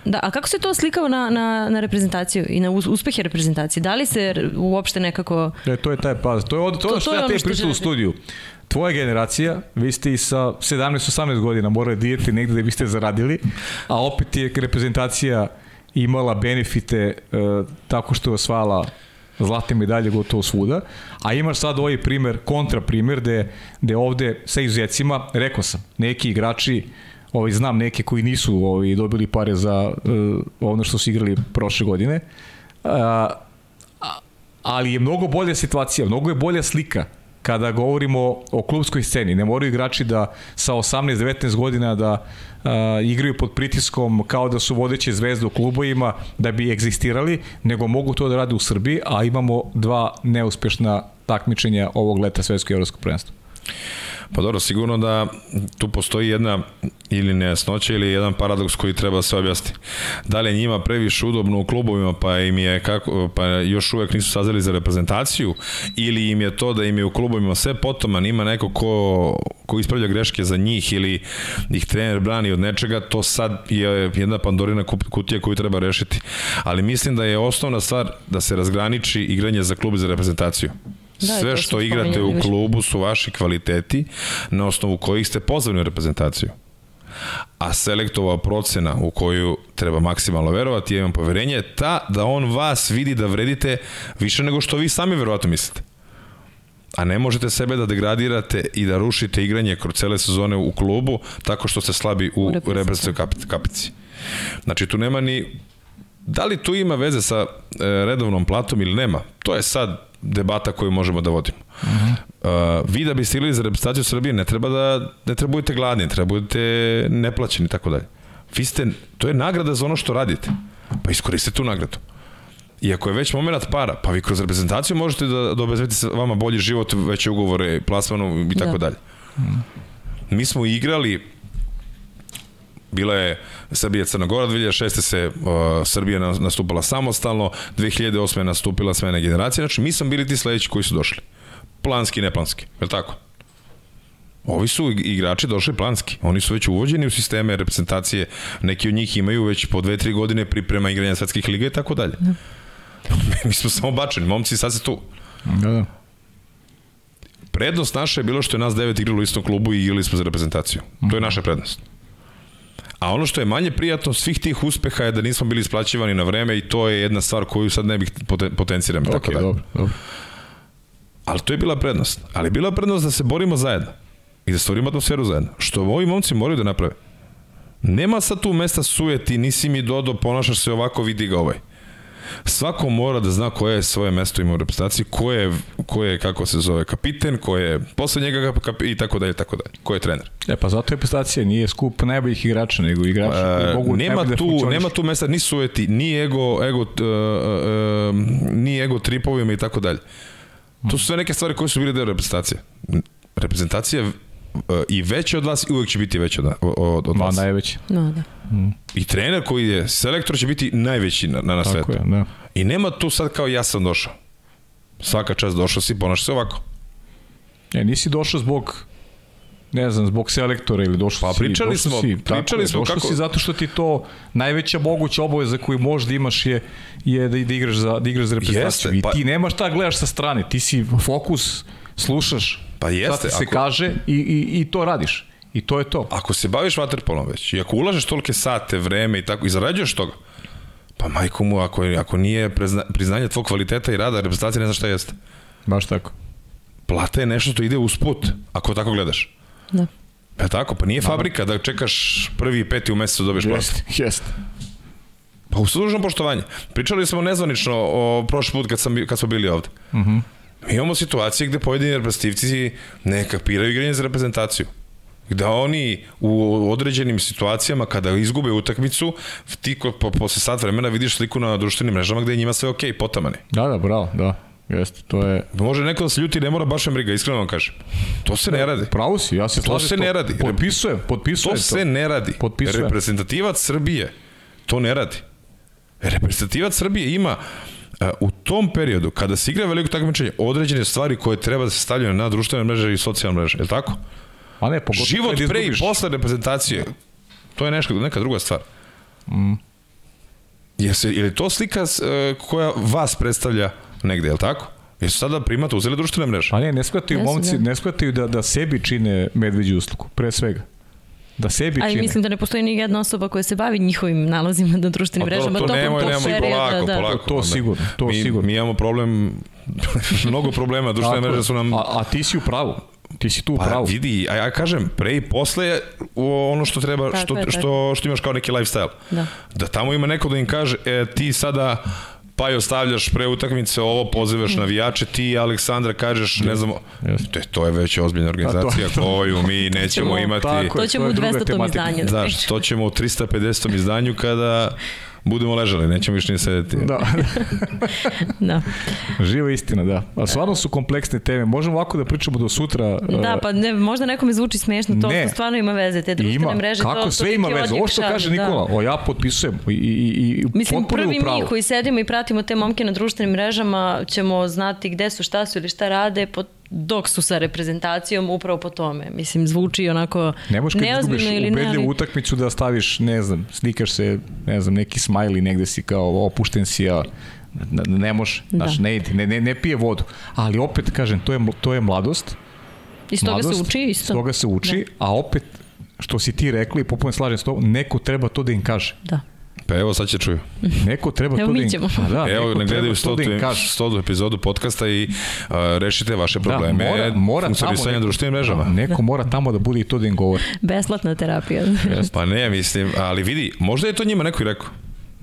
Da, a kako se to slikao na, na, na reprezentaciju i na uspehe reprezentacije? Da li se uopšte nekako... E, to je taj paz. To je, od, to, to, to što ja te pričao u studiju. Tvoja generacija, vi ste i sa 17-18 godina morali dijeti negde da biste zaradili, a opet je reprezentacija imala benefite e, tako što je osvala zlatne medalje gotovo svuda, a imaš sad ovaj primer, kontra primer, gde, gde ovde sa izuzetcima, rekao sam, neki igrači ovaj, znam neke koji nisu ovaj, dobili pare za uh, ono što su igrali prošle godine, uh, ali je mnogo bolja situacija, mnogo je bolja slika kada govorimo o klubskoj sceni. Ne moraju igrači da sa 18-19 godina da uh, igraju pod pritiskom kao da su vodeće zvezde u klubovima da bi egzistirali, nego mogu to da rade u Srbiji, a imamo dva neuspešna takmičenja ovog leta svetskog i evropskog prvenstva. Pa dobro, sigurno da tu postoji jedna ili nejasnoća ili jedan paradoks koji treba se objasni. Da li je njima previše udobno u klubovima pa im je kako, pa još uvek nisu sazeli za reprezentaciju ili im je to da im je u klubovima sve potoman, ima neko ko, ko ispravlja greške za njih ili ih trener brani od nečega, to sad je jedna pandorina kutija koju treba rešiti. Ali mislim da je osnovna stvar da se razgraniči igranje za klub i za reprezentaciju. Da, Sve što igrate u klubu su vaši kvaliteti na osnovu kojih ste pozvani u reprezentaciju. A selektova procena u koju treba maksimalno verovati, ja imam poverenje, je ta da on vas vidi da vredite više nego što vi sami verovatno mislite. A ne možete sebe da degradirate i da rušite igranje kroz cele sezone u klubu tako što ste slabi u, u reprezentacijoj kapici. Znači tu nema ni Da li tu ima veze sa e, redovnom platom ili nema? To je sad debata koju možemo da vodimo. Uh -huh. uh, vi da biste ili za reprezentaciju Srbije ne treba da ne treba budete gladni, treba budete neplaćeni i tako dalje. Vi ste, to je nagrada za ono što radite. Pa iskoristite tu nagradu. I ako je već moment para, pa vi kroz reprezentaciju možete da, da obezvedite vama bolji život, veće ugovore, plasmanu i tako da. dalje. Mi smo igrali bila je Srbija Crna Gora, 2006. se uh, Srbija nastupala samostalno, 2008. je nastupila smena generacija, znači mi smo bili ti sledeći koji su došli. Planski, neplanski, je li tako? Ovi su igrači došli planski. Oni su već uvođeni u sisteme reprezentacije. Neki od njih imaju već po dve, tri godine priprema igranja svetskih liga i tako dalje. Da. Mi smo samo bačeni, momci sad se tu. Da, da. Prednost naša je bilo što je nas devet igralo u istom klubu i igrali smo za reprezentaciju. To je naša prednost. A ono što je manje prijatno svih tih uspeha je da nismo bili isplaćivani na vreme i to je jedna stvar koju sad ne bih potenciram. Okay, tako da. dobro, dobro. Ali to je bila prednost. Ali je bila prednost da se borimo zajedno i da stvorimo atmosferu zajedno. Što ovi momci moraju da naprave. Nema sad tu mesta sujeti, nisi mi dodo, ponašaš se ovako, vidi ga ovaj svako mora da zna koje je svoje mesto ima u reprezentaciji, ko je, ko je kako se zove, kapiten, ko je posle njega kap, i tako dalje, tako dalje. Ko je trener. E, pa zato je reprezentacija nije skup najboljih igrača, nego igrača e, mogu nema da tu, nema tu mesta ni sujeti, ni ego, ego uh, uh, ni ego tripovima i tako dalje. To su sve neke stvari koje su bile deo reprezentacije. Reprezentacija i veće od vas i uvek će biti veće od, od, od vas. Ma, najveće. No, da. Mm. I trener koji je selektor će biti najveći na, na, na svetu. Je, da. I nema tu sad kao ja sam došao. Svaka čast došao si, ponaš se ovako. E, nisi došao zbog ne znam, zbog selektora ili došao pa, si. pričali smo, si, pričali tako, smo došao kako... si zato što ti to najveća moguća obaveza koju možda imaš je, je da, da igraš za, da igraš za reprezentaciju. Jeste, pa... I ti nemaš šta gledaš sa strane, ti si fokus, slušaš pa jeste, šta se ako... kaže i, i, i to radiš. I to je to. Ako se baviš vaterpolom već i ako ulažeš tolike sate, vreme i tako i zarađuješ toga, Pa majko mu, ako, ako nije prezna, priznanje tvog kvaliteta i rada, reprezentacija ne zna šta jeste. Baš tako. Plata je nešto što ide uz put, ako tako gledaš. Da. Pa tako, pa nije fabrika da čekaš prvi i peti u mesecu da dobiješ platu. Jeste, jeste. Pa u služnom poštovanje. Pričali smo nezvanično o prošli put kad, sam, kad smo bili ovde. Uh -huh. Mi imamo situacije gde pojedini reprezentativci ne kapiraju igranje za reprezentaciju. Gde oni u određenim situacijama kada izgube utakmicu, ti ko, po, posle sat vremena vidiš sliku na društvenim mrežama gde je njima sve okej, okay, potamane. Da, da, bravo, da. Jeste, to je... Može neko da se ljuti, ne mora baš briga, iskreno vam kažem. To se ne radi. Pravo si, ja se To se ne radi. Potpisujem, potpisujem to. To se ne radi. Potpisujem. Reprezentativac Srbije to ne radi. Reprezentativac Srbije ima u tom periodu, kada se igra veliko takmičenje, određene stvari koje treba da se stavljaju na društvene mreže i socijalne mreže, je li tako? A ne, pogotovo Život pre i posle reprezentacije, to je nešto, neka druga stvar. Mm. Je, se, je li to slika uh, koja vas predstavlja negde, je li tako? Jesu sada primate uzeli društvene mreže? A ne, ne shvataju momci, da. ne shvataju da, da sebi čine medveđu uslugu, pre svega. Da sebi Ali čine. mislim da ne postoji ni jedna osoba koja se bavi njihovim nalozima na društvenim Pa to- mrežama. to tokom nemoj, nemoj, polako, da. polako. To onda. sigurno, to mi, sigurno. Mi imamo problem, mnogo problema, društvene mreže su nam... A, a ti si u pravu. Ti si tu u Pa pravu. vidi, a ja kažem, pre i posle ono što treba, Tako što, je, što, što imaš kao neki lifestyle. Da. Da tamo ima neko da im kaže, e, ti sada pa i ostavljaš pre utakmice ovo, pozivaš navijače, ti Aleksandra kažeš, ne znamo, Jeste. te, to je već ozbiljna organizacija to- koju mi nećemo Ćemo- imati. Tako je, To ćemo to je u druga 200. tematika. izdanju. Znaš, to ćemo u 350. izdanju kada budemo ležali, nećemo više ni sedeti. Da, Da. živa istina, da. A stvarno su kompleksne teme. Možemo ovako da pričamo do sutra. Da, uh, pa ne, možda nekome zvuči smešno, to Ne. stvarno ima veze, te društvene ima. mreže. Kako to, to sve ima neki veze. Ovo što kaže da. Nikola, o ja potpisujem i, i, i Mislim, prvi u pravu. mi koji sedimo i pratimo te momke na društvenim mrežama ćemo znati gde su, šta su ili šta rade po, dok su sa reprezentacijom upravo po tome. Mislim, zvuči onako Ne možeš kad izgubiš ubedljivu utakmicu da staviš, ne znam, slikaš se, ne znam, neki smajli negde si kao opušten si, a ne, ne može, Da. znaš, ne ne, ne, ne pije vodu. Ali opet, kažem, to je, to je mladost. Iz toga se mladost, uči Iz isto. toga se uči, a opet, što si ti rekli, i popuno slažem s tobom, neko treba to da im kaže. Da. Pa evo, sad će čuju. Neko treba Evo to da mi im ćemo. Pa da, Evo, ne gledaju to da im stotu, kaže. stotu epizodu podcasta i uh, rešite vaše probleme Da, mora, mora funkcionisanja društvenim mrežama. Neko mora tamo da bude i to da im govori. Besplatna terapija. Pa ne, mislim, ali vidi, možda je to njima neko i rekao.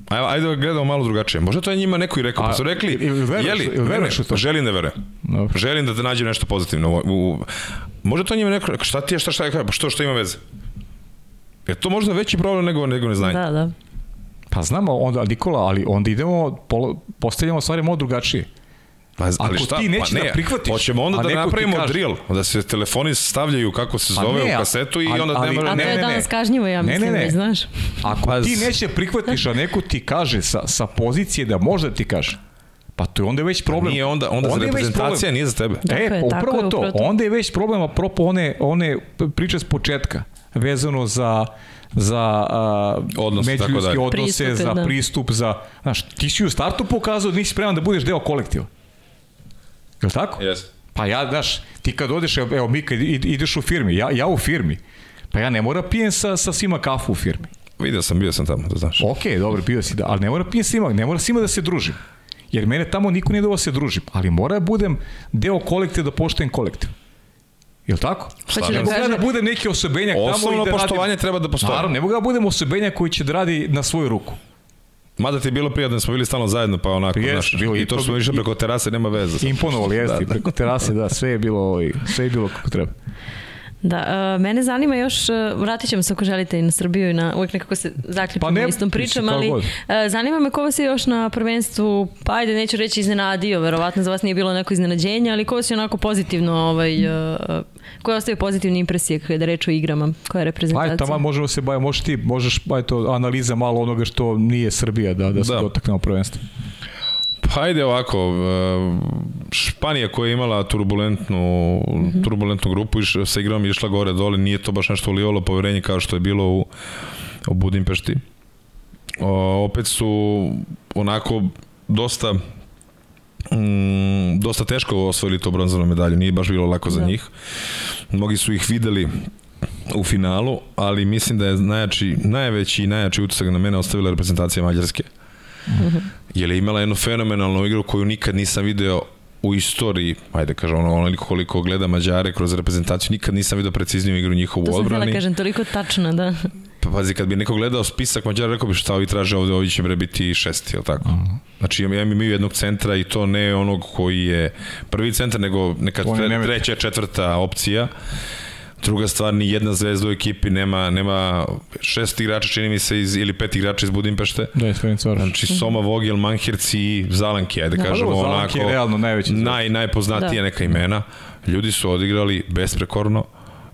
Ajde, ajde da gledamo malo drugačije. Možda to je njima neko i rekao. Pa su rekli, veruješ- jeli, veruješ u to? želim da verujem. Dobro. Želim da te nađem nešto pozitivno. U, u, možda to njima neko rekao, šta ti je, šta, šta, šta, pa što, što ima veze? Je to možda veći problem nego, nego neznanje? da, da. Pa znamo onda, Nikola, ali onda idemo, polo- postavljamo stvari malo drugačije. Pa, ali Ako šta? ti nećeš pa ne, da prihvatiš, Hoćemo onda a da napravimo kaže- drill, da se telefoni stavljaju kako se Pa zove ne, u kasetu i ali- onda ali- ne može... A Ne, to je ne, ne. danas kažnjivo, ja Ne, mislim, ne, ne. već, znaš. Ako Pa ti neće prihvatiš, a neko ti kaže sa, sa pozicije da možda ti kaže, pa to je onda već problem. Nije onda, onda, onda već reprezentacija nije za tebe. Tako e, pa tako upravo to. upravo to. Onda je već problem, apropo one, one priče s početka, vezano za za uh, Odnos, tako međuljudske odnose, Pristupe, za da. pristup, za... Znaš, ti si u startu pokazao da nisi spreman da budeš deo kolektiva. Je li tako? Jeste. Pa ja, znaš, ti kad odeš, evo mi kad id- ideš u firmi, ja, ja u firmi, pa ja ne moram pijem sa, sa svima kafu u firmi. Vidio sam, bio sam tamo, da znaš. Ok, dobro, bio si da, ali ne moram pijem sa svima, ne moram svima da se družim. Jer mene tamo niko nije da se družim, ali mora da budem deo kolektiva da poštujem kolektiv. Jel tako? Hoće da Ne mogu ja kaže- da budem neki osobenjak tamo Osnovno i da poštovanje radim... treba da postoji. Naravno, ne mogu da budem osobenjak koji će da radi na svoju ruku. Mada ti je bilo prijatno, da smo bili stalno zajedno, pa onako, Jeste, znaš, bilo i to smo išli preko terase, nema veze. Imponovali, jeste, Da, da. preko terase, da, sve je bilo, ovaj, sve je bilo kako treba. Da, uh, mene zanima još, uh, vratit ćemo se ako želite i na Srbiju i na, uvijek nekako se zaključimo Pa ne, istom pričom, ali uh, zanima me ko vas je još na prvenstvu, pa ajde neću reći iznenadio, verovatno za vas nije bilo neko iznenađenje, ali ko vas je onako pozitivno, ovaj, uh, ko je ostavio pozitivne impresije kada reč o igrama, koja je reprezentacija? Ajde, tamo možemo se baviti, možeš ti, možeš, ajde to, analiza malo onoga što nije Srbija, da, da se Da. dotaknemo prvenstva. Pa ajde ovako, e, Španija koja je imala turbulentnu, turbulentnu grupu iš, sa igrom išla gore dole, nije to baš nešto ulivalo poverenje kao što je bilo u, u Budimpešti. O, opet su onako dosta mm, dosta teško osvojili to bronzanu medalju, nije baš bilo lako za Da. njih. Mnogi su ih videli u finalu, ali mislim da je najjači, najveći i najjači utisak na mene ostavila reprezentacija Mađarske Uh. Jer je imala jednu fenomenalnu igru koju nikad nisam video u istoriji, ajde kažem, ono, onoliko koliko gleda Mađare kroz reprezentaciju, nikad nisam video precizniju igru njihovu odbrani. To sam htjela kažem, toliko tačno, da. Pa pazi, kad bi neko gledao spisak Mađara, rekao bi šta ovi traže ovde, ovi će bre biti šesti, je tako? Uh -huh. Znači, ja imaju jednog centra i to ne onog koji je prvi centar, nego neka tre, treća, četvrta opcija. Druga stvar, ni jedna zvezda u ekipi nema, nema šest igrača, čini mi se, iz, ili pet igrača iz Budimpešte. Da, je Znači, Soma, Vogel, Manhirci i Zalanki, ajde da, kažemo onako. Zalanki je realno najveći. Naj, najpoznatije da. neka imena. Ljudi su odigrali besprekorno.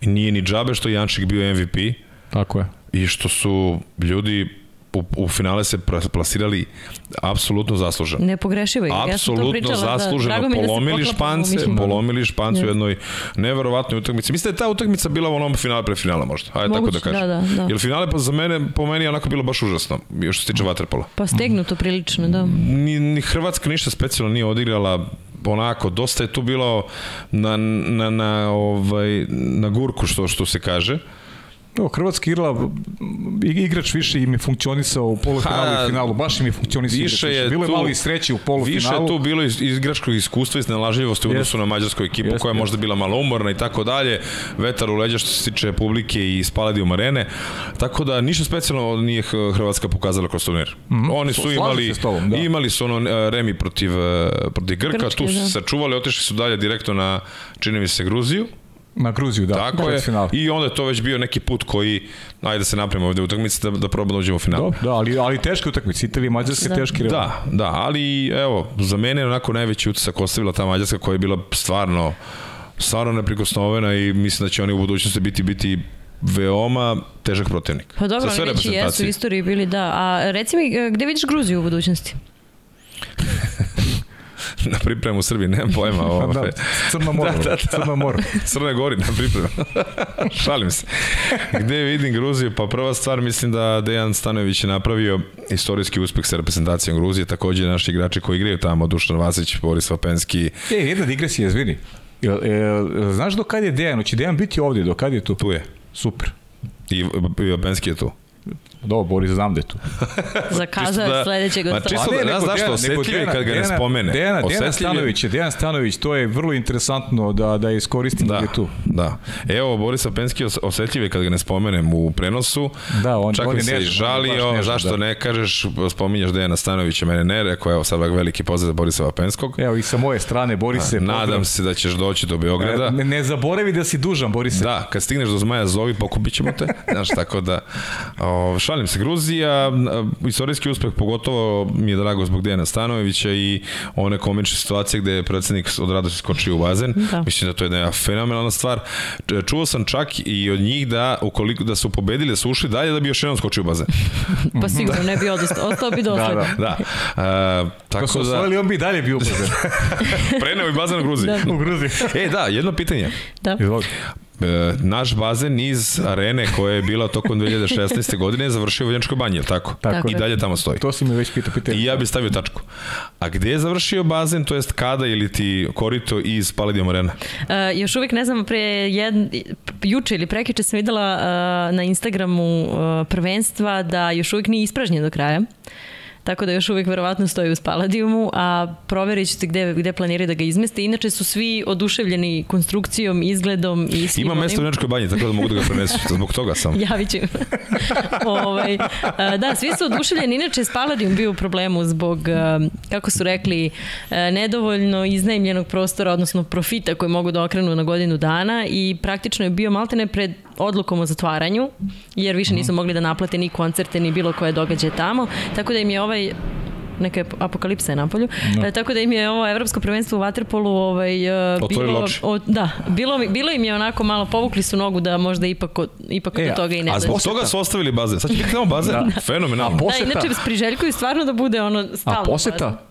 Nije ni džabe što Jančik bio MVP. Tako je. I što su ljudi u, u finale se plasirali apsolutno zasluženo. Nepogrešivo je. Apsolutno ja zasluženo. Da, polomili da špance, polomili špance u jednoj neverovatnoj utakmici. Mislim da je ta utakmica bila u onom finale pre finala možda. Hajde tako da kažem. Da, da, da. Jer finale pa za mene, po meni je onako bilo baš užasno, još se tiče vaterpola. Pa stegnuto prilično, da. Ni, ni Hrvatska ništa specijalno nije odigrala onako, dosta je tu bilo na, na, na, ovaj, na gurku, što, što se kaže. No, Hrvatski igrala, igrač više im je funkcionisao u polufinalu i finalu, baš im je funkcionisao više je Bilo je malo i sreće u polufinalu. Više je tu bilo iz, igračkog iskustva i snalažljivosti u odnosu na mađarsku ekipu jest, koja je možda bila malo umorna i tako dalje. Vetar u leđa što se tiče publike i Spaladijum arene. Tako da ništa specijalno nije Hrvatska pokazala kroz turnir. Mm -hmm. Oni su imali, tobom, da. imali su ono e, remi protiv, e, protiv Grka, Grčke, tu su da. sačuvali, otišli su dalje direktno na, čini mi se, Gruziju Na Gruziju, da. Tako da, je. Final. I onda je to već bio neki put koji, ajde da se napravimo ovde u utakmici da, da probamo da uđemo u final. Da, da ali, ali teške utakmice, Italija i Mađarska da. teški real. Da, da, ali evo, za mene je onako najveći utisak ostavila ta Mađarska koja je bila stvarno stvarno neprikosnovena i mislim da će oni u budućnosti biti biti veoma težak protivnik. Pa dobro, oni već jesu u istoriji bili, da. A reci mi, gde vidiš Gruziju u budućnosti? na pripremu u Srbiji, nemam pojma. Ovo, da, Crna mora, da, da, da. Crna mora. Crna Gori na pripremu. Šalim se. Gde vidim Gruziju? Pa prva stvar, mislim da Dejan Stanović je napravio istorijski uspeh sa reprezentacijom Gruzije, takođe naši igrači koji igraju tamo, Dušan Vasić, Boris Vapenski. E, jedna digresija, izvini. E, e, znaš do kad je Dejan? Hoće Dejan biti ovde, do kad je tu? Tu je. Super. I, i Vapenski je tu. Do, Boris, znam da je tu. Zakazao je da, sledećeg Ma čisto da, ne znaš što osjetljivi kad ga ne spomene. Dejana, Dejana Stanović, Dejan Stanović, to je vrlo interesantno da, da iskoristim da, da je tu. Da, evo Borisa Penski osjetljivi kad ga ne spomenem u prenosu. Da, on, Čak on mi se nežno, žalio, nežno, zašto da. ne kažeš, spominješ Dejana Stanovića, mene ne rekao, evo sad veliki pozdrav za Borisa Vapenskog. Evo i sa moje strane, Borise. Nadam se da ćeš doći do Beograda. Ne, ne zaboravi da si dužan, Borise. Da, kad stigneš do Zmaja zovi, pokupit ćemo te. Znaš, tako da, o, šalim se, Gruzija, istorijski uspeh, pogotovo mi je drago zbog Dejana Stanojevića i one komične situacije gde je predsednik od radosti skočio u bazen. Da. Mislim da to je jedna fenomenalna stvar. Čuo sam čak i od njih da ukoliko da su pobedili, da su ušli dalje da bi još jednom skočio u bazen. pa sigurno ne bi odostao, ostao bi dosledan. Da, da. da. Uh, tako Ko su da... osvojili, on bi dalje bio u bazen. Preneo i bazen u Gruziji. Da. U Gruziji. e, da, jedno pitanje. Da. E, naš bazen iz arene koja je bila tokom 2016. godine je završio u Vljančkoj banji, je li tako? Tako. I dalje tamo stoji. To si mi već pitao pitao. I ja bih stavio tačku. A gde je završio bazen, to jest kada ili ti korito iz Palladium arena? Uh, još uvijek ne znam, pre jed, juče ili prekiče sam videla uh, na Instagramu uh, prvenstva da još uvijek nije ispražnjen do kraja tako da još uvijek verovatno stoji u Spaladiumu, a proverit ćete gde, gde planiraju da ga izmeste. Inače su svi oduševljeni konstrukcijom, izgledom i svim Ima mesto u Nečkoj banji, tako da mogu da ga prenesu, zbog toga sam. Javit ću. ovaj, da, svi su oduševljeni, inače Spaladium bio u problemu zbog, kako su rekli, nedovoljno iznajemljenog prostora, odnosno profita koji mogu da okrenu na godinu dana i praktično je bio maltene pred odlukom o zatvaranju, jer više nisu mogli da naplate ni koncerte, ni bilo koje događaje tamo, tako da im je ovaj neka apokalipsa je na polju. No. Da. E, tako da im je ovo evropsko prvenstvo u Waterpolu ovaj, uh, bilo, o, da, bilo, bilo im je onako malo povukli su nogu da možda ipak, ipak e, do toga i ne A zbog toga su ostavili bazen. Sad će biti tamo bazen. da. Fenomenalno. Da, inače priželjkuju stvarno da bude ono stalno. A poseta? Bazen.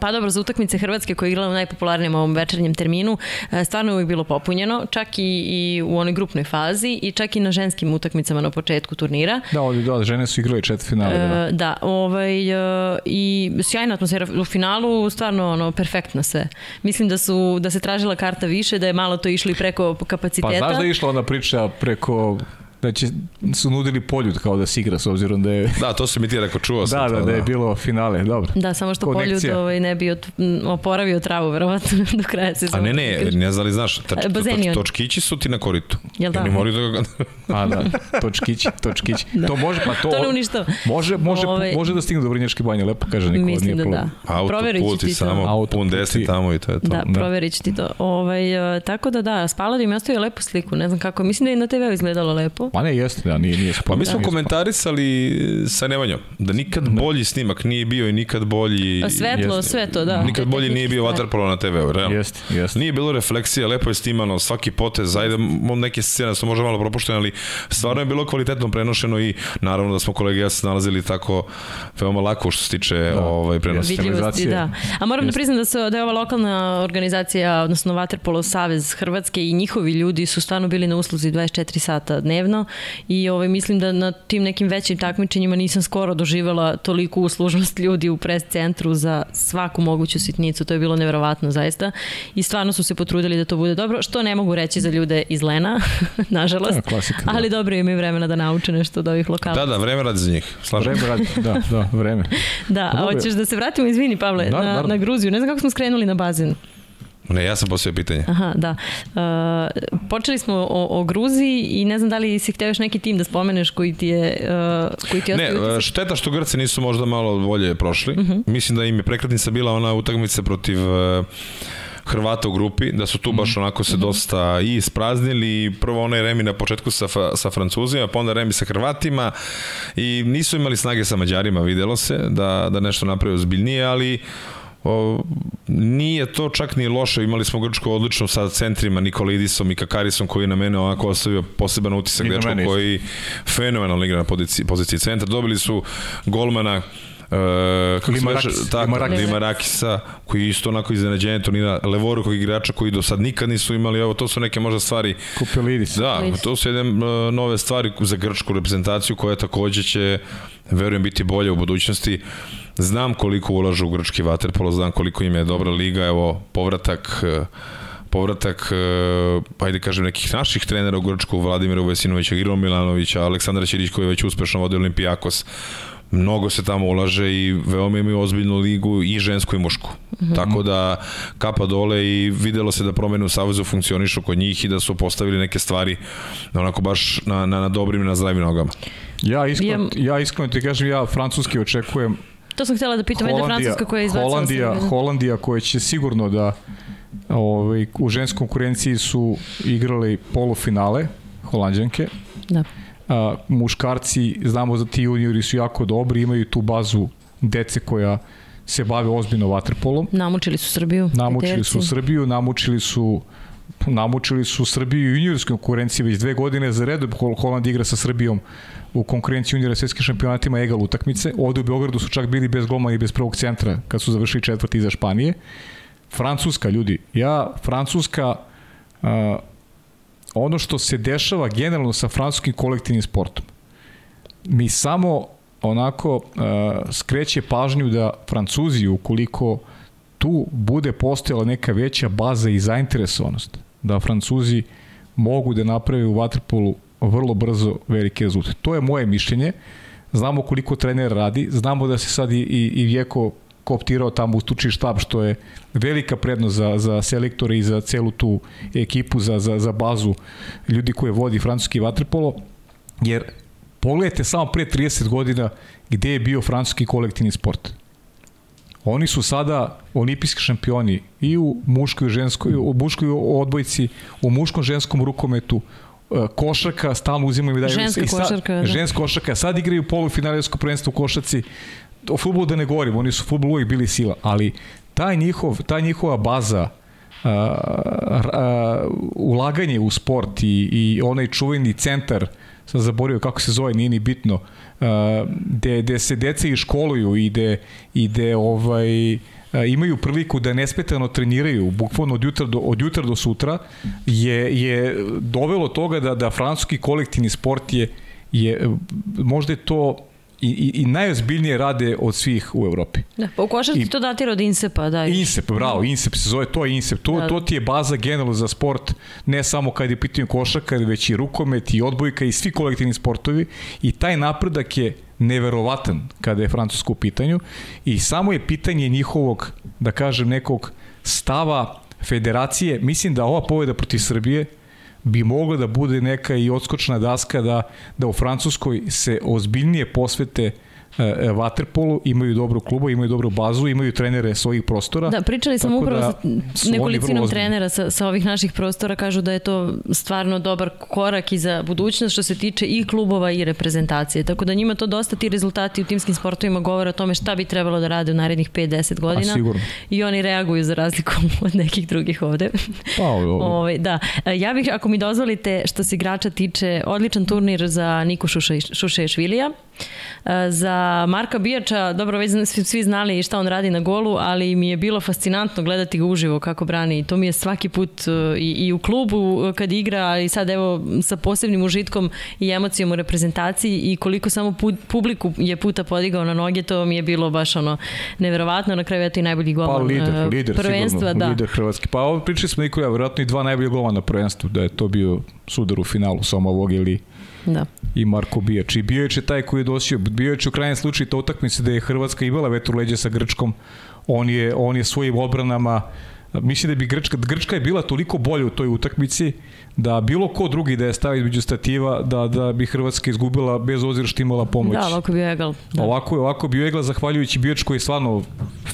Pa dobro, za utakmice Hrvatske koje je igrala u najpopularnijem ovom večernjem terminu, e, stvarno je uvijek bilo popunjeno, čak i, i u onoj grupnoj fazi i čak i na ženskim utakmicama na početku turnira. Da, ovdje da, žene su igrali četiri finale. E, da. da, ovaj, e, i sjajna atmosfera u finalu, stvarno ono, perfektno sve. Mislim da su, da se tražila karta više, da je malo to išlo i preko kapaciteta. Pa znaš da je išla ona priča preko da će, su nudili poljud kao da se igra s obzirom da je... Da, to se mi ti rekao, čuo sam da, to. Da, da, da je bilo finale, dobro. Da, samo što Konekcija. poljud ovaj, ne bi od, oporavio travu, verovatno, do kraja sezona. A ne, ne, ne znam li znaš, tač, E, točkići su ti na koritu. Jel da? Oni moraju da ga... A da, točkići, točkići. Da. To može, pa to... To ne uništava. Može, može, Ovaj- može da stigne do Vrnjačke banje, lepo kaže Nikola, Mislim nije da problem. da. Proverit ću Autoput ti i samo Autoput pun desni tamo i to je to. Da, Da. proverit ću ti to. Ovaj, e, tako da da, Spaladi mi ostavio lepu sliku, ne znam kako, mislim da je i na TV-u izgledalo lepo. Pa ne, jeste, da, nije, nije Pa sporo. mi smo komentarisali sa Nemanjom, da nikad bolji snimak nije bio i nikad bolji... A Svetlo, jeste. sve to, da. Nikad Te bolji nije bio. Waterpolo na TV-u, realno. Jeste, jeste. Nije bilo refleksija, lepo je snimano, svaki potez, ajde, neke scene su možda malo propuštene, ali stvarno je bilo kvalitetno prenošeno i naravno da smo kolege ja se nalazili tako veoma lako što se tiče Da. ovaj, prenosa. Vidljivosti, da. A moram da Jeste. priznam da, se, da je ova lokalna organizacija, odnosno Waterpolo Savez Hrvatske i njihovi ljudi su stvarno bili na usluzi 24 sata dnevno i ovaj, mislim da na tim nekim većim takmičenjima nisam skoro doživela toliku uslužnost ljudi u pres centru za svaku moguću sitnicu. To je bilo neverovatno zaista i stvarno su se potrudili da to bude dobro, što ne mogu reći za ljude iz Lena, nažalost. Da, klasika, da. Ali dobro imaju vremena da nauče nešto od ovih lokala. Da, da, vreme radi za njih. Slažem. Vreme radi, da, da, vreme. Da, a hoćeš da se vratimo, izvini Pavle, Da, na, na Gruziju. Ne znam kako smo skrenuli na bazen. Ne, ja sam postavio pitanje. Aha, da. Uh, počeli smo o, o Gruziji i ne znam da li si hteo još neki tim da spomeneš koji ti je, uh, koji ti Ne, utisak. šteta što Grci nisu možda malo bolje prošli. Mislim da im je prekretnica bila ona utakmica protiv e, Hrvata u grupi, da su tu baš onako se dosta i ispraznili, prvo onaj remi na početku sa, sa Francuzima, pa onda remi sa Hrvatima i nisu imali snage sa Mađarima, videlo se, da, da nešto napravio zbiljnije, ali o, nije to čak ni loše, imali smo Grčko odlično sa centrima Nikolidisom i Kakarisom koji je na mene onako ostavio poseban utisak dečko koji fenomenalno igra na poziciji, poziciji centra. Dobili su golmana Uh, kako Limarakis, beše, tako, Limarakis. Limarakisa, koji je isto onako iznenađenje turnira, levorukog igrača koji do sad nikad nisu imali, evo to su neke možda stvari Kupelidis. Da, Vidiš. to su jedne uh, nove stvari za grčku reprezentaciju koja takođe će, verujem, biti bolje u budućnosti. Znam koliko ulažu u grčki vaterpolo, znam koliko im je dobra liga, evo, povratak uh, povratak, uh, ajde kažem, nekih naših trenera u Grčku, Vladimira Vesinovića, Grilo Milanovića, Aleksandra Ćirić koji je već uspešno vodio Olimpijakos, mnogo se tamo ulaže i veoma imaju ozbiljnu ligu i žensku i mušku. Mm -hmm. Tako da kapa dole i videlo se da promene u Savezu funkcionišu kod njih i da su postavili neke stvari onako baš na, na, na dobrim i na zdravim nogama. Ja iskreno, Ja- ja iskreno ti kažem, ja francuski očekujem To sam htjela da pitam, jedna Francuska koja je izbacila Holandija, Srbiju. Holandija koja će sigurno da ovaj, u ženskoj konkurenciji su igrali polufinale Holandjanke. Da. A, muškarci, znamo da ti juniori su jako dobri, imaju tu bazu dece koja se bave ozbiljno vaterpolom. Namučili su Srbiju. Namučili su. Srbiju, namučili su namučili su Srbiju u juniorskoj konkurenciji već dve godine za Hol- Holand igra sa Srbijom u konkurenciji juniora svetskim šampionatima egal utakmice. Ovde u Beogradu su čak bili bez golmana i bez prvog centra kad su završili četvrti iza Španije. Francuska, ljudi, ja, Francuska, uh, ono što se dešava generalno sa francuskim kolektivnim sportom, mi samo onako uh, skreće pažnju da Francuzi, ukoliko tu bude postojala neka veća baza i zainteresovanost, da Francuzi mogu da naprave u Waterpolu vrlo brzo velike rezultate. To je moje mišljenje. Znamo koliko trener radi, znamo da se sad i, i, i Vjeko kooptirao tamo u stručni štab, što je velika prednost za, za selektore i za celu tu ekipu, za, za, za bazu ljudi koje vodi francuski vaterpolo, jer pogledajte samo pre 30 godina gde je bio francuski kolektivni sport. Oni su sada olimpijski šampioni i u muškoj i ženskoj, u muškoj odbojci, u muškom ženskom rukometu, e, košarka, stalno uzimaju medalje. Ženska I sad- košarka, da. Ženska košarka, sad igraju polufinalsko prvenstvo u košarci. O futbolu da ne govorim, oni su u futbolu uvijek bili sila, ali taj njihov, ta njihova baza a, a, ulaganje u sport i, i onaj čuveni centar sam zaboravio kako se zove, nije ni bitno, a, gde, gde se deca i školuju i gde, i gde ovaj, a, imaju priliku da nesmetano treniraju, bukvalno od jutra do, od jutra do sutra, je, je dovelo toga da, da francuski kolektivni sport je, je možda je to i, i, i najozbiljnije rade od svih u Evropi. Da, pa u košarci to datira od Insepa, da. Insep, bravo, Insep se zove, to je Insep. To, da. to ti je baza generalno za sport, ne samo kad je pitanje košarka, već i rukomet i odbojka i svi kolektivni sportovi i taj napredak je neverovatan kada je Francusko u pitanju i samo je pitanje njihovog, da kažem, nekog stava federacije. Mislim da ova poveda protiv Srbije bi mogla da bude neka i odskočna daska da, da u Francuskoj se ozbiljnije posvete Waterpolu, e, imaju dobru klubu, imaju dobru bazu, imaju trenere svojih prostora. Da, pričali smo upravo da sa nekolicinom trenera sa, sa ovih naših prostora, kažu da je to stvarno dobar korak i za budućnost što se tiče i klubova i reprezentacije. Tako da njima to dosta ti rezultati u timskim sportovima govore o tome šta bi trebalo da rade u narednih 5-10 godina. A, sigurno. I oni reaguju za razliku od nekih drugih ovde. Pa, ovo. Ove, ovaj, da. E, ja bih, ako mi dozvolite, što se igrača tiče, odličan turnir za Niku Šušešvilija. E, za Marka Bijača, dobro, već svi, svi znali šta on radi na golu, ali mi je bilo fascinantno gledati ga uživo kako brani. To mi je svaki put e, i, i u klubu kad igra, i sad evo sa posebnim užitkom i emocijom u reprezentaciji i koliko samo pu, publiku je puta podigao na noge, to mi je bilo baš ono neverovatno. Na kraju je to i najbolji golman pa, lider, e, lider, prvenstva. Sigurno, da. Lider Hrvatski. Pa ovo pričali smo Nikola, vjerojatno i dva najbolji golmana na prvenstvu, da je to bio sudar u finalu samo ovog ili da. i Marko Bijač. I Bijač je taj koji je dosio. Bijač u krajnjem slučaju to utakmice da je Hrvatska imala vetru leđa sa Grčkom. On je, on je svojim odbranama mislim da bi Grčka, Grčka je bila toliko bolja u toj utakmici da bilo ko drugi da je stavio između stativa da, da bi Hrvatska izgubila bez ozira što imala pomoć. Da, ovako bio Egal. Da. Ovako je, ovako bio Egal zahvaljujući Bijač koji je stvarno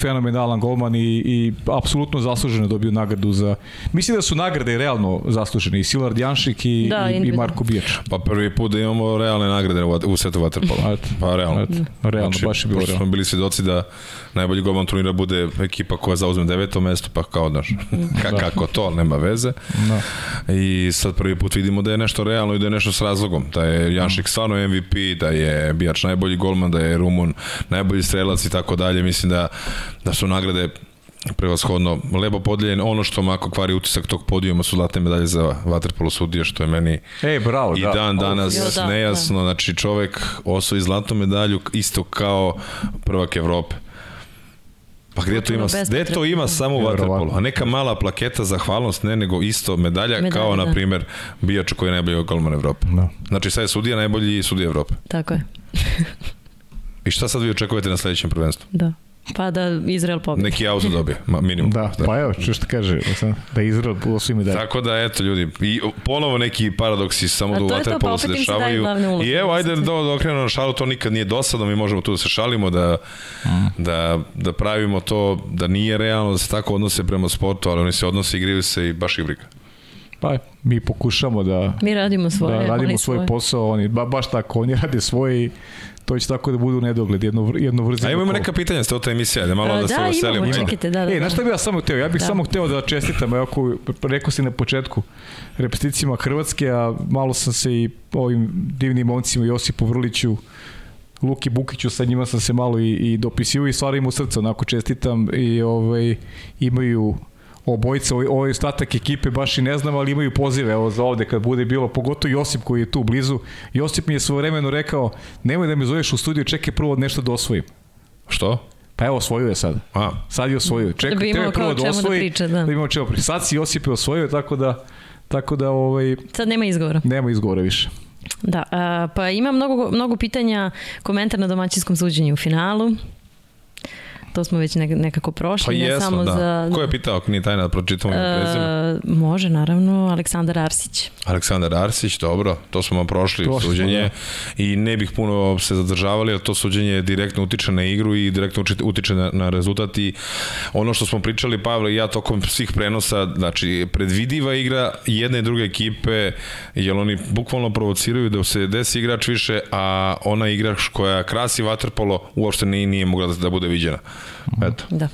fenomenalan golman i, i apsolutno zasluženo dobio nagradu za... Mislim da su nagrade realno zaslužene i Silard Janšik i, da, i, i Marko Bijač. Pa prvi put da imamo realne nagrade u svetu Waterpola. Pa realno. realno, znači, baš je bilo realno. smo bili svedoci da najbolji golman turnira bude ekipa koja zauzme deveto mesto, pa kao daš, ka, da. kako to, nema veze. Da. I sad prvi put vidimo da je nešto realno i da je nešto s razlogom. Da je Janšik stvarno MVP, da je Bijač najbolji golman, da je Rumun najbolji strelac i tako dalje. Mislim da, da su nagrade prevashodno lepo podeljen. Ono što mako kvari utisak tog podijuma su zlatne medalje za vaterpolo sudije, što je meni Ej, bravo, i da. dan danas jo, da, nejasno. Da. Znači čovek osvoji zlatnu medalju isto kao prvak Evrope. Pa gde to ima, gde to ima samo u vaterpolu? A neka mala plaketa za hvalnost, ne nego isto medalja, medalja kao da. na primer Bijač koji je najbolji golman Evrope. Da. Znači sad je sudija najbolji sudija Evrope. Tako je. I šta sad vi očekujete na sledećem prvenstvu? Da. Pa da Izrael pobedi. Neki auto dobije, minimum. Da, da. pa evo, što što kaže, da Izrael osvi medalje. Tako da, eto, ljudi, i ponovo neki paradoksi samo da u Waterpolu se dešavaju. I evo, ajde da, da okrenemo na šalu, to nikad nije dosadno, mi možemo tu da se šalimo, da, mm. da, da pravimo to, da nije realno da se tako odnose prema sportu, ali oni se odnose, igriju se i baš ih briga. Pa mi pokušamo da mi radimo svoje, da radimo svoj svoje. posao, oni ba, baš tako, oni rade svoje i to će tako da budu nedogled, jedno, jedno vrzino. A imamo neka pitanja, ste o toj emisija, da malo A, da, da se veselimo. Da, čekajte, da, da. E, znaš šta bih ja samo hteo? Ja bih da. samo hteo da čestitam, ako rekao si na početku, repeticijama Hrvatske, a malo sam se i ovim divnim momcima Josipu Vrliću, Luki Bukiću, sa njima sam se malo i, i dopisio i stvarno im u srca, onako čestitam i ovaj, imaju obojica, ovaj ostatak ekipe baš i ne znam, ali imaju pozive evo za ovde kad bude bilo, pogotovo Josip koji je tu blizu. Josip mi je svojevremeno rekao, nemoj da me zoveš u studiju, čekaj prvo nešto da osvojim. Što? Pa evo, osvojio je sad. A. Sad je osvojio. Da čekaj, da bi imao prvo da, da osvoji, da priča, da. da imamo čemu priča. Sad si Josip je osvojio, tako da, tako da ovaj, Sad nema izgovora. Nema izgovora više. Da, a, pa ima mnogo, mnogo pitanja, komentar na domaćinskom suđenju u finalu to smo već nekako prošli. Pa ne jesmo, samo da. Za, Ko je pitao ako nije tajna da pročitamo e, prezime? Može, naravno, Aleksandar Arsić. Aleksandar Arsić, dobro, to smo prošli to suđenje da. i ne bih puno se zadržavali, jer to suđenje direktno utiče na igru i direktno utiče na, na rezultat i ono što smo pričali Pavle i ja tokom svih prenosa, znači predvidiva igra jedne i druge ekipe, jer oni bukvalno provociraju da se desi igrač više, a ona igrač koja krasi vaterpolo uopšte nije, nije mogla da, da bude viđena. Eto. Da.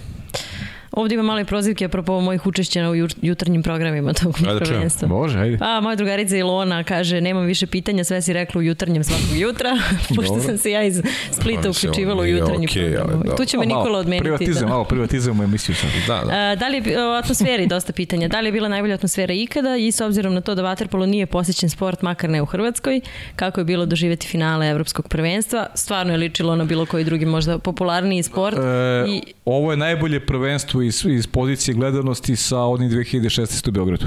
Ovde ima male prozivke apropo mojih učešća u jutarnjim programima tog Ajde, prvenstva. Može, ajde. A, moja drugarica Ilona kaže, nemam više pitanja, sve si rekla u jutarnjem svakog jutra, pošto sam se ja iz Splita uključivala u jutarnji okej, program. da. Tu će me Nikola odmeniti. Privatizam, Da. malo privatizujemo emisiju sad. Da, da. A, da li je o atmosferi dosta pitanja? Da li je bila najbolja atmosfera ikada i s obzirom na to da vaterpolo nije posjećen sport, makar ne u Hrvatskoj, kako je bilo doživeti finale evropskog prvenstva? Stvarno je ličilo na bilo koji drugi možda popularniji sport. E, I Ovo je najbolje prvenstvo iz, iz pozicije gledanosti sa onim 2016. u Beogradu.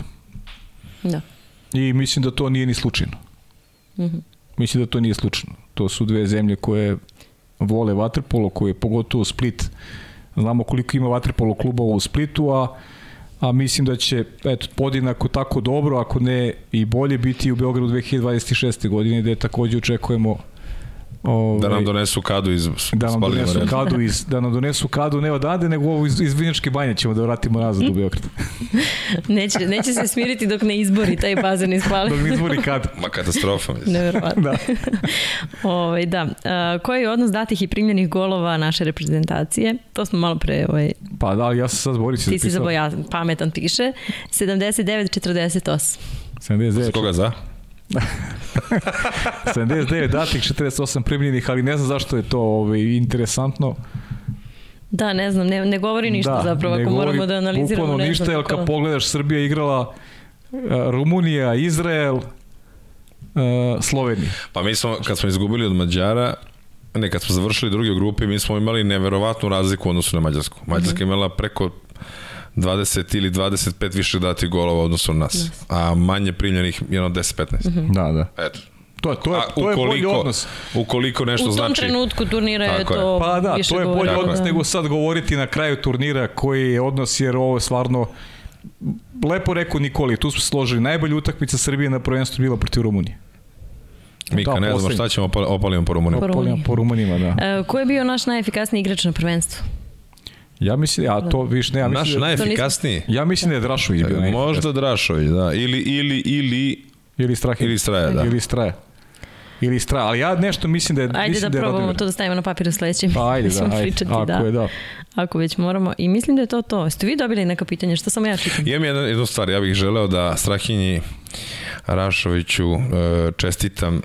da. I mislim da to nije ni slučajno. Mhm. Mislim da to nije slučajno. To su dve zemlje koje vole vaterpolo, koje pogotovo Split. Znamo koliko ima vaterpolo klubova u Splitu, a a mislim da će eto, podinako tako dobro, ako ne i bolje biti u Beogradu 2026. godine, gde takođe očekujemo ovaj, Da nam donesu kadu iz da nam donesu arene. kadu iz da nam donesu kadu ne odande nego ovo iz, iz Vinjačke banje ćemo da vratimo nazad u Beograd. Neće, neće se smiriti dok ne izbori taj bazen iz Hvale. Dok ne izvori kad. Ma katastrofa, mislim. Neverovatno. Da. Ovaj da. A, koji je odnos datih i primljenih golova naše reprezentacije? To smo malo pre ovaj, Pa da, ali ja sam sad Boris ti si zaboja, pametan piše. 79-48. 79, Koga za? 79 datih, 48 primljenih, ali ne znam zašto je to ovaj, interesantno. Da, ne znam, ne, ne govori ništa da, zapravo, ako govori moramo da analiziramo. Bukvalno ne ništa, jer kad kako- pogledaš, Srbija igrala e, Rumunija, Izrael, e, Slovenija. Pa mi smo, kad smo izgubili od Mađara, ne, kad smo završili druge grupe, mi smo imali neverovatnu razliku u odnosu na Mađarsku. Mađarska je imala preko 20 ili 25 više dati golova na nas, a manje primljenih jedno 10-15. Da, da. Eto. To, to je, A to je bolji odnos. ukoliko nešto U tom znači... trenutku turnira je Tako je. to Pa da, više to je bolji odnos da. nego sad govoriti na kraju turnira koji je odnos, jer ovo je stvarno lepo rekao Nikoli, tu smo složili. Najbolja utakmica Srbije na prvenstvu bila protiv Rumunije. Mika, Da, ne znamo šta ćemo, opal- opalimo po Rumuniju. Po Rumuniji. Po Rumunima, da. E, ko je bio naš najefikasniji igrač na prvenstvu? Ja mislim, ja to viš, ne, ja Naš mislim, da, najefikasniji? ja mislim da je Drašović bio najbolji. Možda Drašović, da. Ili, ili, ili, Ili Strahinja. ili Straja, da. Ili Straja. Ili Straja, ali ja nešto mislim da je... Ajde mislim da je probamo Radomir. to da stavimo na papir u sledećem. Pa ajde, da, ajde. pričati, Ako da. je da. Ako već moramo. I mislim da je to to. Jeste vi dobili neka pitanja? Što samo ja čitam? Imam jednu, jednu stvar, ja bih želeo da Strahinji Rašoviću e, čestitam, e,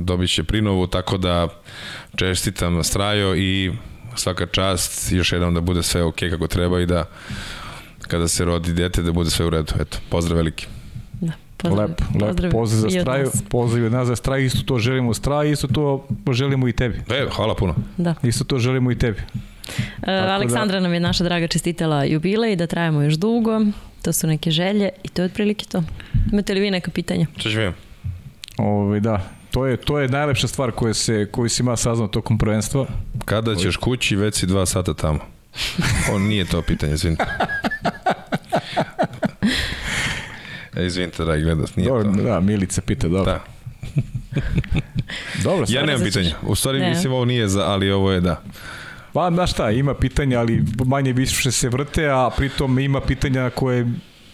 dobit će prinovu, tako da čestitam Strajo i svaka čast, još jednom da bude sve ok kako treba i da kada se rodi dete da bude sve u redu. Eto, pozdrav veliki. Da. Pozdrav, Lepo, lepo. Pozdrav za i od straju, pozdrav i od nas za straju, isto to želimo straju, isto to želimo i tebi. E, hvala puno. Da. Isto to želimo i tebi. E, Aleksandra nam je naša draga čestitala jubilej, da trajamo još dugo. To su neke želje i to je otprilike to. Imate li vi neka pitanja? Ću vidim? Ove, da, to je, to je najlepša stvar koja se, koju si ima saznao tokom prvenstva. Kada ćeš kući, već si dva sata tamo. On nije to pitanje, izvinite. E, izvinite, dragi gledac, nije Dobro, to. da, Milica pita, dobro. Da. Dobro, Ja nemam pitanja. U stvari, Ne. mislim, ovo nije za, ali ovo je da. Pa, znaš šta, ima pitanja, ali manje više se vrte, a pritom ima pitanja koje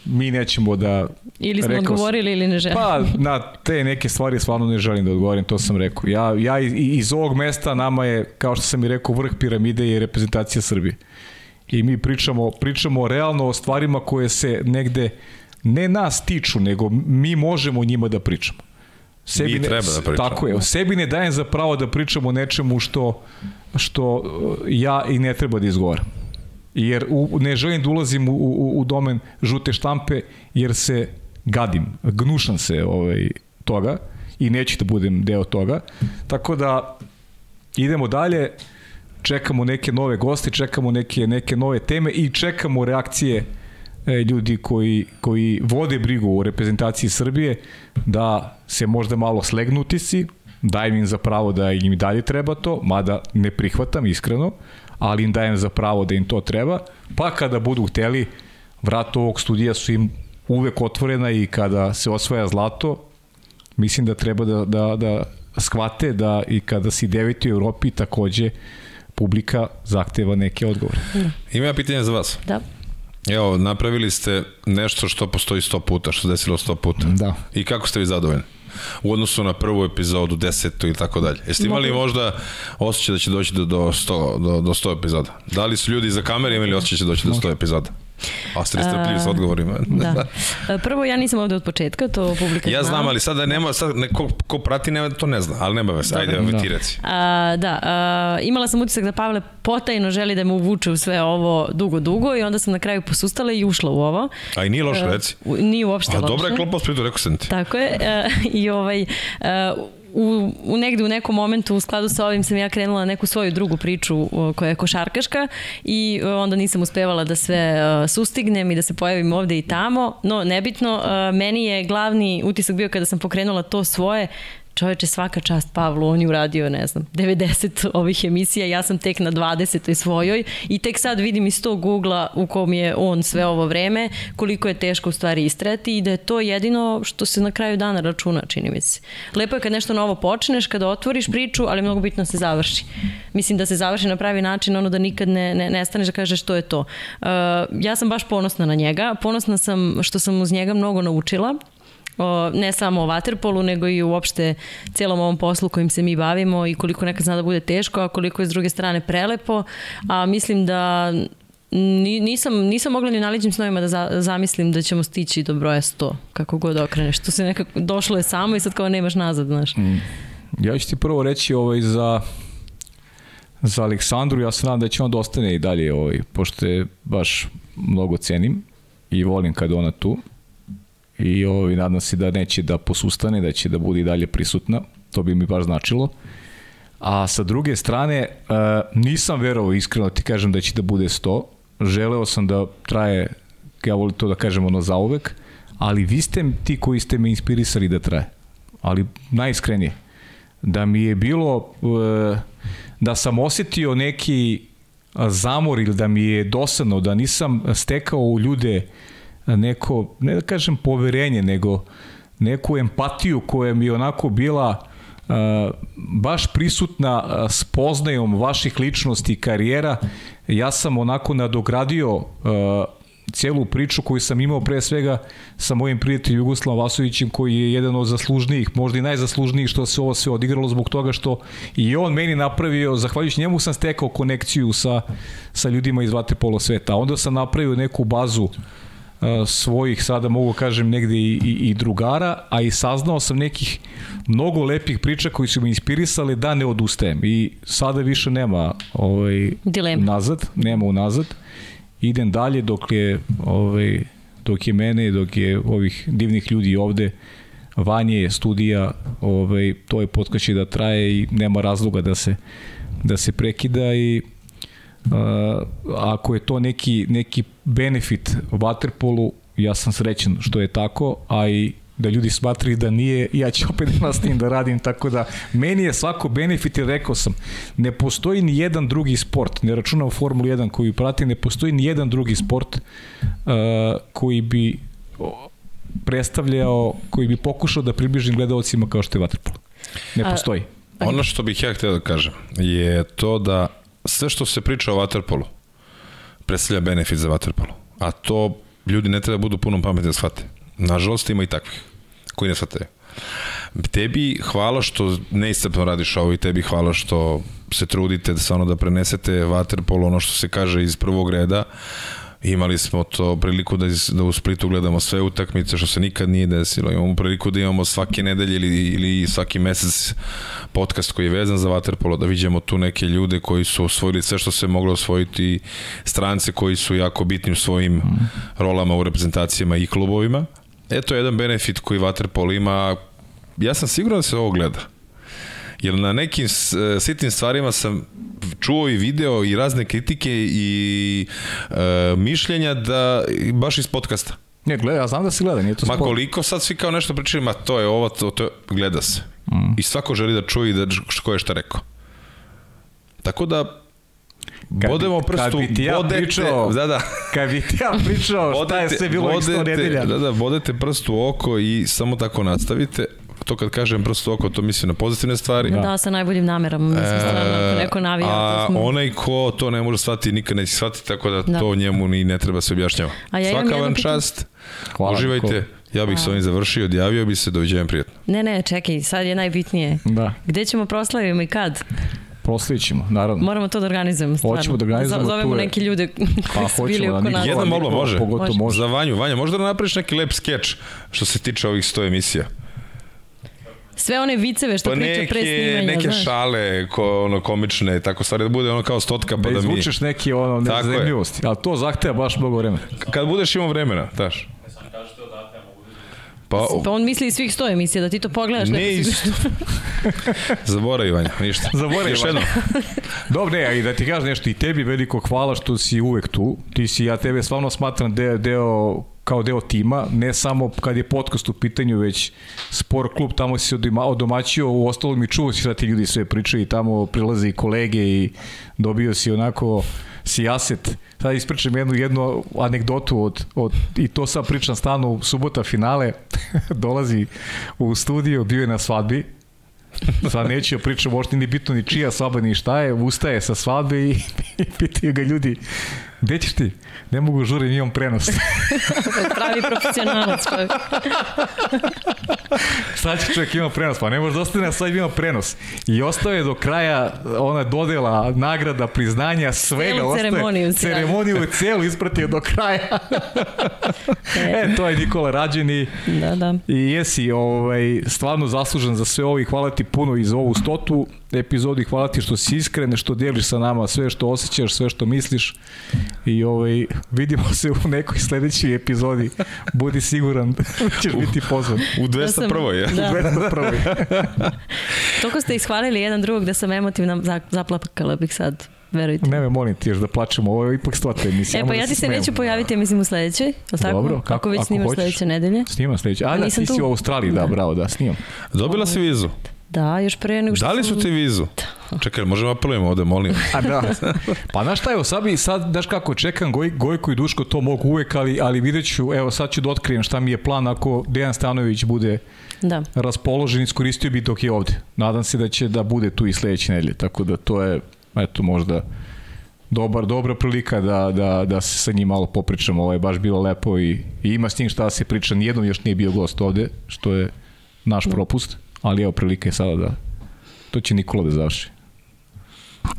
mi nećemo da... Ili smo Rekao odgovorili ili ne želimo? Pa, na te neke stvari stvarno ne želim da odgovorim, to sam rekao. Ja, ja iz, iz ovog mesta nama je, kao što sam i rekao, vrh piramide je reprezentacija Srbije. I mi pričamo, pričamo realno o stvarima koje se negde ne nas tiču, nego mi možemo o njima da pričamo. Mi ne- treba da pričamo. Tako je, sebi ne dajem za pravo da pričamo o nečemu što, što uh, ja i ne treba da izgovaram. Jer u, ne želim da ulazim u, u, u domen žute štampe, jer se gadim, gnušam se ovaj, toga i neću da budem deo toga. Tako da idemo dalje, čekamo neke nove goste, čekamo neke, neke nove teme i čekamo reakcije e, ljudi koji, koji vode brigu u reprezentaciji Srbije da se možda malo slegnu utisci, dajem im za pravo da im dalje treba to, mada ne prihvatam iskreno, ali im dajem za pravo da im to treba, pa kada budu hteli, vrat ovog studija su im uvek otvorena i kada se osvaja zlato, mislim da treba da, da, da shvate da i kada si deveti u Evropi takođe publika zahteva neke odgovore. Ima ja pitanje za vas. Da. Evo, napravili ste nešto što postoji 100 puta, što se desilo 100 puta. Da. I kako ste vi zadovoljni? U odnosu na prvu epizodu, desetu i tako dalje. Jeste imali možda osjećaj da će doći do, do, 100, do, do 100 epizoda? Da li su ljudi za kamere imali osjećaj da će doći do 100 epizoda? A ste strpljivi s odgovorima. Da. Prvo, ja nisam ovde od početka, to publika Ja znam, ali sada nema, sad neko ko prati nema, to ne zna, ali nema veze. Ajde, da. ti reci. A, da, a, imala sam utisak da Pavle potajno želi da me uvuče u sve ovo dugo, dugo i onda sam na kraju posustala i ušla u ovo. A i nije loše, reci. Nije uopšte loše. A dobra je klopa spritu, rekao sam ti. Tako je. A, I ovaj, a, u, u negde u nekom momentu u skladu sa ovim sam ja krenula neku svoju drugu priču koja je košarkaška i onda nisam uspevala da sve sustignem i da se pojavim ovde i tamo, no nebitno, meni je glavni utisak bio kada sam pokrenula to svoje, čoveče svaka čast Pavlu, on je uradio, ne znam, 90 ovih emisija, ja sam tek na 20. svojoj i tek sad vidim iz tog ugla u kom je on sve ovo vreme, koliko je teško u stvari istrati i da je to jedino što se na kraju dana računa, čini mi se. Lepo je kad nešto novo počneš, kada otvoriš priču, ali mnogo bitno da se završi. Mislim da se završi na pravi način, ono da nikad ne, ne, ne staneš da kažeš što je to. Uh, ja sam baš ponosna na njega, ponosna sam što sam uz njega mnogo naučila, o, ne samo o Waterpolu, nego i uopšte celom ovom poslu kojim se mi bavimo i koliko nekad zna da bude teško, a koliko je s druge strane prelepo, a mislim da nisam, nisam mogla ni naliđim snovima da za, zamislim da ćemo stići do broja 100, kako god okreneš. To se nekako došlo je samo i sad kao nemaš nazad, znaš. Mm. Ja ću ti prvo reći ovaj za za Aleksandru, ja se nadam da će on da ostane i dalje, ovaj, pošto je baš mnogo cenim i volim kada ona tu i ovaj, nadam se da neće da posustane, da će da bude i dalje prisutna, to bi mi baš značilo. A sa druge strane, uh, nisam verovao iskreno, ti kažem da će da bude 100, želeo sam da traje, ja volim to da kažem ono zauvek, ali vi ste ti koji ste me inspirisali da traje. Ali najiskrenije. Da mi je bilo, uh, da sam osetio neki zamor ili da mi je dosadno, da nisam stekao u ljude uh, neko, ne da kažem poverenje, nego neku empatiju koja mi onako bila uh, baš prisutna uh, s poznajom vaših ličnosti i karijera. Ja sam onako nadogradio uh, celu priču koju sam imao pre svega sa mojim prijateljem Jugoslavom Vasovićem koji je jedan od zaslužnijih, možda i najzaslužnijih što se ovo sve odigralo zbog toga što i on meni napravio, zahvaljujući njemu sam stekao konekciju sa, sa ljudima iz Vatepolo sveta. Onda sam napravio neku bazu uh, svojih, sada mogu kažem, negde i, i, i drugara, a i saznao sam nekih mnogo lepih priča koji su me inspirisali da ne odustajem. I sada više nema ovaj, Dilema. nazad, nema unazad. Idem dalje dok je, ovaj, dok je mene, dok je ovih divnih ljudi ovde, vanje studija, ovaj, to je potkaće da traje i nema razloga da se, da se prekida i Uh, ako je to neki, neki benefit Waterpolu, ja sam srećen što je tako, a i da ljudi smatraju da nije, ja ću opet nastavim da radim, tako da meni je svako benefit, jer rekao sam, ne postoji ni jedan drugi sport, ne računam Formulu 1 koju prati, ne postoji ni jedan drugi sport uh, koji bi predstavljao, koji bi pokušao da približim gledalcima kao što je Waterpolo. Ne postoji. A, ono što bih ja htio da kažem je to da sve što se priča o Waterpolu predstavlja benefit za Waterpolu. A to ljudi ne treba da budu puno pametni da shvate. Nažalost ima i takvih koji ne shvataju. Tebi hvala što neiscrpno radiš ovo i tebi hvala što se trudite da stvarno da prenesete Waterpolo, ono što se kaže iz prvog reda, Imali smo to priliku da, da u Splitu gledamo sve utakmice, što se nikad nije desilo. Imamo priliku da imamo svake nedelje ili, ili svaki mesec podcast koji je vezan za Waterpolo, da vidimo tu neke ljude koji su osvojili sve što se moglo osvojiti, strance koji su jako bitni u svojim rolama u reprezentacijama i klubovima. Eto jedan benefit koji Waterpolo ima. Ja sam siguran da se ovo gleda. Jer na nekim e, sitnim stvarima sam čuo i video i razne kritike i e, mišljenja da baš iz podcasta. Ne, gleda, ja znam da se gleda, nije to Ma koliko sad svi kao nešto pričaju, ma to je ovo, to, to gleda se. Mm. I svako želi da čuje da ko je šta rekao. Tako da Kad bodemo prstu, kad bi ti ja bodete, pričao, da, da. kad bi ti ja pričao bodete, šta je sve bilo bodete, nedelja. Da, da, bodete prst u oko i samo tako nastavite, to kad kažem prosto oko, to mislim na pozitivne stvari. Da, da sa najboljim namerama, mislim, e, stvarno, ako neko navija. A smo... onaj ko to ne može shvatiti, nikad neće shvatiti, tako da, da. to njemu ni ne treba se objašnjava. A ja Svaka vam čast, Hvala, uživajte. Ko. Ja bih se ovim završio, odjavio bi se, doviđenja prijatno. Ne, ne, čekaj, sad je najbitnije. Da. Gde ćemo proslavimo i kad? Proslavit ćemo, naravno. Moramo to da organizujemo stvarno. Hoćemo da organizujemo Zovemo ture. neke ljude koji Pa, su bili oko da nas. Jedan moglo, može. Pogotovo Može. može. Za Vanju, Vanja, možda da napraviš neki lep skeč što se tiče ovih 100 emisija. Sve one viceve što Pa priča neke, pre snimanja, neke znaš. šale, ko, ono, komične, tako stvari, da bude ono kao stotka, pa Da da, mi... izvučeš neki ono Tako je. nezemljivosti, ali to zahteva baš mnogo vremena. Kad budeš imao vremena, daš. Pa, Pa on misli i svih sto emisija, da ti to pogledaš. ne isto. Zaboravi, Vanja, ništa. Zaboravi, Još jednom. Dobro, ne, i da ti kažem nešto, i tebi veliko hvala što si uvek tu. Ti si, ja tebe stvarno smatram deo, deo kao deo tima, ne samo kad je podcast u pitanju, već sport klub, tamo si se odomaćio, u ostalom i čuo si šta ti ljudi sve pričaju i tamo prilaze i kolege i dobio si onako sijaset. Sad ispričam jednu, jednu anegdotu od, od, i to sad pričam stalno subota finale, dolazi u studio, bio je na svadbi, Sad neću da pričam, možda ni bitno ni čija svadba ni šta je, ustaje sa svadbe i, i pitaju ga ljudi, gde ćeš ti? Ne mogu žurim, imam prenos. Pravi profesionalac čovjek. Sad će čovjek ima prenos, pa ne može da ostane na sad ima prenos. I ostao je do kraja ona dodela, nagrada, priznanja, svega. Celu ostaje- ceremoniju Ceremoniju je celu ispratio do kraja. e, to je Nikola Rađen i Da, da. I jesi ovaj, stvarno zaslužen za sve ovo i hvala ti puno i za ovu stotu epizodu i hvala ti što si iskren, što deliš sa nama sve što osjećaš, sve što misliš i ovaj, vidimo se u nekoj sledećoj epizodi. Budi siguran da ćeš biti pozvan. U Ja 201. sam- je. Da. 201. Toliko ste ishvalili jedan drugog da sam emotivna, za- zaplakala bih sad, verujte. Ne me molim ti još da plačemo, ovo je ipak stota emisija. E pa da ja ti se neću pojaviti, mislim, u sledećoj, je tako? Dobro, Kako, kako- već ako snimaš sledeće nedelje? Snimam sledeće. A da, Nisam ti si tu. u Australiji, da, Da. bravo, da, snimam. Dobila si vizu. Da, još pre nego što Dali su ti vizu? Čekaj, možemo apelujemo ovde, molim. A da. Pa znaš šta, evo sad, bi, sad daš kako čekam, Goj, Gojko i Duško to mogu uvek, ali, ali vidjet ću, evo sad ću da otkrijem šta mi je plan ako Dejan Stanović bude Da. raspoložen, iskoristio bi dok je ovde. Nadam se da će da bude tu i sledeće nedelje, tako da to je, eto, možda dobar, dobra prilika da, da, da se sa njim malo popričamo, ovo je baš bilo lepo i, i ima s njim šta da se priča, nijednom još nije bio gost ovde, što je naš propust, ali evo prilika je sada da to će Nikola da završi.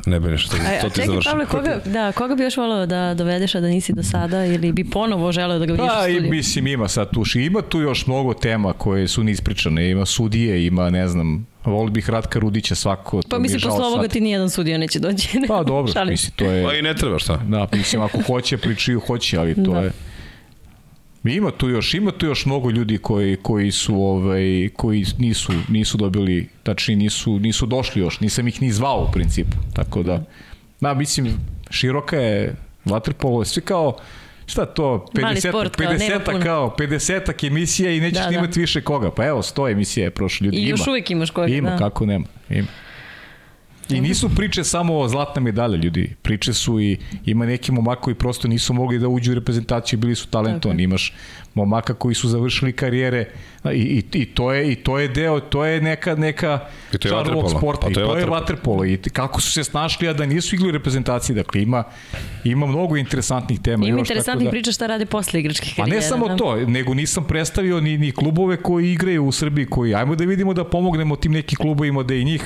Ne bi nešto, A, to a ti završi. Pavle, koga, da, koga bi još volao da dovedeš, a da nisi do sada, ili bi ponovo želeo da ga vidiš u Pa i studiju? mislim ima sad tu, ima tu još mnogo tema koje su nispričane, ima sudije, ima ne znam, voli bih Ratka Rudića svako. to Pa mislim, posle ovoga sad. ti nijedan sudija neće doći. Pa dobro, mislim, to je... Pa i ne treba šta. Da, mislim, ako hoće, pričaju, hoće, ali to Da. je... Ima tu još, ima tu još mnogo ljudi koji, koji su ovaj koji nisu nisu dobili, tačnije nisu nisu došli još, nisam ih ni zvao u principu. Tako da da mislim široka je waterpolo, sve kao šta to, Mali 50 sport, kao, nema 50 puno. kao 50 emisija i nećeš Da, da, da. imati više koga. Pa evo 100 emisija je prošlo ljudi. I ima. još uvijek imaš koga, Ima, da. kako nema. Ima. I nisu priče samo o zlatna medalja, ljudi. Priče su i ima neki momaka koji prosto nisu mogli da uđu u reprezentaciju, bili su talentovani. Imaš momaka koji su završili karijere a, i, i, i to je i to je deo, to je neka neka I to je sporta Pa i to je to je vaterpolo. i kako su se snašli a da nisu igli u reprezentaciji. Dakle ima ima mnogo interesantnih tema. Ima još, interesantnih da- priča šta rade posle igračkih Pa karijera. ne samo da. to, nego nisam predstavio ni, ni klubove koji igraju u Srbiji, koji, ajmo da vidimo da pomognemo tim nekim klubovima, da i njih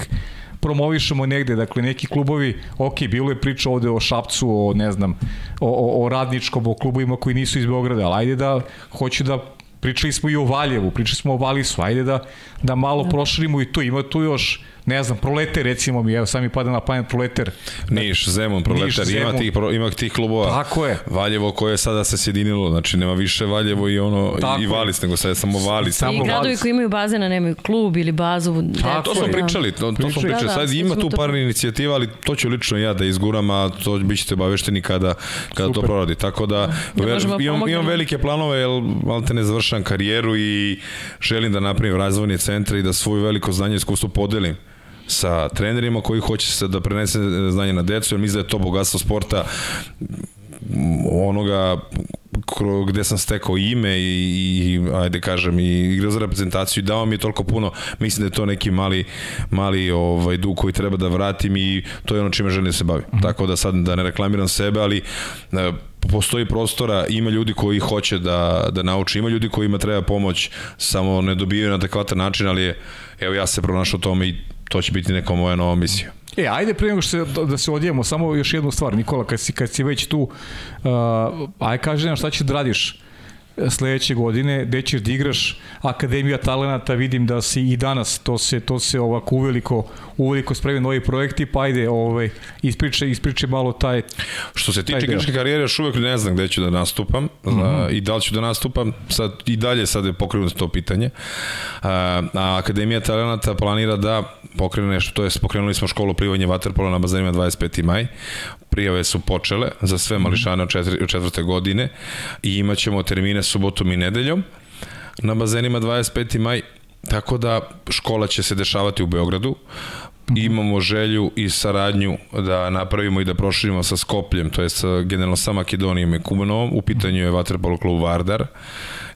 promovišemo negde, dakle neki klubovi, ok, bilo je priča ovde o Šapcu, o ne znam, o, o, o Radničkom, o klubovima koji nisu iz Beograda, ali ajde da, hoću da pričali smo i o Valjevu, pričali smo o Valisu, ajde da, da malo da. proširimo i to, ima tu još, ne znam, Proleter recimo mi, evo sam mi pada na pamet Proleter, Niš, Zemun, Proletar, Niš, ima Zemun. tih, pro- ima tih klubova. Tako je. Valjevo koje sada se sjedinilo, znači nema više Valjevo i ono Tako i je. Valis, nego sad je samo Valis. Samo I gradovi Valis. koji imaju bazena nemaju klub ili bazu. Tako To smo je. pričali, to, to smo Pričali. Da, da, Sad sad ima tu to- par inicijativa, ali to ću lično ja da izguram, a to bit ćete obavešteni kada, kada to Super. proradi. Tako da, Da ver, imam, imam velike planove, jer malte ne završam karijeru i želim da napravim razvojni centar i da svoju veliko znanje i iskustvo podelim sa trenerima koji hoće se da prenese znanje na decu, jer mislim da je to bogatstvo sporta m, onoga gde sam stekao ime i, i ajde kažem i igrao za reprezentaciju i dao mi je toliko puno mislim da je to neki mali mali ovaj dug koji treba da vratim i to je ono čime želim da se bavim. Mm -hmm. Tako da sad da ne reklamiram sebe, ali e, postoji prostora, ima ljudi koji hoće da, da nauče, ima ljudi kojima treba pomoć, samo ne dobijaju na adekvatan način, ali je, evo ja se pronašao tome i to će biti neka moja nova misija. E, ajde prije nego što se, da, se odijemo, samo još jednu stvar, Nikola, kad si, kad si već tu, uh, aj kaži nam šta ćeš da radiš sledeće godine, gde ćeš da igraš Akademija talenata, vidim da si i danas, to se, to se ovako uveliko, uveliko spremi novi projekti, pa ajde, ovaj, ispričaj, ispričaj malo taj Što se tiče igračke karijere, još uvek ne znam gde ću da nastupam mm -hmm. i da li ću da nastupam, sad, i dalje sad je pokrenuto to pitanje. A, a Akademija talenata planira da pokrene nešto, to je pokrenuli smo školu plivanja vaterpola na bazarima 25. maj prijave su počele za sve mališane od četiri, četvrte godine i imaćemo termine subotom i nedeljom na bazenima 25. maj Tako da škola će se dešavati u Beogradu. Imamo želju i saradnju da napravimo i da proširimo sa Skopljem, to je sa, generalno sa Makedonijom i Kumanovom. U pitanju je Vaterpolo klub Vardar,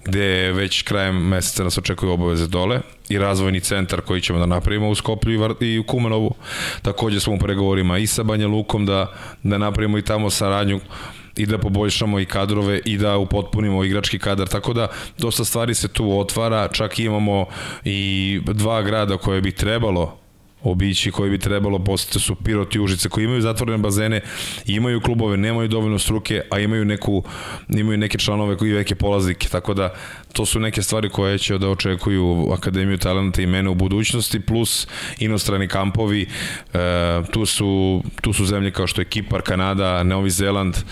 gde već krajem meseca nas očekuju obaveze dole i razvojni centar koji ćemo da napravimo u Skoplju i u Kumanovu. Takođe smo u pregovorima i sa Banja Lukom da, da napravimo i tamo saradnju i da poboljšamo i kadrove i da upotpunimo igrački kadar, tako da dosta stvari se tu otvara, čak imamo i dva grada koje bi trebalo obići koji bi trebalo postati su Pirot i Užice koji imaju zatvorene bazene, imaju klubove, nemaju dovoljno struke, a imaju neku imaju neke članove koji veke polaznike, tako da to su neke stvari koje će da očekuju Akademiju talenta i mene u budućnosti, plus inostrani kampovi, e, tu, su, tu su zemlje kao što je Kipar, Kanada, Novi Zeland, e,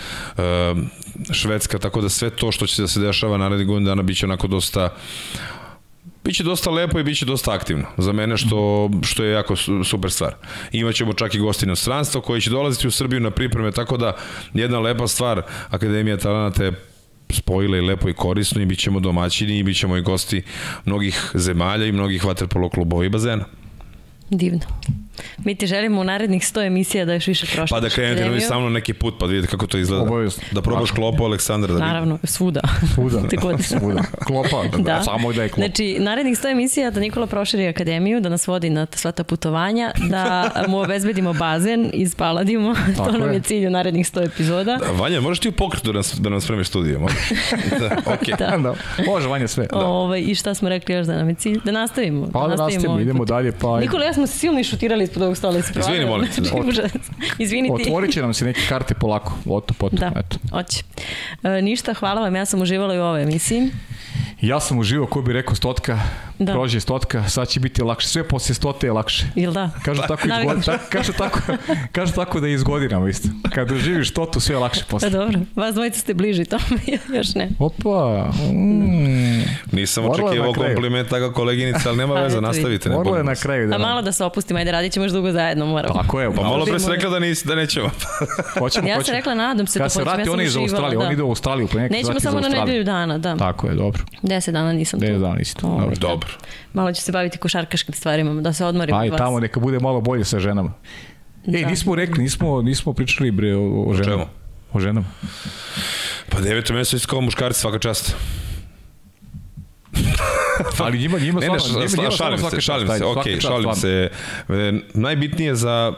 Švedska, tako da sve to što će da se dešava narednih godina dana biće onako dosta Biće dosta lepo i biće dosta aktivno. Za mene što, što je jako super stvar. Imaćemo čak i gosti inostranstva koji će dolaziti u Srbiju na pripreme, tako da jedna lepa stvar Akademija talenata je spojila i lepo i korisno i bit ćemo domaćini i bit ćemo i gosti mnogih zemalja i mnogih vaterpolo klubova i bazena. Divno. Mi ti želimo u narednih 100 emisija da još više prošliš. Pa da krenete vi sa mnom neki put pa da vidite kako to izgleda. Obavisno. Da probaš klopu Aleksandra. Da Naravno, svuda. Svuda. svuda. Klopa, da, da. samo da je klopa. Znači, narednih 100 emisija da Nikola proširi akademiju, da nas vodi na sva ta putovanja, da mu obezbedimo bazen, ispaladimo. to nam je cilj u narednih 100 epizoda. Da, Vanja, možeš ti u pokretu da nas, da nas spremiš studiju? Može? da, okay. da. da. Može, Vanja, sve. Da. Ove, ovaj, I šta smo rekli još da nam je cilj? Da nastavimo. Pa da, da nastavimo, idemo dalje. Pa... Nikola, ja smo se silni šutirali ispod ovog stola. Izvini, molim te. Da. Izvini ti. Otvorit će nam se neke karte polako. Oto, potom. Da, Eto. hoće. E, ništa, hvala vam. Ja sam uživala i u ovoj emisiji. Ja sam uživao, ko bi rekao stotka, da. prođe stotka, sad će biti lakše. Sve posle stote je lakše. Ili da? Kažu tako, izgod, ta, kažu tako, kažu tako da je izgodinamo isto. Kad doživiš stotu, sve je lakše posle. Pa dobro, vas dvojica ste bliži tome, još ne. Opa. Mm. Nisam očekivao kompliment tako koleginica, ali nema veze, nastavite. Ne Moralo je na kraju. Da. A malo da se opustimo, ajde radit ćemo još dugo zajedno, moramo. Tako je. Pa malo pre se rekla da, nis, da nećemo. hoćemo, ja sam rekla, nadam se Kad da hoćemo. Kad se vrati, oni iz Australije, oni idu u Australiju. Pa Nećemo samo na nedelju dana, da. Tako je, dobro. 10 dana nisam tu. 10 dana nisi tu. Dobro. Dobro. Malo ću se baviti košarkaškim stvarima, da se odmorim Aj, tamo neka bude malo bolje sa ženama. Da. Ej, nismo rekli, nismo, nismo pričali bre o, o ženama. Čemu? O ženama. Pa deveto mesto isto kao muškarci svaka čast. Ali njima, njima ne, ne, njima, njima šalim se, šalim se, ok, šalim se. E, najbitnije za,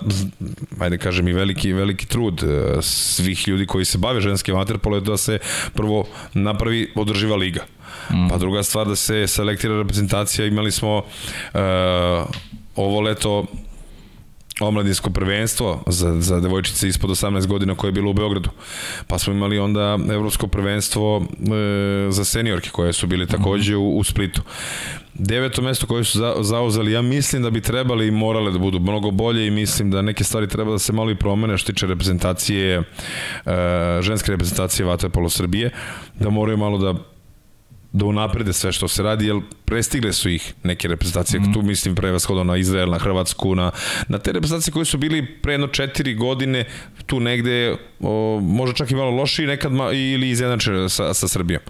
ajde kažem i veliki, veliki trud e, svih ljudi koji se bave ženskim vaterpolo je da se prvo napravi održiva liga. Mm. Pa druga stvar da se selektira reprezentacija, imali smo uh, ovo leto omladinsko prvenstvo za, za devojčice ispod 18 godina koje je bilo u Beogradu. Pa smo imali onda evropsko prvenstvo e, za seniorke koje su bili takođe u, u Splitu. Deveto mesto koje su za, zauzeli, ja mislim da bi trebali i morale da budu mnogo bolje i mislim da neke stvari treba da se malo i promene što tiče reprezentacije, e, ženske reprezentacije Vatapolo Srbije, da moraju malo da da unaprede sve što se radi, jer prestigle su ih neke reprezentacije, mm. tu mislim prevashodno na Izrael, na Hrvatsku, na, na te reprezentacije koje su bili pre jedno četiri godine tu negde, o, možda čak i malo loši nekad ma, ili izjednačene sa, sa Srbijom.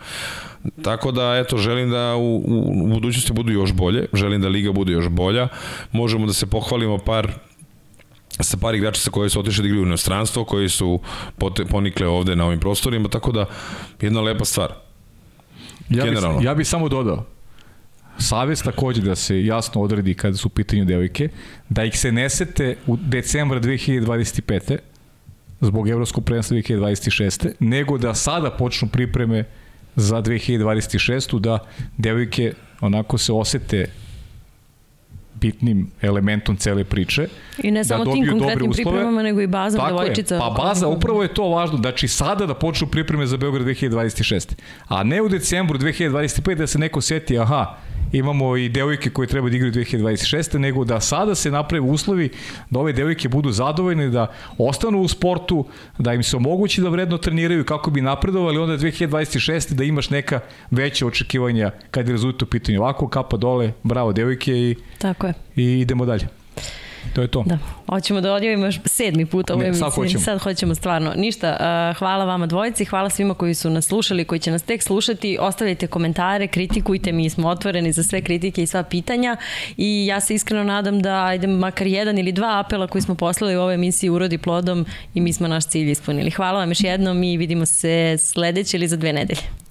Tako da, eto, želim da u, u, u budućnosti budu još bolje, želim da Liga bude još bolja, možemo da se pohvalimo par sa par igrača sa koji su otišli da igraju u inostranstvo, koji su pote, ponikle ovde na ovim prostorima, tako da jedna lepa stvar. Ja Generalno. Bi, ja bih samo dodao, Savez takođe da se jasno odredi kada su u pitanju devojke, da ih se nesete u decembra 2025. zbog evropskog prvenstva 2026. nego da sada počnu pripreme za 2026. da devojke onako se osete bitnim elementom cele priče. I ne samo da tim konkretnim pripremama, nego i bazom Tako devojčica. Je. Pa baza, upravo je to važno. Znači sada da počnu pripreme za Beograd 2026. A ne u decembru 2025 da se neko seti, aha, imamo i devojke koje treba da igraju 2026. nego da sada se naprave uslovi da ove devojke budu zadovoljne, da ostanu u sportu, da im se omogući da vredno treniraju kako bi napredovali, onda 2026. da imaš neka veća očekivanja kad je rezultat u pitanju. Ovako, kapa dole, bravo devojke i, Tako je. i idemo dalje. To je to. Da. Hoćemo da odjavimo još sedmi put ovu emisiju. Sad hoćemo. Sad hoćemo stvarno. Ništa, uh, hvala vama dvojici, hvala svima koji su nas slušali, koji će nas tek slušati. Ostavljajte komentare, kritikujte, mi smo otvoreni za sve kritike i sva pitanja i ja se iskreno nadam da ajde makar jedan ili dva apela koji smo poslali u ovoj emisiji urodi plodom i mi smo naš cilj ispunili. Hvala vam još jednom i vidimo se sledeće ili za dve nedelje.